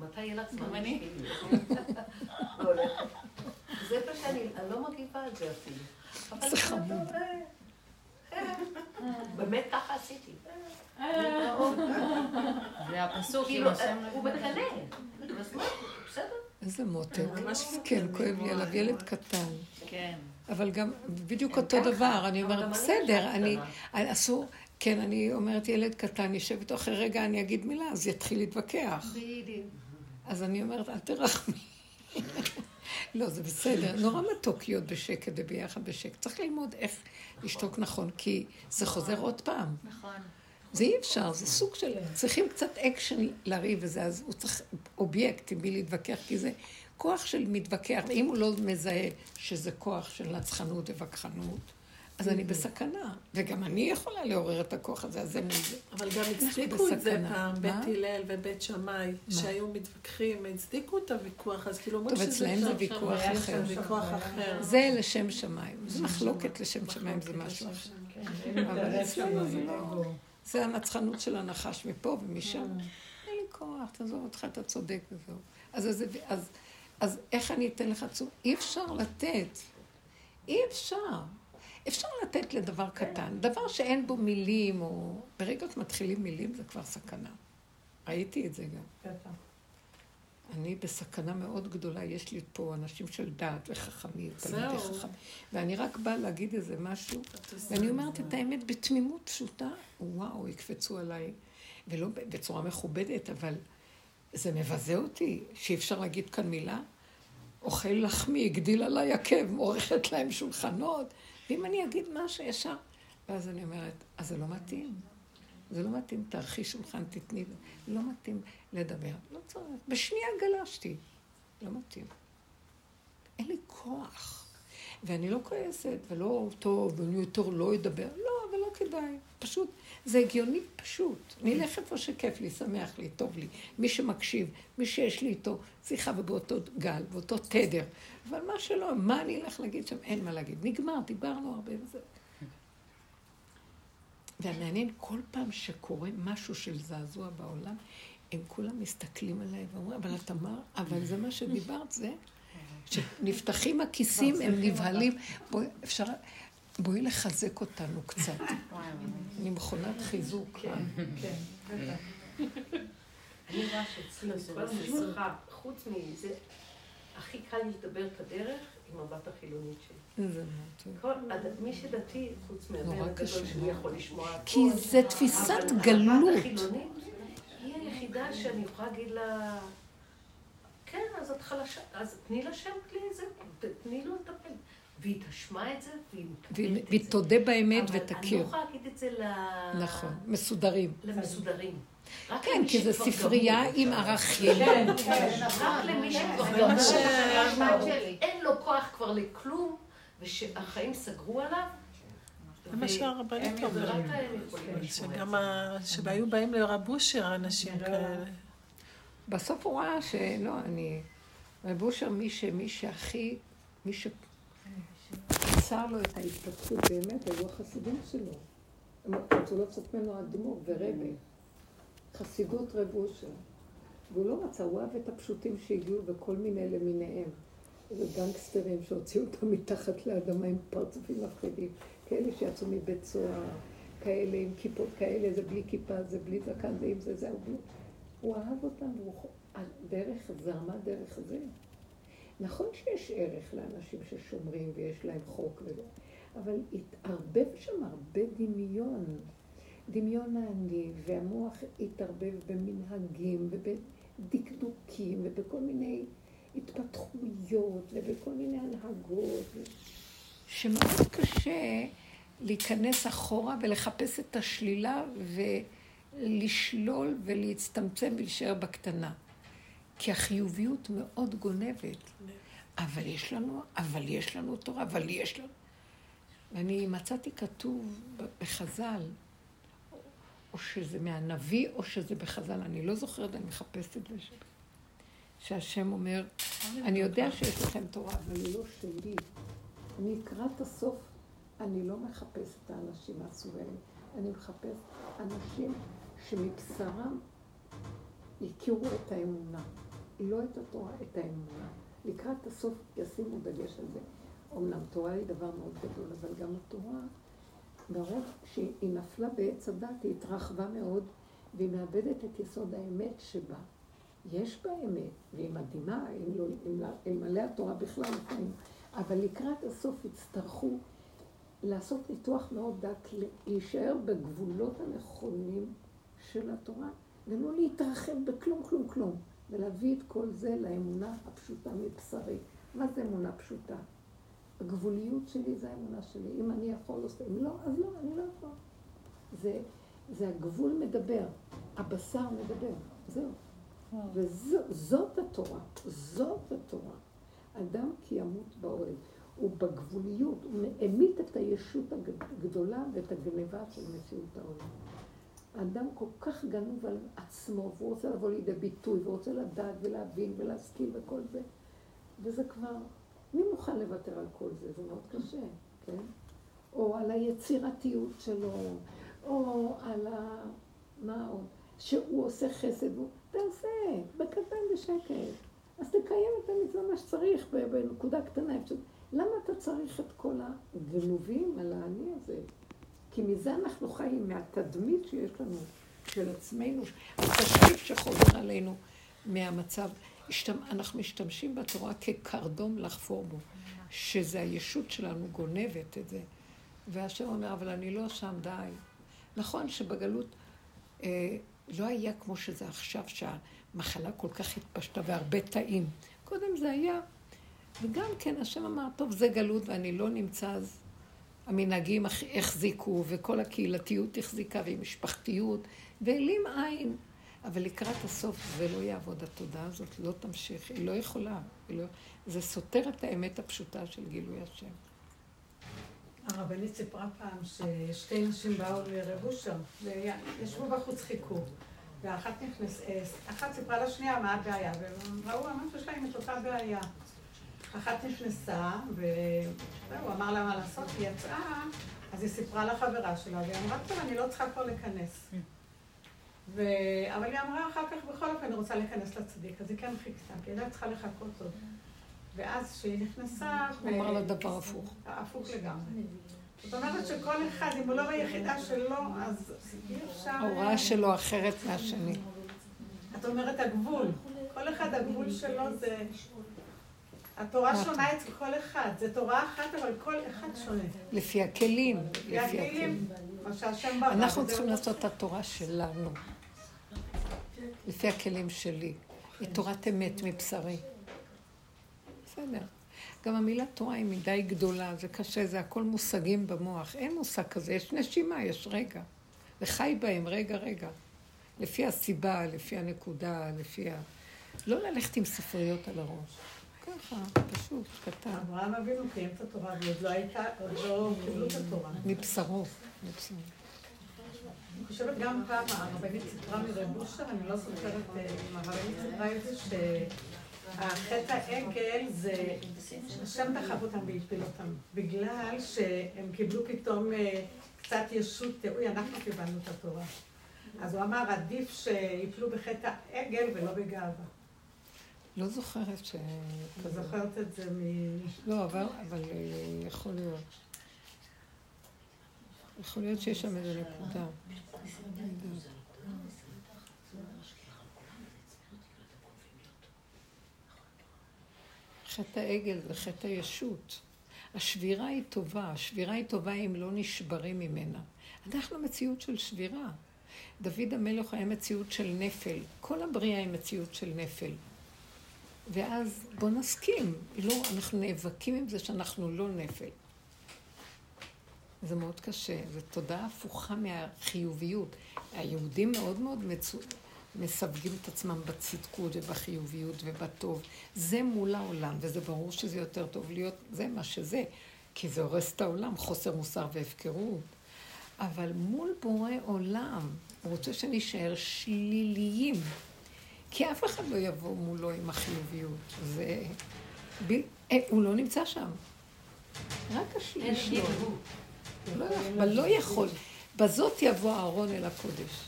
מתי יהיה לך זמן? גם אני. בשבילי?" והולכת. זה פשוט אני לא מגיבה על זה אפילו. אבל זה חמוד. באמת ככה עשיתי. זה הפסוק, כאילו, השם הוא. מקנא. איזה מותק. ממש כן, כואב לי עליו, ילד קטן. כן. אבל גם בדיוק אותו. דבר, אני אומרת, בסדר, עכשיו אני, קטנה." אני- אסור, כן, אני אומרת, ילד קטן יושב איתו, אחרי רגע אני אגיד מילה, אז יתחיל להתווכח. בדיוק. אז אני אומרת, אל תרחמי. לא, זה בסדר. נורא מתוק להיות בשקט וביחד בשקט. צריך ללמוד איך לשתוק נכון, כי זה חוזר עוד פעם. נכון. זה אי אפשר, זה סוג של... צריכים קצת אקשן לריב וזה, אז הוא צריך אובייקט עם מי להתווכח, כי זה כוח של מתווכח. ואם הוא לא מזהה שזה כוח של נצחנות ווכחנות, אז אני בסכנה. וגם אני יכולה לעורר את הכוח הזה, אז זה מול זה. אבל גם הצדיקו את זה. פעם? בית הלל ובית שמאי, שהיו מתווכחים, הצדיקו את הוויכוח, אז כאילו אומרים טוב, שזה אצלהם זה שם- ויכוח אחר. שם ויכוח אחר. זה לשם שמיים. זה מחלוקת לשם שמיים, זה משהו אחר. אבל אצלנו זה לא... זה הנצחנות של הנחש מפה ומשם. אין לי כוח, תעזוב אותך, אתה צודק וזהו. אז, אז, איך אני אתן לך צור? אי אפשר לתת. אי אפשר. אפשר לתת לדבר קטן, דבר שאין בו מילים, או ברגע שמתחילים מילים זה כבר סכנה. ראיתי את זה גם. אני בסכנה מאוד גדולה, יש לי פה אנשים של דעת וחכמים, תלמידי. חכמים, ואני רק באה להגיד איזה משהו, ואני אומרת את האמת בתמימות פשוטה, וואו, יקפצו עליי, ולא בצורה מכובדת, אבל זה מבזה אותי, שאי אפשר להגיד כאן מילה. אוכל לחמי, הגדיל עליי עקב, מורכת להם שולחנות, ואם אני אגיד משהו ישר, ואז אני אומרת, אז זה לא מתאים. זה לא מתאים, תערכי שולחן, תתני, לא מתאים לדבר. לא צריך, בשנייה גלשתי. לא מתאים. אין לי כוח. ואני לא כועסת, ולא טוב, אני יותר לא אדבר. לא, אבל לא כדאי. פשוט, זה הגיוני פשוט. נלך איפה שכיף לי, שמח לי, טוב לי. מי שמקשיב, מי שיש לי איתו שיחה ובאותו גל, באותו תדר. אבל מה שלא, מה אני אלך להגיד שם? אין מה להגיד. נגמר, דיברנו הרבה וזה. והמעניין, כל פעם שקורה משהו של זעזוע בעולם, הם כולם מסתכלים עליי ואומרים, אבל את אמרת, אבל זה מה שדיברת, זה שנפתחים הכיסים, הם נבהלים. בואי, אפשר, בואי לחזק אותנו קצת. אני מכונת חיזוק. כן, כן. אני רואה שאצלי כל המשפחה, חוץ מזה, הכי קל את הדרך עם הבת החילונית שלי. מי שדתי, חוץ מהבן הגדול. שלי יכול לשמוע הכל. כי זה תפיסת אבל גלות. הבת החילונית היא היחידה שאני יכולה להגיד לה, כן, אז את חלשה, אז תני לשם כלי זה, ת- תני לו לטפל. והיא תשמע את זה, והיא והיא מקבלת את והיא זה. תודה באמת אבל אני לא ותכיר. יכולה להגיד את זה ל- נכון, מסודרים. למסודרים. רק כן, כי שכבר ספרייה. עם ערכים. כן, כן, רק למי שכבר זה גמור. מה ש- הבת שלי. אין לו כוח כבר לכלום, ושהחיים סגרו עליו. זה מה שהרבנית אומרת. את שגם שהיו באים לרב אושר אנשים כאלה. בסוף הוא ראה שלא, אני... רב אושר, מי, ש... שהכי... מי שקיצר לו את ההתפתחות באמת, היו החסידים שלו. הם רצו לעשות ממנו אדמו"ר ורבה. חסידות רב אושר. והוא לא רצה, הוא אהב את הפשוטים שהגיעו וכל מיני למיניהם. איזה גנגסטרים שהוציאו אותם מתחת לאדמה עם פרצופים מפחידים. כאלה שיצאו מבית סוהר, כאלה עם כיפות כאלה, זה בלי כיפה, זה בלי זקן, זה עם זה, זה בלי... הוא אהב אותם, והוא דרך זרמה דרך זה. נכון שיש ערך לאנשים ששומרים ויש להם חוק וזה, אבל התערבב שם הרבה דמיון. דמיון העני, והמוח התערבב במנהגים ובדקדוקים ובכל מיני התפתחויות ובכל מיני הנהגות, שמאוד קשה להיכנס אחורה ולחפש את השלילה ולשלול ולהצטמצם ולהישאר בקטנה. כי החיוביות מאוד גונבת. אבל יש לנו, אבל יש לנו תורה, אבל יש לנו... ואני מצאתי כתוב בחז"ל, או שזה מהנביא או שזה בחז"ל, אני לא זוכרת, אני מחפשת את זה. שהשם אומר, אני יודע שיש לכם תורה, אבל היא לא שלי. אני לקראת הסוף, אני לא מחפש את האנשים הסורים, אני מחפש אנשים שמבשרם הכירו את האמונה. לא את התורה, את האמונה. לקראת הסוף ישימו דגש על זה. אמנם תורה היא דבר מאוד גדול, אבל גם התורה, ברוב שהיא נפלה בעץ הדת, היא התרחבה מאוד, והיא מאבדת את יסוד האמת שבה. יש בה אמת, והיא מדהימה, אם לא, אלמלא התורה בכלל אבל לקראת הסוף יצטרכו לעשות ניתוח מאוד דק, להישאר בגבולות הנכונים של התורה, ולא להתרחב בכלום, כלום, כלום, ולהביא את כל זה לאמונה הפשוטה מבשרי. מה זה אמונה פשוטה? הגבוליות שלי זה האמונה שלי. אם אני יכול לעשות, אם לא, אז לא, אני לא יכול. זה, זה הגבול מדבר, הבשר מדבר, זהו. וזאת התורה, זאת התורה. אדם כי ימות באוהל. הוא בגבוליות, הוא המית את הישות הגדולה ואת הגניבה של מציאות העולם. האדם כל כך גנוב על עצמו, והוא רוצה לבוא לידי ביטוי, והוא רוצה לדעת ולהבין ולהשכיל וכל זה. וזה כבר, מי מוכן לוותר על כל זה? זה מאוד קשה, כן? או על היצירתיות שלו, או על ה... מה עוד? שהוא עושה חסד, והוא... תעשה, בקטן בשקט. אז תקיים את המצווה מה שצריך בנקודה קטנה. למה אתה צריך את כל הגנובים על האני הזה? כי מזה אנחנו חיים, מהתדמית שיש לנו, של עצמנו, התשקיף שחוזר עלינו מהמצב. אנחנו משתמשים בתורה כקרדום לחפור בו, שזה הישות שלנו גונבת את זה. והשם אומר, אבל אני לא שם, די. נכון שבגלות אה, לא היה כמו שזה עכשיו, שהמחלה כל כך התפשטה והרבה תאים. קודם זה היה, וגם כן, השם אמר, טוב, זה גלות ואני לא נמצא, אז המנהגים החזיקו, וכל הקהילתיות החזיקה, ועם משפחתיות, והעלים עין. אבל לקראת הסוף זה לא יעבוד, התודעה הזאת לא תמשיך, היא לא יכולה. היא לא... זה סותר את האמת הפשוטה של גילוי השם. הרבנית סיפרה פעם ששתי נשים באו לרב אושר, וישבו בחוץ חיכו. ואחת נכנס, אחת סיפרה לשנייה מה הבעיה, והם ראו ממש יש להם את אותה בעיה. אחת נכנסה, והוא אמר לה מה לעשות, היא יצאה, אז היא סיפרה לחברה שלה, והיא אמרה, טוב, אני לא צריכה כבר להיכנס. ו... אבל היא אמרה אחר כך, בכל אופן, אני רוצה להיכנס לצדיק, אז היא כן חיכתה, כי היא לא צריכה לחכות עוד. ואז כשהיא נכנסה... הוא אמר לה דבר הפוך. הפוך לגמרי. זאת אומרת שכל אחד, אם הוא לא ביחידה שלו, אז אי אפשר... ההוראה שלו אחרת מהשני. את אומרת הגבול. כל אחד הגבול שלו זה... התורה שונה אצל כל אחד. זו תורה אחת, אבל כל אחד שונה. לפי הכלים. לפי הכלים. מה שהשם ברא. אנחנו צריכים הוא- לעשות את התורה שלנו. לפי הכלים שלי. היא תורת אמת מבשרי. בסדר. גם המילה תורה היא מדי גדולה, זה קשה, זה הכל מושגים במוח. אין מושג כזה, יש נשימה, יש רגע. וחי בהם רגע רגע. לפי הסיבה, לפי הנקודה, לפי ה... לא ללכת עם ספריות על הראש. ככה, פשוט, קטן. אברהם אבינו קיים את התורה, ועוד לא הייתה, עוד לא קיבלו את התורה. מבשרו. מבשרו. אני חושבת גם פעם הרבנית סיפרה מרב אושר, אני לא זוכרת אה, אם הרבנית סיפרה את זה, שהחטא העגל זה, השם דחף אותם והפיל אותם, בגלל שהם קיבלו פתאום אה, קצת ישות, אוי, אנחנו קיבלנו את התורה. אז הוא אמר, עדיף שיפלו בחטא העגל ולא בגאווה. לא זוכרת ש... אתה זוכרת את זה מ... לא, אבל, אבל אה, יכול להיות. יכול להיות שיש שם איזה נקודה. חטא העגל זה חטא הישות. השבירה היא טובה, השבירה היא טובה אם לא נשברים ממנה. אנחנו מציאות של שבירה. דוד המלך היה מציאות של נפל. כל הבריאה היא מציאות של נפל. ואז בוא נסכים, לא, אנחנו נאבקים עם זה שאנחנו לא נפל. זה מאוד קשה, זו תודעה הפוכה מהחיוביות. היהודים מאוד מאוד מצו... מסווגים את עצמם בצדקות ובחיוביות ובטוב. זה מול העולם, וזה ברור שזה יותר טוב להיות, זה מה שזה, כי זה הורס את העולם, חוסר מוסר והפקרות. אבל מול בורא עולם, הוא רוצה שנישאר שליליים. כי אף אחד לא יבוא מולו עם החיוביות. זה... ב... אה, הוא לא נמצא שם. רק השלילי שלו. לא יכול, אבל לא יכול. בזאת יבוא אהרון אל הקודש.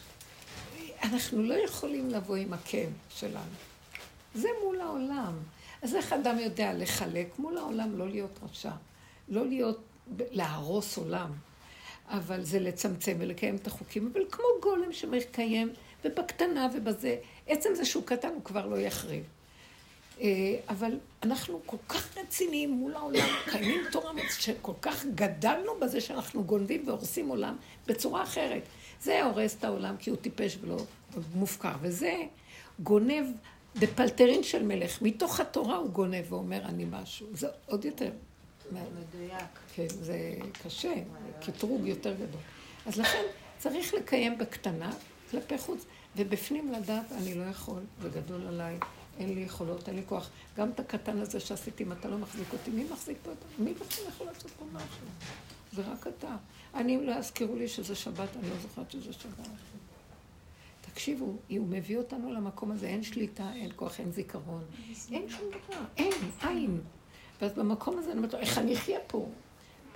אנחנו לא יכולים לבוא עם הכן שלנו. זה מול העולם. אז איך אדם יודע לחלק מול העולם, לא להיות רשע, לא להיות, להרוס עולם, אבל זה לצמצם ולקיים את החוקים, אבל כמו גולם שמקיים, ובקטנה ובזה, עצם זה שהוא קטן הוא כבר לא יחריב. אה, אבל אנחנו כל כך רציניים מול העולם, קיימים תורה שכל כך גדלנו בזה שאנחנו גונבים והורסים עולם בצורה אחרת. זה הורס את העולם כי הוא טיפש ולא מופקר, וזה גונב בפלטרין של מלך. מתוך התורה הוא גונב ואומר אני משהו. זה עוד יותר. מדויק. כן, זה קשה, קטרוג יותר גדול. אז לכן צריך לקיים בקטנה, כלפי חוץ, ובפנים לדעת, אני לא יכול, זה גדול עליי, אין לי יכולות, אין לי כוח. גם את הקטן הזה שעשיתי, אם אתה לא מחזיק אותי, מי מחזיק פה אותי? מי בכלל יכול לעשות פה משהו? זה רק אתה. אני, אם לא יזכירו לי שזה שבת, אני לא זוכרת שזה שבת. תקשיבו, הוא מביא אותנו למקום הזה, אין שליטה, אין כוח, אין זיכרון, אין שום דבר, אין, אין. ואז במקום הזה אני אומרת לו, איך אני אחיה פה?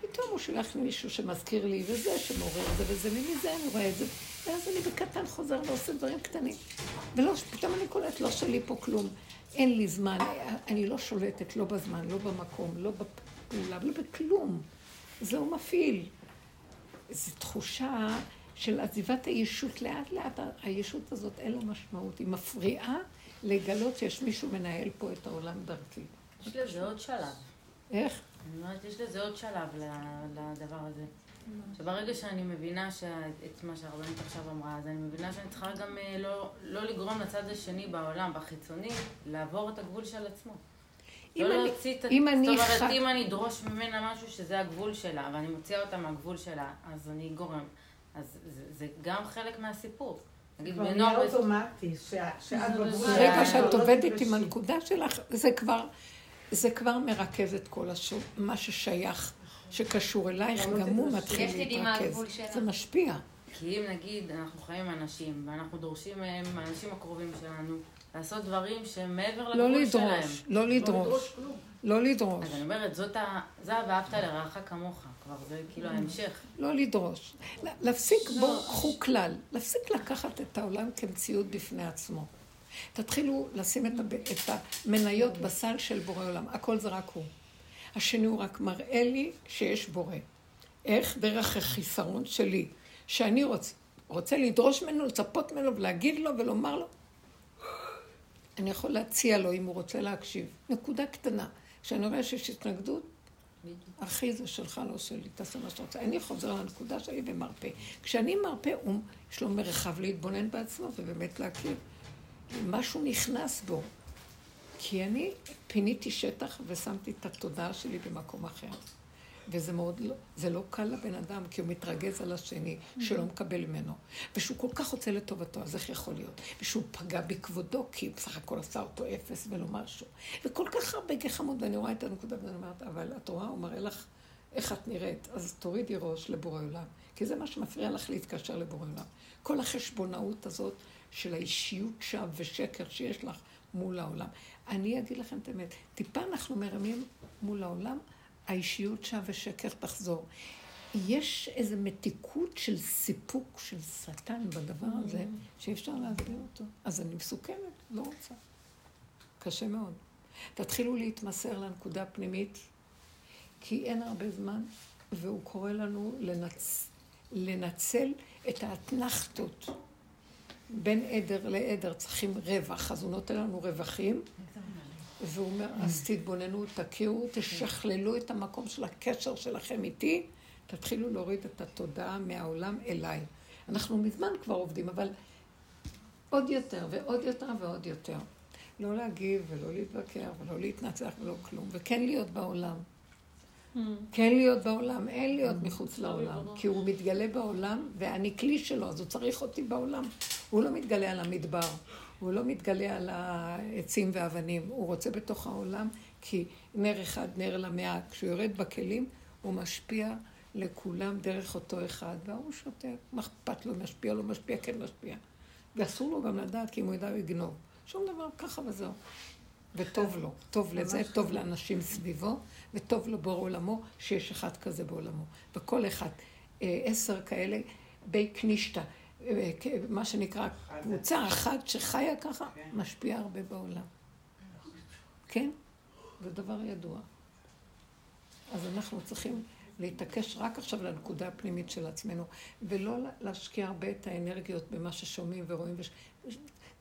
פתאום הוא שולח לי מישהו שמזכיר לי, וזה שמעורר את זה וזה, ומזה אני רואה את זה. ואז אני בקטן חוזר ועושה דברים קטנים. ופתאום אני קולט, לא שלי פה כלום. אין לי זמן, אני לא שולטת, לא בזמן, לא במקום, לא בפעולה, לא בכלום. זה הוא מפעיל. זו תחושה של עזיבת הישות. לאט לאט הישות הזאת אין לה משמעות. היא מפריעה לגלות שיש מישהו מנהל פה את העולם דרכי. יש לזה עוד שלב. איך? אני אומרת, יש לזה עוד שלב לדבר הזה. שברגע שאני מבינה את מה שהרבנית עכשיו אמרה, אז אני מבינה שאני צריכה גם אה, לא, לא לגרום לצד השני בעולם, בחיצוני, לעבור את הגבול של עצמו. אם לא אני- להוציא את ה... אם אני זאת אומרת, אם אני אדרוש ממנה משהו שזה הגבול שלה, ואני מוציאה אותה מהגבול שלה, אז אני גורם. אז זה, זה גם חלק מהסיפור. נגיד, כבר. נהיה אוטומטי, שאת בגבול ברגע שאת עובדת. עם הנקודה שלך, זה כבר, זה כבר מרכז את כל השוק, מה ששייך, שקשור אלייך, לא גם הוא. מתחיל להתרכז. זה משפיע. כי אם נגיד אנחנו חיים עם אנשים, ואנחנו דורשים מהם, מהאנשים הקרובים שלנו, לעשות דברים שהם מעבר לא לגבול שלהם. לדרוש, לא לדרוש, לא לדרוש, אז אני אומרת, זאת ה... זה ואהבת לרעך כמוך. כבר זה כאילו ההמשך. לא לדרוש. להפסיק, בואו, קחו כלל, להפסיק לקחת את העולם כמציאות בפני עצמו. תתחילו לשים את המניות בסל של בורא עולם, הכל זה רק הוא. השני הוא רק מראה לי שיש בורא. איך? דרך החיסרון שלי, שאני רוצ, רוצה לדרוש ממנו, לצפות ממנו ולהגיד לו ולומר לו. אני יכול להציע לו אם הוא רוצה להקשיב. נקודה קטנה. כשאני רואה שיש התנגדות, אחי זה שלך, לא שלי, תעשה מה שאתה רוצה. אני חוזר לנקודה שלי ומרפא. כשאני מרפא, הוא, יש לו מרחב להתבונן בעצמו ובאמת להכיר. משהו נכנס בו. כי אני פיניתי שטח ושמתי את התודעה שלי במקום אחר. וזה מאוד לא, זה לא קל לבן אדם, כי הוא מתרגז על השני, שלא מקבל ממנו. ושהוא כל כך רוצה לטובתו, אז איך יכול להיות? ושהוא פגע בכבודו, כי בסך הכל עשה אותו אפס ולא משהו. וכל כך הרבה גחמות, ואני רואה את הנקודה, ואני אומרת, אבל את רואה, הוא מראה לך איך את נראית, אז תורידי ראש לבורא עולם. כי זה מה שמפריע לך להתקשר לבורא עולם. כל החשבונאות הזאת של האישיות שווא ושקר שיש לך מול העולם. אני אגיד לכם את האמת, טיפה אנחנו מרמים מול העולם, האישיות שווא ושקר תחזור. יש איזו מתיקות של סיפוק של שטן בדבר הזה, שאי אפשר להסביר אותו. אז אני מסוכנת, לא רוצה. קשה מאוד. תתחילו להתמסר לנקודה הפנימית, כי אין הרבה זמן, והוא קורא לנו לנצ... לנצל את האתנחתות. בין עדר לעדר צריכים רווח, אז הוא נותן לנו רווחים, והוא אומר, אז תתבוננו, תכירו, תשכללו את המקום של הקשר שלכם איתי, תתחילו להוריד את התודעה מהעולם אליי. אנחנו מזמן כבר עובדים, אבל עוד יותר ועוד יותר ועוד יותר. לא להגיב ולא להתווכח ולא להתנצח ולא כלום, וכן להיות בעולם. כן להיות בעולם, אין להיות מחוץ לעולם, כי הוא מתגלה בעולם ואני כלי שלו, אז הוא צריך אותי בעולם. הוא לא מתגלה על המדבר, הוא לא מתגלה על העצים והאבנים, הוא רוצה בתוך העולם, כי נר אחד, נר למאה, כשהוא יורד בכלים, הוא משפיע לכולם דרך אותו אחד, והוא שותק, מה אכפת לו, משפיע, לא משפיע, כן משפיע. ואסור לו גם לדעת, כי אם הוא ידע, הוא יגנוב. שום דבר, ככה וזהו. וטוב לו, טוב לזה, טוב לאנשים סביבו, וטוב לו בור עולמו, שיש אחד כזה בעולמו. וכל אחד, אה, עשר כאלה, בי קנישתא, מה שנקרא קבוצה אחת שחיה ככה, משפיעה הרבה בעולם. כן? זה דבר ידוע. אז אנחנו צריכים להתעקש רק עכשיו לנקודה הפנימית של עצמנו, ולא להשקיע הרבה את האנרגיות במה ששומעים ורואים. וש...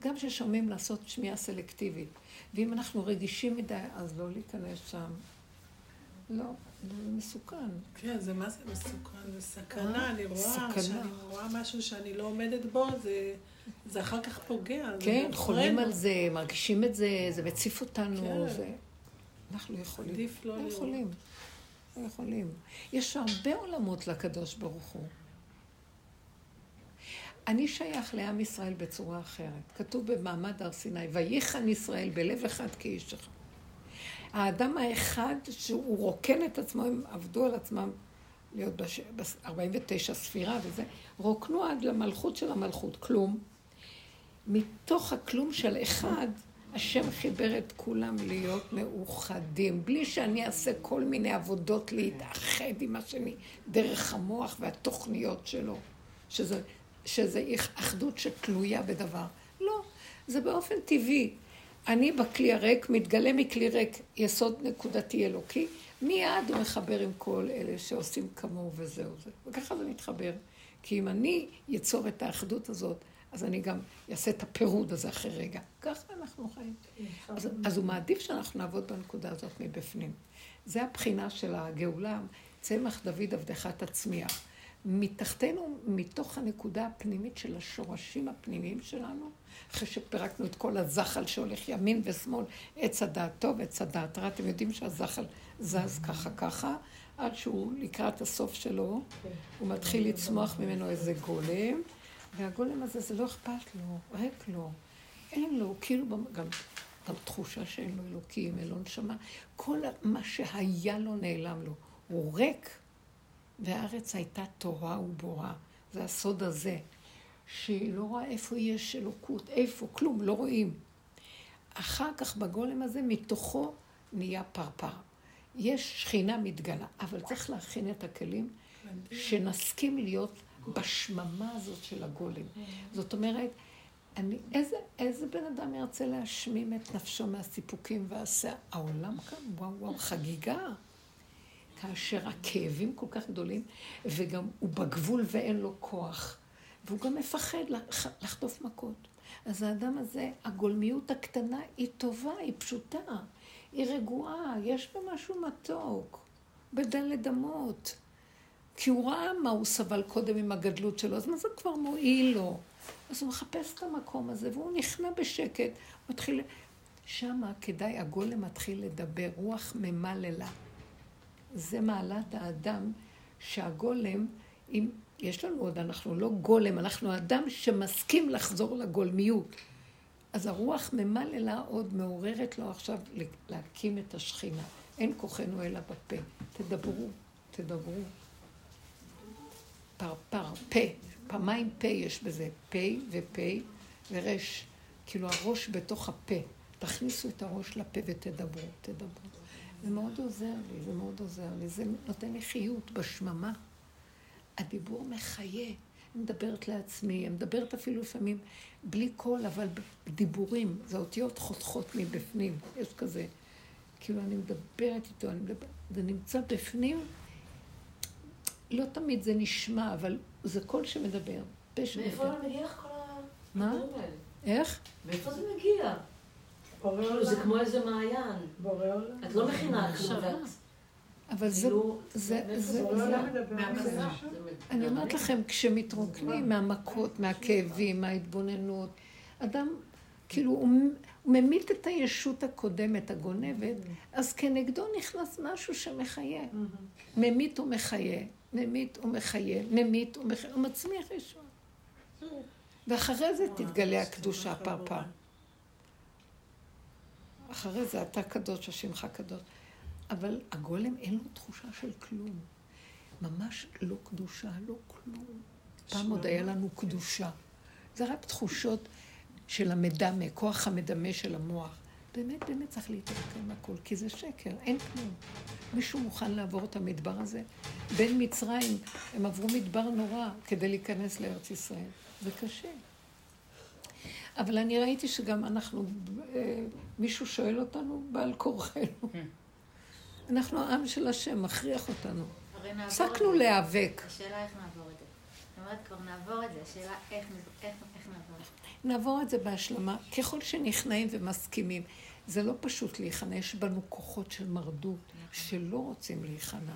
גם כששומעים לעשות שמיעה סלקטיבית. ואם אנחנו רגישים מדי, אז לא להיכנס שם. לא, זה מסוכן. כן, זה מה זה מסוכן? זה סכנה, אני רואה, כשאני רואה משהו שאני לא עומדת בו, זה... זה אחר כך פוגע. כן, חולים על זה, מרגישים את זה, זה מציף אותנו. כן. זה... אנחנו יכולים. עדיף לא לראות. יכולים. לא יכולים. יש הרבה עולמות לקדוש ברוך הוא. אני שייך לעם ישראל בצורה אחרת. כתוב במעמד הר סיני, ויחן ישראל בלב אחד כאיש אחד. האדם האחד שהוא רוקן את עצמו, הם עבדו על עצמם להיות ב-49 ספירה וזה, רוקנו עד למלכות של המלכות, כלום. מתוך הכלום של אחד, השם חיבר את כולם להיות מאוחדים, בלי שאני אעשה כל מיני עבודות להתאחד עם השני, דרך המוח והתוכניות שלו, שזה שזה אחדות שתלויה בדבר. לא, זה באופן טבעי. אני בכלי הריק, מתגלה מכלי ריק יסוד נקודתי אלוקי, מיד הוא מחבר עם כל אלה שעושים כמוהו וזהו זה. וככה זה מתחבר. כי אם אני יצור את האחדות הזאת, אז אני גם אעשה את הפירוד הזה אחרי רגע. ככה אנחנו חיים. אז, אז הוא מעדיף שאנחנו נעבוד בנקודה הזאת מבפנים. זה הבחינה של הגאולה, צמח דוד עבדך תצמיח. מתחתנו, מתוך הנקודה הפנימית של השורשים הפנימיים שלנו, אחרי שפירקנו את כל הזחל שהולך ימין ושמאל, עץ הדעת טוב, עץ הדעת רע, אתם יודעים שהזחל זז ככה ככה, עד שהוא לקראת הסוף שלו, הוא מתחיל לצמוח ממנו איזה גולם, והגולם הזה, זה לא אכפת לו, ריק לו, אין לו, כאילו גם, גם תחושה שאין לו אלוקים, אין לו נשמה, כל מה שהיה לו נעלם לו, הוא ריק. והארץ הייתה תורה ובורה. זה הסוד הזה, שהיא לא רואה איפה יש אלוקות, איפה, כלום, לא רואים. אחר כך בגולם הזה, מתוכו נהיה פרפר. יש שכינה מתגלה, אבל צריך להכין את הכלים שנסכים להיות בשממה הזאת של הגולם. זאת אומרת, אני, איזה, איזה בן אדם ירצה להשמים את נפשו מהסיפוקים והעשה? העולם כאן, וואו וואו, חגיגה. כאשר הכאבים כל כך גדולים, וגם הוא בגבול ואין לו כוח, והוא גם מפחד לחטוף מכות. אז האדם הזה, הגולמיות הקטנה היא טובה, היא פשוטה. היא רגועה, יש בה משהו מתוק, בדלת אמות. כי הוא ראה מה הוא סבל קודם עם הגדלות שלו, אז מה זה כבר מועיל לו? אז הוא מחפש את המקום הזה, והוא נכנע בשקט, מתחיל... שמה כדאי, הגולם מתחיל לדבר, רוח ממללה. זה מעלת האדם, שהגולם, אם יש לנו עוד, אנחנו לא גולם, אנחנו אדם שמסכים לחזור לגולמיות. אז הרוח ממללה עוד מעוררת לו עכשיו להקים את השכינה. אין כוחנו אלא בפה. תדברו, תדברו. פרפר, פה, פעמיים פה יש בזה, פה ופה ורש, כאילו הראש בתוך הפה. תכניסו את הראש לפה ותדברו, תדברו. זה מאוד עוזר לי, זה מאוד עוזר לי, זה נותן לי חיות בשממה. הדיבור מחיה. אני מדברת לעצמי, אני מדברת אפילו לפעמים בלי קול, אבל בדיבורים, זה אותיות חותכות מבפנים, יש כזה. כאילו אני מדברת איתו, אני מדברת, זה נמצא בפנים, לא תמיד זה נשמע, אבל זה קול שמדבר. מאיפה מגיע כל ה... מה? איך? מאיפה זה מגיע? כאילו, זה כמו איזה מעיין. בורא עולם. את לא מכינה כלום. אבל זה, כאילו, זה, זה, בורא זה, עולם. אני אומרת לכם, כשמתרוקנים מהמכות, מהכאבים, מההתבוננות, אדם, כאילו, הוא ממית את הישות הקודמת, הגונבת, אז כנגדו נכנס משהו שמחיה. ממית ומחיה, ממית ומחיה, ממית ומחיה, הוא מצמיח ישועה. ואחרי זה תתגלה הקדושה פרפר. אחרי זה אתה קדוש, השמך קדוש. אבל הגולם אין לו תחושה של כלום. ממש לא קדושה, לא כלום. פעם עוד היה לנו קדושה. זה רק תחושות של המדמה, כוח המדמה של המוח. באמת, באמת צריך להתרקם הכל, כי זה שקר, אין כלום. מישהו מוכן לעבור את המדבר הזה? בין מצרים, הם עברו מדבר נורא כדי להיכנס לארץ ישראל. זה קשה. אבל אני ראיתי שגם אנחנו, אה, מישהו שואל אותנו בעל כורחנו. אנחנו העם של השם, מכריח אותנו. הפסקנו. להיאבק. השאלה איך נעבור את זה. זאת אומרת, כבר נעבור את זה, השאלה איך איך- איך נעבור את זה. נעבור את זה בהשלמה. ככל שנכנעים ומסכימים, זה לא פשוט להיכנע, יש בנו כוחות של מרדות שלא רוצים להיכנע,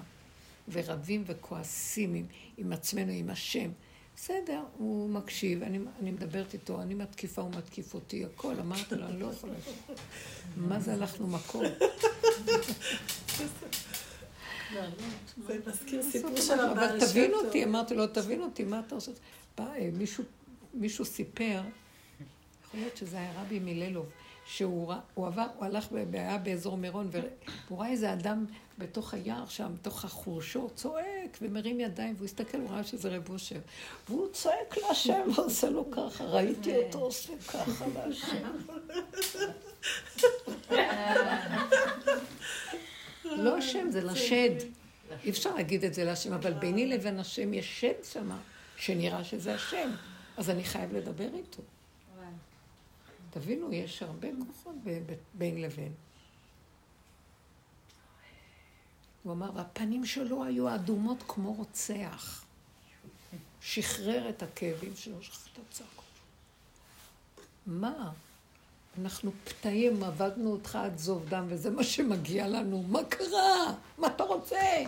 ורבים וכועסים עם, עם עצמנו, עם השם. בסדר, הוא מקשיב, אני, אני מדברת איתו, אני מתקיפה, הוא מתקיף אותי, הכל, אמרתי לו, אני לא יכולה... מה זה הלכנו מכות? זה מזכיר סיפור של הבעל אבל תבין. אותי, אמרתי לו, תבין אותי, מה אתה עושה? אה, מישהו סיפר, יכול להיות שזה היה רבי מיללוב, שהוא הוא עבר, הוא הלך, היה באזור מירון, והוא ראה איזה אדם בתוך היער שם, בתוך החורשות, צועק ומרים ידיים, והוא הסתכל, הוא ראה שזה רב אושר. והוא צועק להשם ועושה לו ככה, ראיתי אותו עושה ככה להשם. לא השם, זה לשד. אי אפשר להגיד את זה להשם, אבל ביני לבין השם יש שד שמה, שנראה שזה השם. אז אני חייב לדבר איתו. תבינו, יש הרבה כוחות בין לבין. הוא אמר, והפנים שלו היו אדומות כמו רוצח. שחרר את הכאבים שלו, שחרר את הצעקות. מה? אנחנו פתאים, עבדנו אותך עד זוב דם, וזה מה שמגיע לנו. מה קרה? מה אתה רוצה?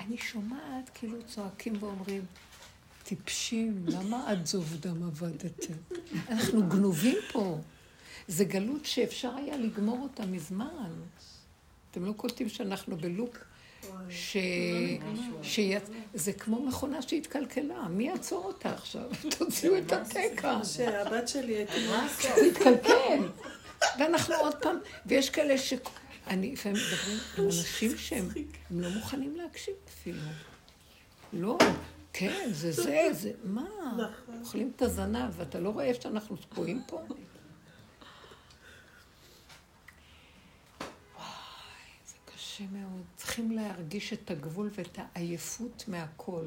אני שומעת כאילו צועקים ואומרים, טיפשים, למה עד זוב דם עבדתם? אנחנו גנובים פה. זה גלות שאפשר היה לגמור אותה מזמן. אתם לא קולטים שאנחנו בלופ ש... שיצ... זה כמו מכונה שהתקלקלה, מי יעצור אותה עכשיו? תוציאו את התקע. שהבת שלי הייתה... זה התקלקל. ואנחנו עוד פעם, ויש כאלה ש... אני לפעמים מדברים עם אנשים שהם הם לא מוכנים להקשיב אפילו. לא, כן, זה זה, זה, מה? אוכלים את הזנב, ואתה לא רואה איפה שאנחנו תקועים פה? וואי, זה קשה מאוד. צריכים להרגיש את הגבול ואת העייפות מהכל.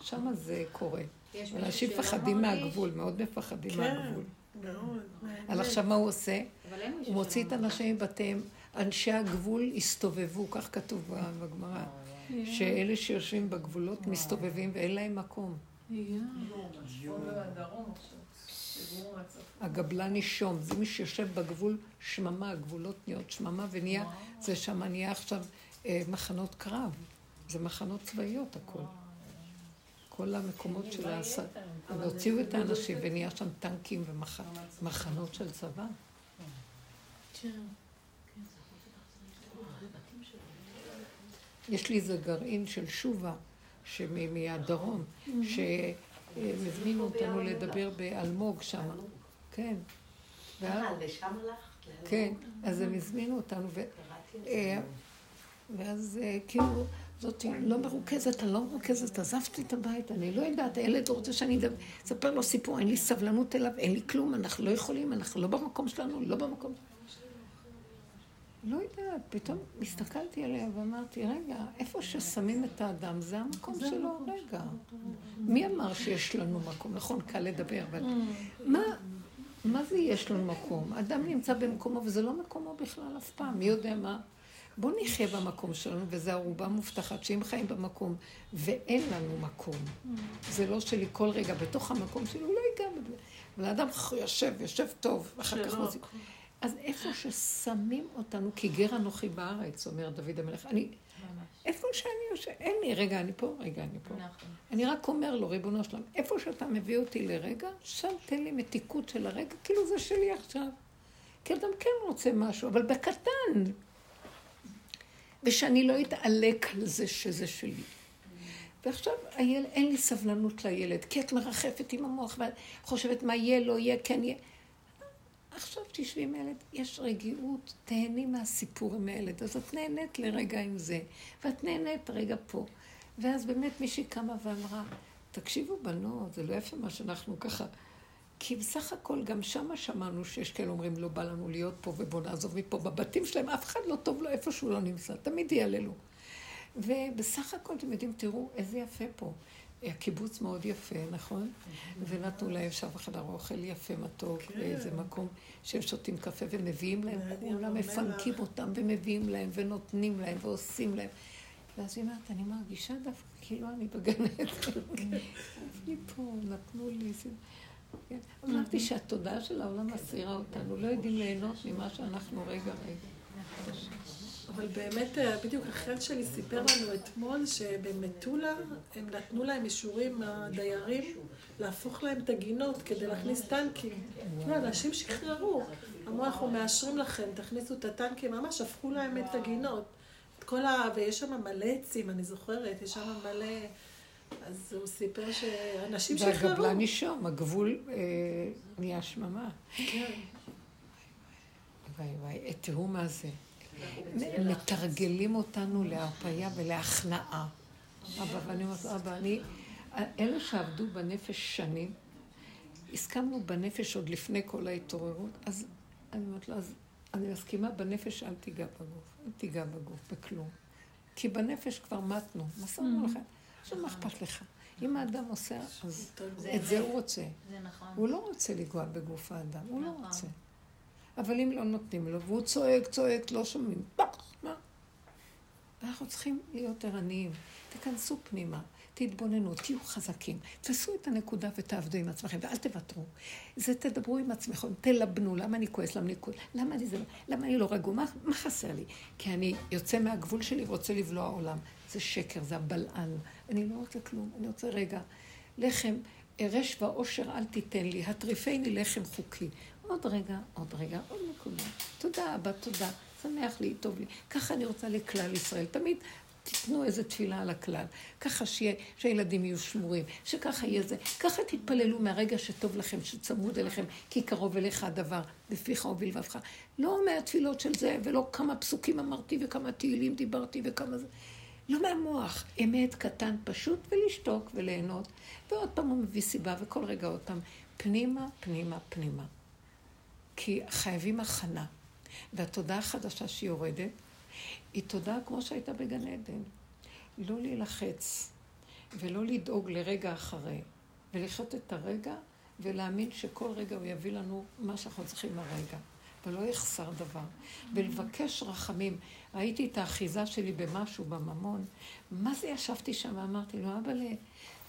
שם זה קורה. אנשים מפחדים? מהגבול, מאוד מפחדים כן. מהגבול. מאוד. אז עכשיו מה הוא עושה? הוא מוציא את האנשים מבתיהם. אנשי הגבול הסתובבו, כך כתוב בגמרא, שאלה שיושבים בגבולות מסתובבים ואין להם מקום. הגבלן נישום, זה מי שיושב בגבול שממה, הגבולות נהיות שממה ונהיה, זה שם נהיה עכשיו אה, מחנות קרב, זה מחנות צבאיות הכל. כל המקומות של העשה, הם הוציאו את האנשים ונהיה שם טנקים ומחנות של צבא. יש לי איזה גרעין של שובה, מהדרום, שהזמינו אותנו לדבר באלמוג שם. כן. אה, לשם הלכת? כן, אז הם הזמינו אותנו, אה, ואז אה, כאילו, זאת לא מרוכזת, אני לא מרוכזת, עזבתי את הבית, אני לא יודעת, הילד רוצה שאני אספר לו סיפור, אין לי סבלנות אליו, אין לי כלום, אנחנו לא יכולים, אנחנו לא במקום שלנו, לא במקום שלנו. לא יודעת, פתאום הסתכלתי עליה ואמרתי, רגע, איפה ששמים את האדם זה המקום שלו, רגע. מי אמר שיש לנו מקום? נכון, קל לדבר, אבל מה, מה זה יש לנו מקום? אדם נמצא במקומו וזה לא מקומו בכלל אף פעם, מי יודע מה? בואו נחיה במקום שלנו, וזו ערובה מובטחת, שאם חיים במקום ואין לנו מקום, זה לא שלי כל רגע בתוך המקום שלי, הוא לא ייגע בזה. אבל האדם יושב, יושב טוב, ואחר כך מוזיק. אז איפה ששמים אותנו, כי גר אנוכי בארץ, אומר דוד המלך, אני, איפה שאני יושב, אין לי, רגע, אני פה, רגע, אני פה. נכון. אני רק אומר לו, ריבונו שלם, איפה שאתה מביא אותי לרגע, שם תן לי מתיקות של הרגע, כאילו זה שלי עכשיו. כי אדם כן רוצה משהו, אבל בקטן. ושאני לא אתעלק על זה שזה שלי. ועכשיו הילד, אין לי סבלנות לילד, כי את מרחפת עם המוח ואת חושבת מה יהיה, לא יהיה, כן יהיה. עכשיו תשבי עם הילד, יש רגיעות, תהני מהסיפור עם הילד. אז את נהנית לרגע עם זה, ואת נהנית רגע פה. ואז באמת מישהי קמה ואמרה, תקשיבו בנות, זה לא יפה מה שאנחנו ככה... כי בסך הכל גם שמה שמענו שיש כאלה אומרים, לא בא לנו להיות פה ובוא נעזוב מפה. בבתים שלהם אף אחד לא טוב לו איפה שהוא לא נמצא, תמיד יעללו. ובסך הכל, אתם יודעים, תראו איזה יפה פה. הקיבוץ מאוד יפה, נכון? ונתנו להם שם בחדר אוכל יפה, מתוק, כן. באיזה מקום שהם שותים קפה ומביאים להם, כולם מפנקים אותם ומביאים להם ונותנים להם ועושים להם. ואז היא אומרת, אני מרגישה דווקא כאילו אני בגן עדן. אני פה, נתנו לי... כן. אמרתי שהתודעה של העולם מסעירה אותנו, לא יודעים ליהנות ממה שאנחנו רגע רגע. אבל באמת, אה, בדיוק החן שלי סיפר לנו אתמול שבמטולה הם נתנו להם אישורים, הדיירים, להפוך להם את הגינות כדי להכניס טנקים. אנשים שחררו. אמרו, אנחנו מאשרים לכם, תכניסו את הטנקים, ממש הפכו להם את הגינות. את כל ה... ויש שם מלא עצים, אני זוכרת, יש שם מלא... אז הוא סיפר שאנשים שחררו. והגבלה נישום, הגבול אה, נהיה שממה. כן. וואי וואי, תראו מה זה. מתרגלים אותנו להרפאיה ולהכנעה. אבא, ואני אומרת אבא, אני... אלה שעבדו בנפש שנים, הסכמנו בנפש עוד לפני כל ההתעוררות, אז אני אומרת לו, אז אני מסכימה בנפש, אל תיגע בגוף. אל תיגע בגוף, בכלום. כי בנפש כבר מתנו, מסרנו mm. לכם. עכשיו מה אכפת לך? אם האדם עושה, אז את זה הוא רוצה. זה נכון. הוא לא רוצה לגוע בגוף האדם, הוא לא נכון. רוצה. אבל אם לא נותנים לו, והוא צועק, צועק, לא שומעים, מה? אנחנו צריכים להיות ערניים. תיכנסו פנימה, תתבוננו, תהיו חזקים. תעשו את הנקודה ותעבדו עם עצמכם, ואל תוותרו. זה תדברו עם עצמכם, תלבנו, למה אני כועס, למה אני כועס, למה אני, זה, למה אני לא רגוע, מה, מה חסר לי? כי אני יוצא מהגבול שלי ורוצה לבלוע עולם. זה שקר, זה הבלען. אני לא רוצה כלום, אני רוצה רגע. לחם, רש ועושר אל תיתן לי, הטריפני לחם חוקי. עוד רגע, עוד רגע, עוד נקודה. תודה, אבא, תודה. שמח לי, טוב לי. ככה אני רוצה לכלל ישראל. תמיד תיתנו איזה תפילה על הכלל. ככה שיה, שהילדים יהיו שמורים, שככה יהיה זה. ככה תתפללו מהרגע שטוב לכם, שצמוד אליכם, כי קרוב אליך הדבר, בפיך ובלבבך. לא מהתפילות של זה, ולא כמה פסוקים אמרתי, וכמה תהילים דיברתי, וכמה זה. לא מהמוח, אמת קטן פשוט, ולשתוק וליהנות. ועוד פעם הוא מביא סיבה, וכל רגע עוד פעם, פנימה, פנימה, פנימה. כי חייבים הכנה. והתודעה החדשה שיורדת, היא תודעה כמו שהייתה בגן עדן. לא להילחץ, ולא לדאוג לרגע אחרי, ולחיות את הרגע, ולהאמין שכל רגע הוא יביא לנו מה שאנחנו צריכים לרגע. ולא יחסר דבר. ולבקש רחמים. ראיתי את האחיזה שלי במשהו, בממון. מה זה ישבתי שם ואמרתי לו, אבא,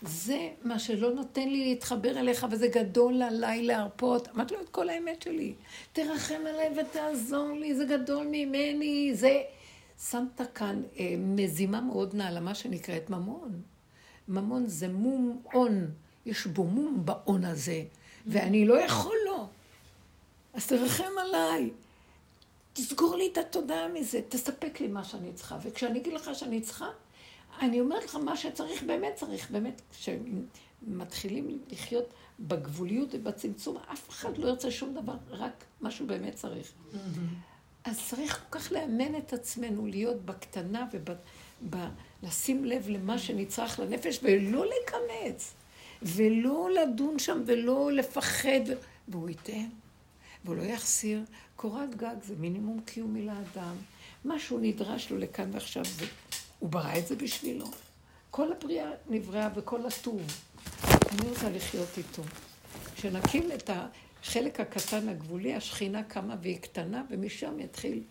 זה מה שלא נותן לי להתחבר אליך, וזה גדול עליי להרפות. אמרתי לו את כל האמת שלי. תרחם עליי ותעזור לי, זה גדול ממני. זה... שמת כאן אה, מזימה מאוד נעלמה שנקראת ממון. ממון זה מום און. יש בו מום באון הזה, ואני לא יכול לו. אז תרחם עליי. תסגור לי את התודעה מזה, תספק לי מה שאני צריכה. וכשאני אגיד לך שאני צריכה, אני אומרת לך, מה שצריך באמת צריך, באמת, כשמתחילים לחיות בגבוליות ובצמצום, אף אחד לא ירצה שום דבר, רק מה שהוא באמת צריך. אז צריך כל כך לאמן את עצמנו להיות בקטנה ולשים לב למה שנצרך לנפש, ולא לקמץ, ולא לדון שם, ולא לפחד, והוא ייתן, והוא לא יחסיר. קורת גג זה מינימום קיומי לאדם. מה שהוא נדרש לו לכאן ועכשיו זה הוא ברא את זה בשבילו. כל הבריאה נבראה וכל הטוב. אני רוצה לחיות איתו. כשנקים את החלק הקטן הגבולי, השכינה קמה והיא קטנה, ומשם יתחיל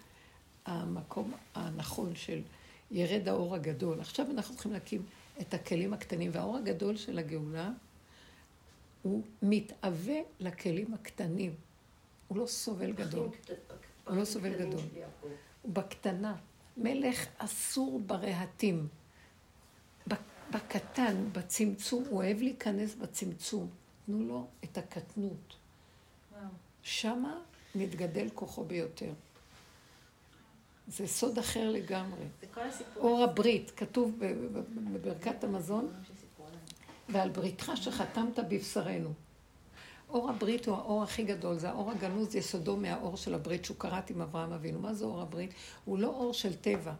המקום הנכון של ירד האור הגדול. עכשיו אנחנו צריכים להקים את הכלים הקטנים, והאור הגדול של הגאולה הוא מתאווה לכלים הקטנים. הוא לא סובל גדול. הוא לא סובל גדול. הוא בקטנה. מלך אסור ברהטים. בקטן, בצמצום, הוא אוהב להיכנס בצמצום. תנו לו את הקטנות. שמה מתגדל כוחו ביותר. זה סוד אחר לגמרי. אור הברית, כתוב בברכת המזון, ועל בריתך שחתמת בבשרנו. אור הברית הוא האור הכי גדול, זה האור הגנוז יסודו מהאור של הברית שהוא קראת עם אברהם אבינו. מה זה אור הברית? הוא לא אור של טבע,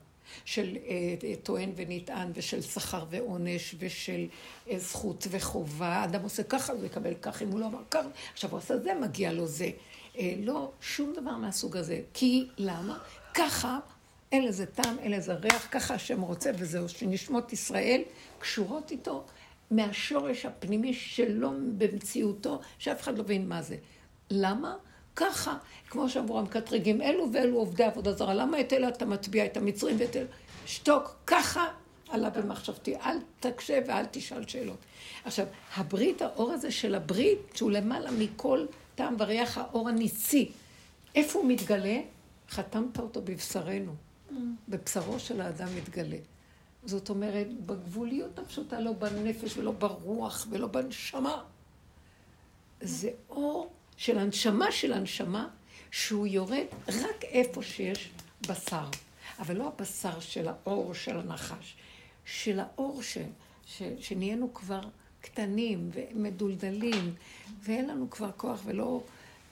של אה, טוען ונטען, ושל שכר ועונש, ושל אה, זכות וחובה. אדם עושה ככה, הוא יקבל ככה, אם הוא לא אמר ככה, עכשיו הוא עושה זה, מגיע לו זה. אה, לא, שום דבר מהסוג הזה. כי למה? ככה, אין לזה טעם, אין לזה ריח, ככה השם רוצה, וזהו, שנשמות ישראל קשורות איתו. מהשורש הפנימי שלו במציאותו, שאף אחד לא מבין מה זה. למה? ככה, כמו שאמרו המקטרגים, אלו ואלו עובדי עבודה זרה, למה את אלה אתה מטביע את המצרים ואת אלה? שתוק, ככה עלה במחשבתי, אל תקשה ואל תשאל שאלות. עכשיו, הברית, האור הזה של הברית, שהוא למעלה מכל טעם וריח האור הניצי, איפה הוא מתגלה? חתמת אותו בבשרנו. Mm. בבשרו של האדם מתגלה. זאת אומרת, בגבוליות הפשוטה, לא בנפש ולא ברוח ולא בנשמה. זה אור של הנשמה של הנשמה, שהוא יורד רק איפה שיש בשר. אבל לא הבשר של האור של הנחש, של האור ש, ש, שנהיינו כבר קטנים ומדולדלים, ואין לנו כבר כוח ולא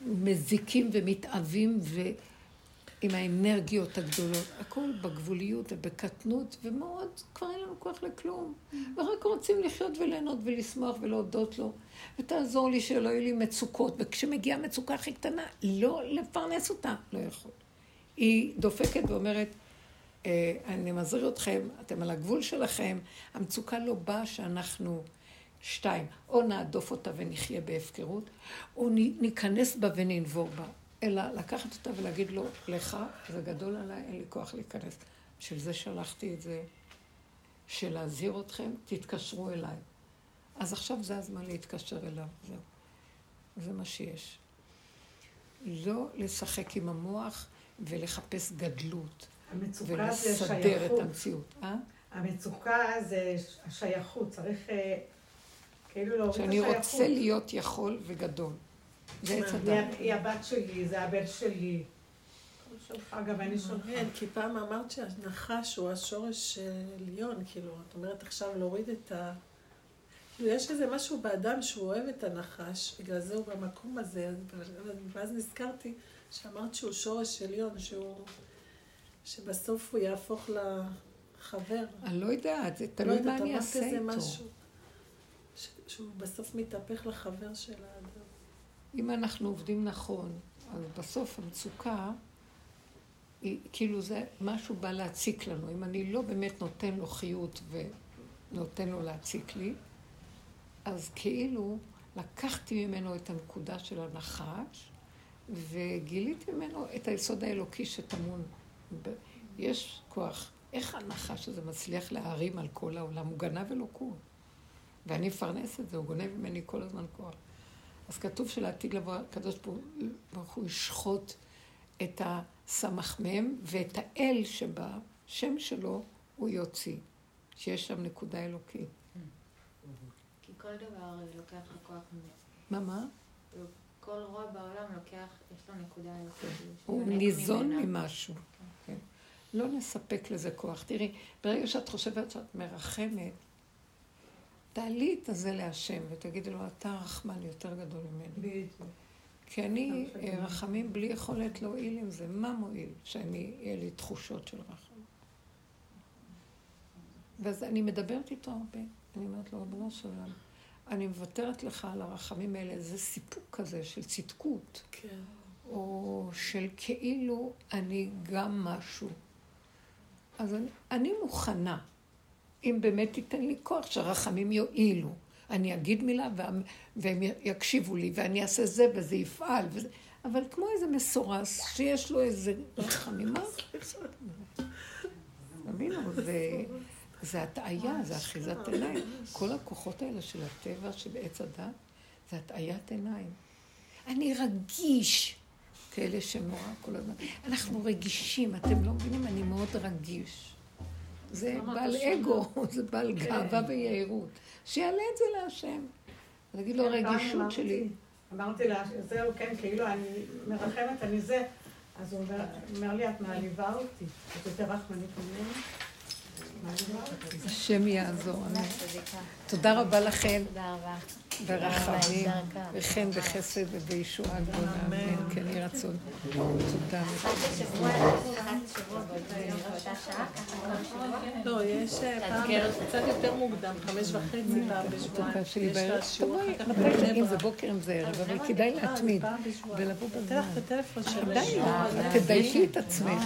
מזיקים ומתאווים ו... עם האנרגיות הגדולות, הכל בגבוליות ובקטנות, ומאוד כבר אין לנו כוח לכלום. ורק רוצים לחיות וליהנות ולשמוח ולהודות לו. ותעזור לי שלא יהיו לי מצוקות, וכשמגיעה מצוקה הכי קטנה, לא לפרנס אותה, לא יכול. היא דופקת ואומרת, אה, אני מזהיר אתכם, אתם על הגבול שלכם, המצוקה לא באה שאנחנו... שתיים, או נהדוף אותה ונחיה בהפקרות, או ניכנס בה וננבור בה. אלא לקחת אותה ולהגיד לו, לך, זה גדול עליי, אין לי כוח להיכנס. בשביל זה שלחתי את זה, של להזהיר אתכם, תתקשרו אליי. אז עכשיו זה הזמן להתקשר אליו, זהו. זה מה שיש. לא לשחק עם המוח ולחפש גדלות. ולסדר את המציאות. אה? המצוקה זה השייכות, צריך אה, כאילו להוריד את השייכות. שאני רוצה להיות יכול וגדול. זה עץ אדם. היא הבת שלי, זה הבן שלי. אגב, אני שולחת. כן, כי פעם אמרת שהנחש הוא השורש עליון, כאילו, את אומרת עכשיו להוריד את ה... כאילו, יש איזה משהו באדם שהוא אוהב את הנחש, בגלל זה הוא במקום הזה, ואז נזכרתי שאמרת שהוא שורש עליון, שהוא... שבסוף הוא יהפוך לחבר. אני לא יודעת, זה תלוי מה אני אעשה איתו. משהו, שהוא בסוף מתהפך לחבר של האדם. אם אנחנו עובדים נכון, אז בסוף המצוקה, היא, כאילו זה משהו בא להציק לנו. אם אני לא באמת נותן לו חיות ונותן לו להציק לי, אז כאילו לקחתי ממנו את הנקודה של הנחש, וגיליתי ממנו את היסוד האלוקי שטמון. יש כוח. איך הנחש הזה מצליח להערים על כל העולם? הוא גנב אלוקות. ואני אפרנס את זה, הוא גונב ממני כל הזמן כוח. אז כתוב שלעתיד לבוא, הקדוש ברוך הוא ישחוט את הסמ"ם ואת האל שבשם שלו הוא יוציא, שיש שם נקודה אלוקית. כי כל דבר לוקח לך כוח מה, מה? כל רוע בעולם לוקח, יש לו נקודה אלוקית. הוא ניזון ממשהו. כן. לא נספק לזה כוח. תראי, ברגע שאת חושבת שאת מרחמת, תעלי את הזה להשם ותגידי לו, אתה רחמן יותר גדול ממני. כי אני אה, רחמים בלי יכולת להועיל עם זה. מה מועיל שאני, יהיה לי תחושות של רחם? ואז אני מדברת איתו הרבה. אני אומרת לו, ריבונו של עולם, אני מוותרת לך על הרחמים האלה. זה סיפוק כזה של צדקות. כן. או של כאילו אני גם משהו. אז אני, אני מוכנה, אם באמת תיתן לי כוח, שהרחמים יועילו. אני אגיד מילה והם, והם יקשיבו לי, ואני אעשה זה וזה יפעל. וזה, אבל כמו איזה מסורס שיש לו איזה רחמים, מה? תבינו, זה, זה הטעיה, זה אחיזת עיניים. כל הכוחות האלה של הטבע, של עץ הדת, זה הטעיית עיניים. אני רגיש. כאלה שנורא כל הזמן. אנחנו רגישים, אתם לא מבינים, אני מאוד רגיש. זה בעל אגו, זה בעל כן. גאווה ויהירות. שיעלה את זה להשם. להגיד לו, הרגישות שלי. אמרתי לה, זהו, כן, כאילו אני מרחמת, אני זה. אז הוא אומר- לי, את מעליבה אותי. את יותר רחמנית ממני? השם יעזור. תודה רבה לכם. תודה רבה. ברחמים. וכן בחסד ובישועה גדולה. אמן. כן יהי רצון. תודה. לא, יש אה, פעם, קצת יותר מוקדם, חמש וחצי פעם בשבועיים. יש לה. שיעור אם. זה בוקר, אם זה ערב, אבל כדאי להתמיד. ולבוא תן בזמן. לך את הטלפון של די, תדייקי את עצמך.